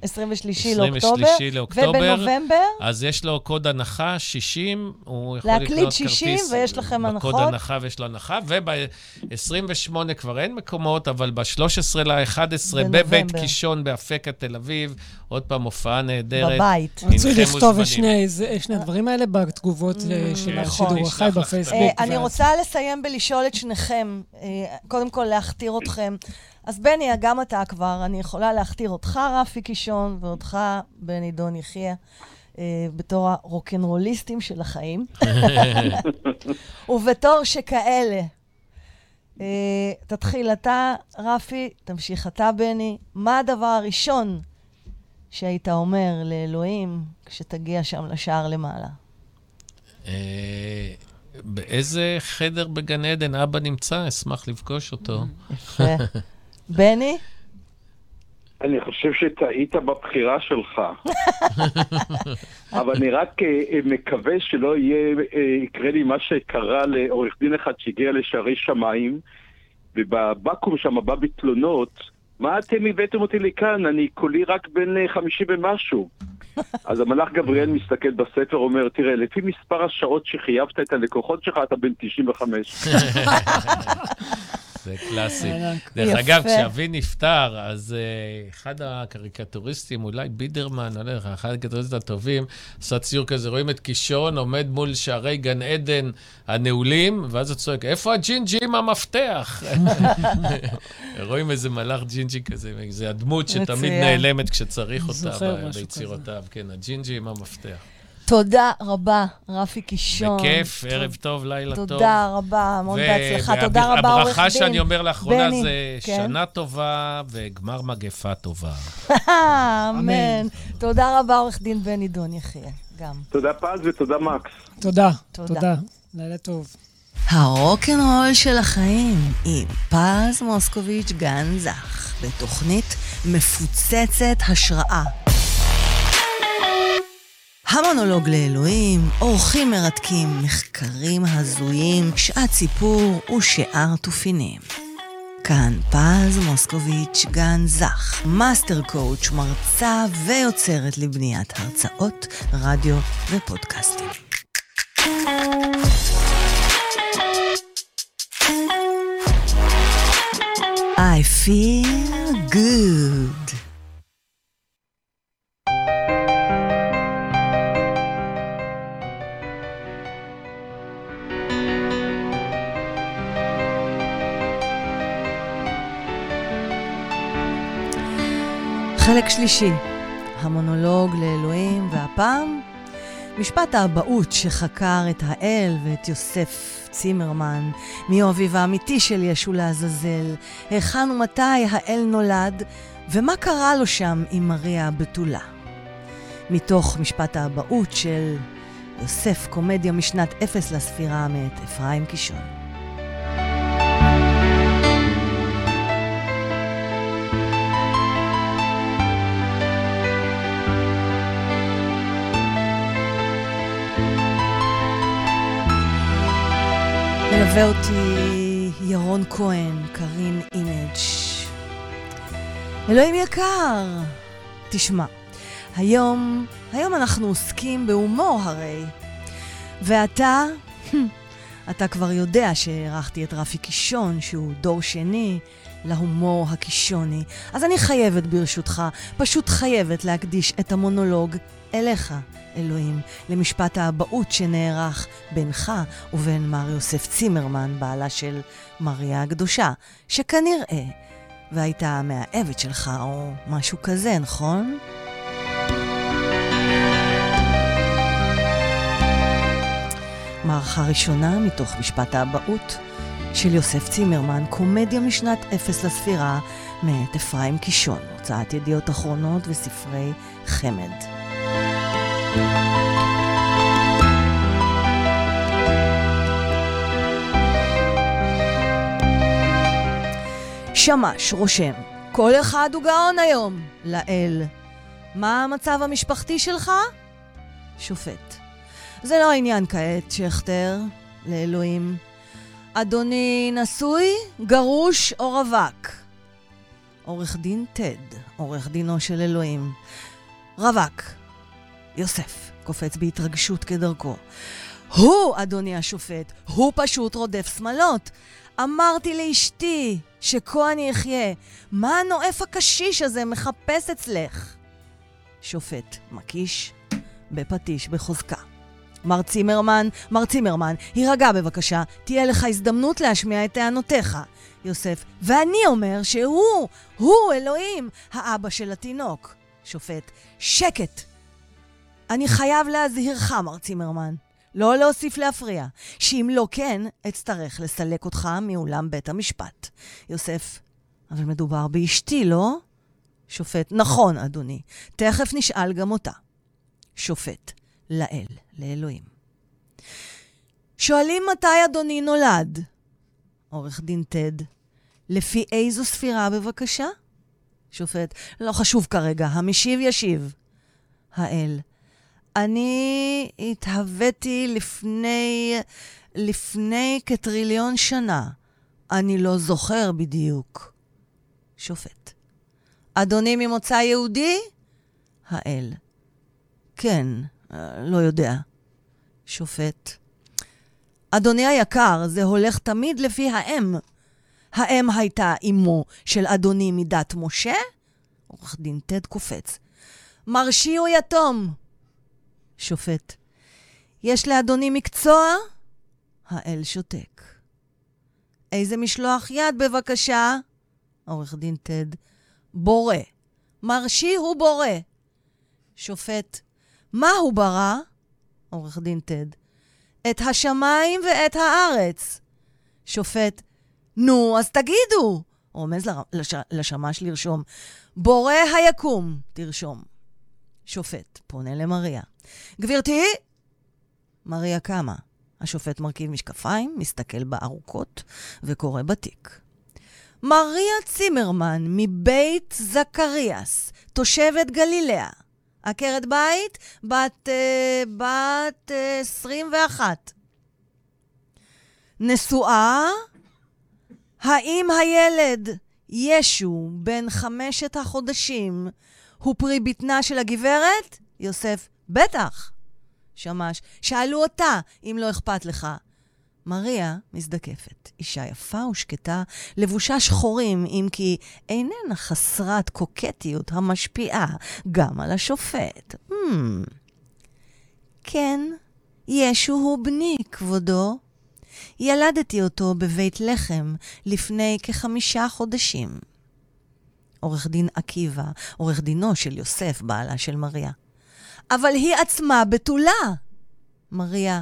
23 23 לאוקטובר. לאוקטובר. ובנובמבר, אז יש לו קוד הנחה 60, הוא יכול להקליד לקנות 60 כרטיס ויש לכם בקוד הנחות. הנחה ויש לו הנחה, וב-28 כבר אין מקומות, אבל ב-13 ל-11 בנובמבר. בבית קישון באפקה תל אביב, עוד פעם הופעה נהדרת. בבית. רצוי לכתוב את. שני הדברים האלה בתגובות אה, של נכון. השידור נשלח החי בפייסבוק. אה, אני רוצה לסיים בלשאול את שניכם, אה, קודם כל להכתיר אתכם. אז בני, גם אתה כבר, אני יכולה להכתיר אותך, רפי קישון, ואותך, בני דון יחיא, אה, בתור הרוקנרוליסטים של החיים. ובתור שכאלה. אה, תתחיל אתה, רפי, תמשיך אתה, בני. מה הדבר הראשון שהיית אומר לאלוהים כשתגיע שם לשער למעלה? אה, באיזה חדר בגן עדן אבא נמצא? אשמח לפגוש אותו. יפה. בני? אני חושב שטעית בבחירה שלך. אבל אני רק אה, אה, מקווה שלא יהיה, אה, יקרה לי מה שקרה לעורך דין אחד שהגיע לשערי שמיים, ובבקו"ם שם בא בתלונות, מה אתם הבאתם אותי לכאן? אני כולי רק בן אה, חמישי ומשהו. אז המלאך גבריאל מסתכל בספר, אומר, תראה, לפי מספר השעות שחייבת את הלקוחות שלך, אתה בן 95. זה קלאסי. ענק. דרך יפה. אגב, כשאבי נפטר, אז uh, אחד הקריקטוריסטים, אולי בידרמן, אני לא יודע, אחד הקריקטוריסטים הטובים, עשה ציור כזה, רואים את קישון עומד מול שערי גן עדן הנעולים, ואז הוא צועק, איפה הג'ינג'י עם המפתח? רואים איזה מלאך ג'ינג'י כזה, זה הדמות שתמיד. נעלמת כשצריך אותה ביצירותיו. כן, הג'ינג'י עם המפתח. תודה רבה, רפי קישון. בכיף, ערב טוב, לילה טוב. תודה רבה, המון ו- בהצלחה. תודה רבה, עורך דין. הברכה שאני אומר לאחרונה בני, זה כן. שנה טובה וגמר מגפה טובה. אמן. תודה רבה, עורך דין בני דון יחיא, גם. תודה פז ותודה מקס. תודה. תודה. תודה. לילה טוב. הרוקנרול של החיים עם פז מוסקוביץ' גן זך, בתוכנית מפוצצת השראה. המונולוג לאלוהים, אורחים מרתקים, מחקרים הזויים, שעת סיפור ושאר תופינים. כאן פז מוסקוביץ' גן זך, master coach, מרצה ויוצרת לבניית הרצאות, רדיו ופודקאסטים. I feel good. חלק שלישי, המונולוג לאלוהים, והפעם, משפט האבהות שחקר את האל ואת יוסף צימרמן, מי הוא אביו האמיתי של ישו לעזאזל, היכן ומתי האל נולד, ומה קרה לו שם עם מריה הבתולה. מתוך משפט האבהות של יוסף, קומדיה משנת אפס לספירה מאת אפרים קישון. מלווה אותי ירון כהן, Green Image. אלוהים יקר, תשמע, היום, היום אנחנו עוסקים בהומור הרי. ואתה, אתה כבר יודע שאירחתי את רפי קישון, שהוא דור שני להומור הקישוני. אז אני חייבת, ברשותך, פשוט חייבת להקדיש את המונולוג אליך, אלוהים, למשפט האבהות שנערך בינך ובין מר יוסף צימרמן, בעלה של מריה הקדושה, שכנראה והייתה המאהבת שלך או משהו כזה, נכון? מערכה ראשונה מתוך משפט האבהות של יוסף צימרמן, קומדיה משנת אפס לספירה, מאת אפרים קישון, הוצאת ידיעות אחרונות וספרי חמד. שמש רושם, כל אחד הוא גאון היום, לאל. מה המצב המשפחתי שלך? שופט. זה לא העניין כעת, שכטר, לאלוהים. אדוני נשוי, גרוש או רווק? עורך דין טד, עורך דינו של אלוהים. רווק. יוסף קופץ בהתרגשות כדרכו. הוא, אדוני השופט, הוא פשוט רודף שמלות. אמרתי לאשתי שכה אני אחיה. מה הנואף הקשיש הזה מחפש אצלך? שופט מקיש בפטיש בחוזקה. מר צימרמן, מר צימרמן, הירגע בבקשה, תהיה לך הזדמנות להשמיע את טענותיך. יוסף, ואני אומר שהוא, הוא אלוהים, האבא של התינוק. שופט, שקט! אני חייב להזהירך, מר צימרמן. לא להוסיף להפריע, שאם לא כן, אצטרך לסלק אותך מאולם בית המשפט. יוסף, אבל מדובר באשתי, לא? שופט, נכון, אדוני. תכף נשאל גם אותה. שופט, לאל, לאלוהים. שואלים מתי אדוני נולד? עורך דין טד, לפי איזו ספירה בבקשה? שופט, לא חשוב כרגע, המשיב ישיב. האל, אני התהוויתי לפני, לפני כטריליון שנה. אני לא זוכר בדיוק. שופט. אדוני ממוצא יהודי? האל. כן, אה, לא יודע. שופט. אדוני היקר, זה הולך תמיד לפי האם. האם הייתה אמו של אדוני מדת משה? עורך דין טד קופץ. מרשי הוא יתום. שופט. יש לאדוני מקצוע? האל שותק. איזה משלוח יד בבקשה? עורך דין טד. בורא. מרשי הוא בורא. שופט. מה הוא ברא? עורך דין טד. את השמיים ואת הארץ. שופט. נו, אז תגידו. רומז לש... לשמש לרשום. בורא היקום, תרשום. שופט, פונה למריה. גברתי? מריה קמה. השופט מרכיב משקפיים, מסתכל בארוכות וקורא בתיק. מריה צימרמן מבית זכריאס, תושבת גלילאה. עקרת בית, בת, uh, בת uh, 21. נשואה? האם הילד ישו, בן חמשת החודשים, הוא פרי בטנה של הגברת? יוסף, בטח. שמש, שאלו אותה אם לא אכפת לך. מריה מזדקפת, אישה יפה ושקטה, לבושה שחורים, אם כי איננה חסרת קוקטיות המשפיעה גם על השופט. Hmm. כן, ישו הוא בני, כבודו. ילדתי אותו בבית לחם לפני כחמישה חודשים. עורך דין עקיבא, עורך דינו של יוסף, בעלה של מריה. אבל היא עצמה בתולה. מריה,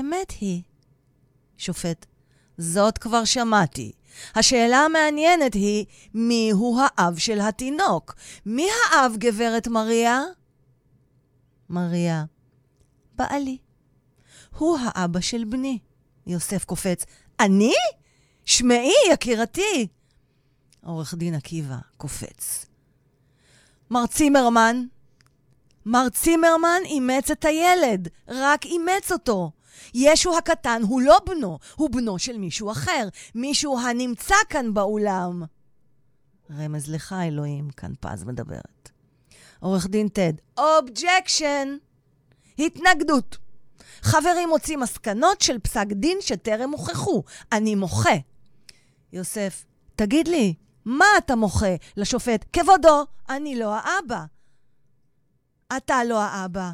אמת היא. שופט, זאת כבר שמעתי. השאלה המעניינת היא, מי הוא האב של התינוק? מי האב, גברת מריה? מריה, בעלי. הוא האבא של בני. יוסף קופץ, אני? שמעי, יקירתי. עורך דין עקיבא קופץ. מר צימרמן, מר צימרמן אימץ את הילד, רק אימץ אותו. ישו הקטן הוא לא בנו, הוא בנו של מישהו אחר, מישהו הנמצא כאן באולם. רמז לך, אלוהים, כאן פז מדברת. עורך דין טד, objection! התנגדות. חברי מוציא מסקנות של פסק דין שטרם הוכחו. אני מוחה. יוסף, תגיד לי, מה אתה מוחה? לשופט, כבודו, אני לא האבא. אתה לא האבא.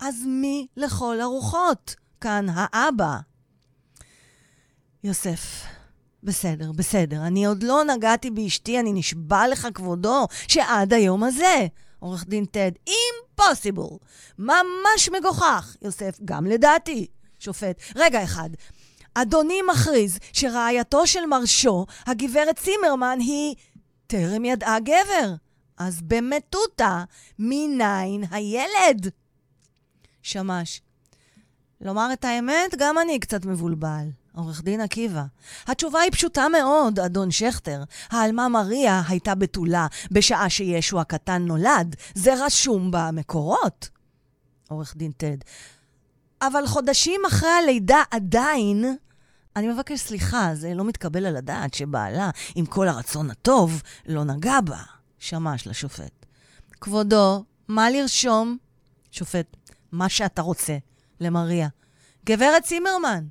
אז מי לכל הרוחות? כאן האבא. יוסף, בסדר, בסדר. אני עוד לא נגעתי באשתי, אני נשבע לך, כבודו, שעד היום הזה. עורך דין טד, אימפוסיבול. ממש מגוחך. יוסף, גם לדעתי. שופט, רגע אחד. אדוני מכריז שרעייתו של מרשו, הגברת צימרמן, היא טרם ידעה גבר. אז במטותא, מניין הילד? שמש, לומר את האמת, גם אני קצת מבולבל. עורך דין עקיבא. התשובה היא פשוטה מאוד, אדון שכטר. העלמה מריה הייתה בתולה בשעה שישו הקטן נולד. זה רשום במקורות. עורך דין טד. אבל חודשים אחרי הלידה עדיין... אני מבקש סליחה, זה לא מתקבל על הדעת שבעלה, עם כל הרצון הטוב, לא נגע בה. שמש לשופט. כבודו, מה לרשום? שופט, מה שאתה רוצה. למריה. גברת צימרמן,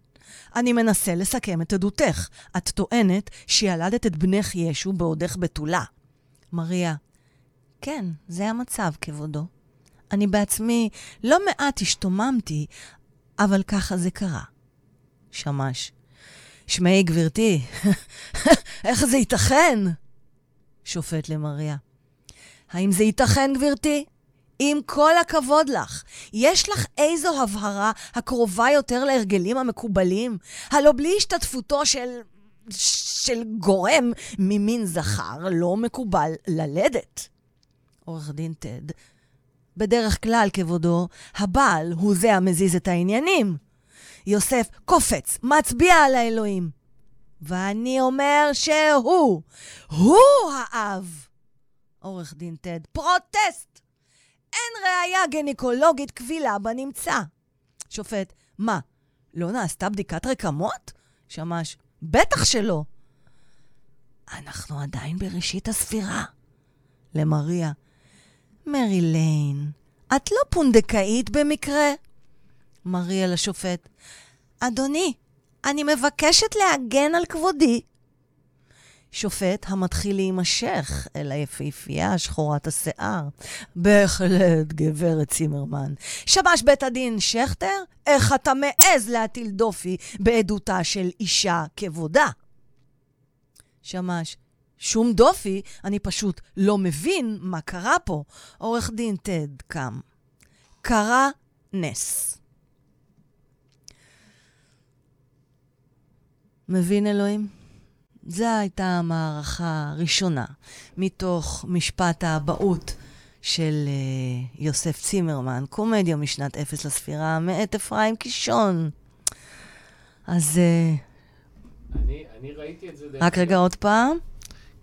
אני מנסה לסכם את עדותך. את טוענת שילדת את בנך ישו בעודך בתולה. מריה, כן, זה המצב, כבודו. אני בעצמי לא מעט השתוממתי, אבל ככה זה קרה. שמש, שמעי, גברתי, איך זה ייתכן? שופט למריה, האם זה ייתכן, גברתי? עם כל הכבוד לך, יש לך איזו הבהרה הקרובה יותר להרגלים המקובלים? הלא בלי השתתפותו של... של גורם ממין זכר לא מקובל ללדת. עורך דין טד, בדרך כלל, כבודו, הבעל הוא זה המזיז את העניינים. יוסף קופץ, מצביע על האלוהים. ואני אומר שהוא, הוא האב. עורך דין טד, פרוטסט! אין ראייה גניקולוגית קבילה בנמצא. שופט, מה, לא נעשתה בדיקת רקמות? שמש, בטח שלא. אנחנו עדיין בראשית הספירה. למריה, מרי ליין, את לא פונדקאית במקרה? מריע לשופט. אדוני, אני מבקשת להגן על כבודי. שופט המתחיל להימשך אל היפהפייה שחורת השיער. בהחלט, גברת צימרמן. שמש בית הדין שכטר, איך אתה מעז להטיל דופי בעדותה של אישה כבודה? שמש, שום דופי, אני פשוט לא מבין מה קרה פה. עורך דין טד קם. קרה נס. מבין אלוהים? זו הייתה המערכה הראשונה מתוך משפט האבהות של uh, יוסף צימרמן, קומדיה משנת אפס לספירה, מאת אפרים קישון. אז... Uh, אני, אני ראיתי את זה... רק רגע עוד פעם.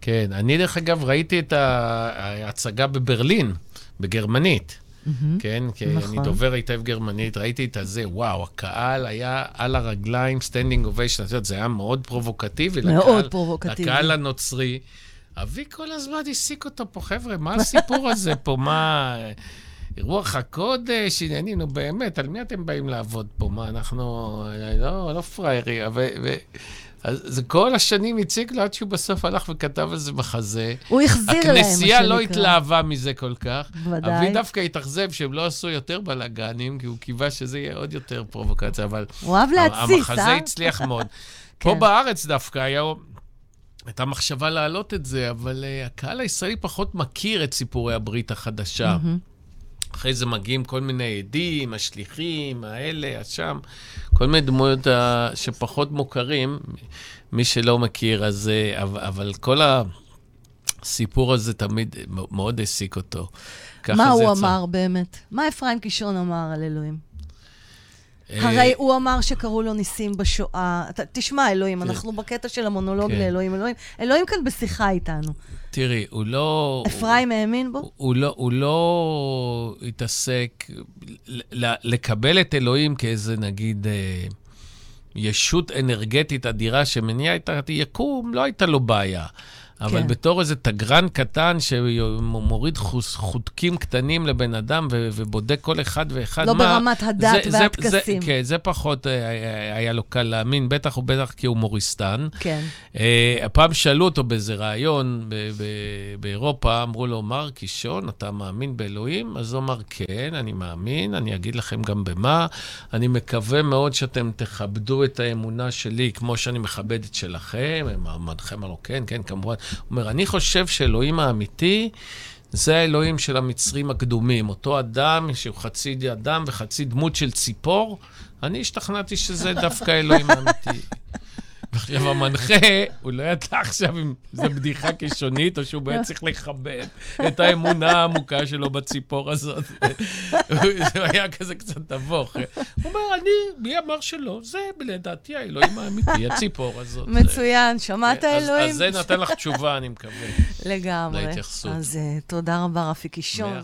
כן, אני דרך אגב ראיתי את ההצגה בברלין, בגרמנית. כן, כי נכון. אני דובר היטב גרמנית, ראיתי את הזה, וואו, הקהל היה על הרגליים, standing ovation, את יודעת, זה היה מאוד פרובוקטיבי. מאוד לקהל, פרובוקטיבי. לקהל הנוצרי. אבי כל הזמן העסיק אותו פה, חבר'ה, מה הסיפור הזה פה? מה... רוח הקודש, עניינים, נו באמת, על מי אתם באים לעבוד פה? מה, אנחנו לא, לא פראיירים, ו... ו... אז זה כל השנים הציג לו עד שהוא בסוף הלך וכתב על זה מחזה. הוא החזיר להם, מה שנקרא. הכנסייה לא התלהבה מזה כל כך. בוודאי. אבי דווקא התאכזב שהם לא עשו יותר בלאגנים, כי הוא קיווה שזה יהיה עוד יותר פרובוקציה, אבל... הוא אהב להתסיס, אה? המחזה הצליח מאוד. פה כן. בארץ דווקא היה... הייתה מחשבה להעלות את זה, אבל uh, הקהל הישראלי פחות מכיר את סיפורי הברית החדשה. אחרי זה מגיעים כל מיני עדים, השליחים, האלה, השם, כל מיני דמויות uh, שפחות מוכרים, מי שלא מכיר, אז... Uh, אבל, כל הסיפור הזה תמיד מאוד העסיק אותו. מה הוא יצא. אמר באמת? מה אפרים קישון אמר על אלוהים? אה, הרי הוא אמר שקראו לו ניסים בשואה. אתה- תשמע, אלוהים, כן. אנחנו בקטע של המונולוג כן. לאלוהים. אלוהים, אלוהים כאן בשיחה איתנו. תראי, הוא לא... אפרים האמין בו? הוא, לא, הוא לא התעסק לקבל את אלוהים כאיזה, נגיד, אה, ישות אנרגטית אדירה שמניעה את היקום, לא הייתה לו בעיה. אבל כן. בתור איזה תגרן קטן שמוריד חוס- חוטקים קטנים לבן אדם ו- ובודק כל אחד ואחד לא מה... ברמת הדת זה- והטקסים. זה, כן, זה פחות אה, היה- היה לו קל להאמין, בטח ובטח כי הוא מוריסטן. כן. אה, הפעם שאלו אותו באיזה ב- ב- באירופה, אמרו לו, מר קישון, אתה מאמין באלוהים? אז הוא אמר, כן, אני מאמין, אני אגיד לכם גם במה. אני מקווה מאוד שאתם תכבדו את האמונה שלי כמו שאני מכבד את שלכם. מעמדכם אמרו, כן, כן, כמובן. הוא אומר, אני חושב שאלוהים האמיתי... זה האלוהים של המצרים הקדומים, אותו אדם שהוא חצי אדם וחצי דמות של ציפור, אני השתכנעתי שזה דווקא האלוהים האמיתי. עכשיו, המנחה, הוא לא ידע עכשיו אם זו בדיחה קישונית, או שהוא באמת צריך לכבד את האמונה העמוקה שלו בציפור הזאת. זה היה כזה קצת נבוך. הוא אומר, אני, מי אמר שלא? זה לדעתי האלוהים האמיתי, הציפור הזאת. מצוין, שמעת אלוהים? אז זה נותן לך תשובה, אני מקווה. לגמרי. להתייחסות. אז אה, תודה רבה, רפי קישון.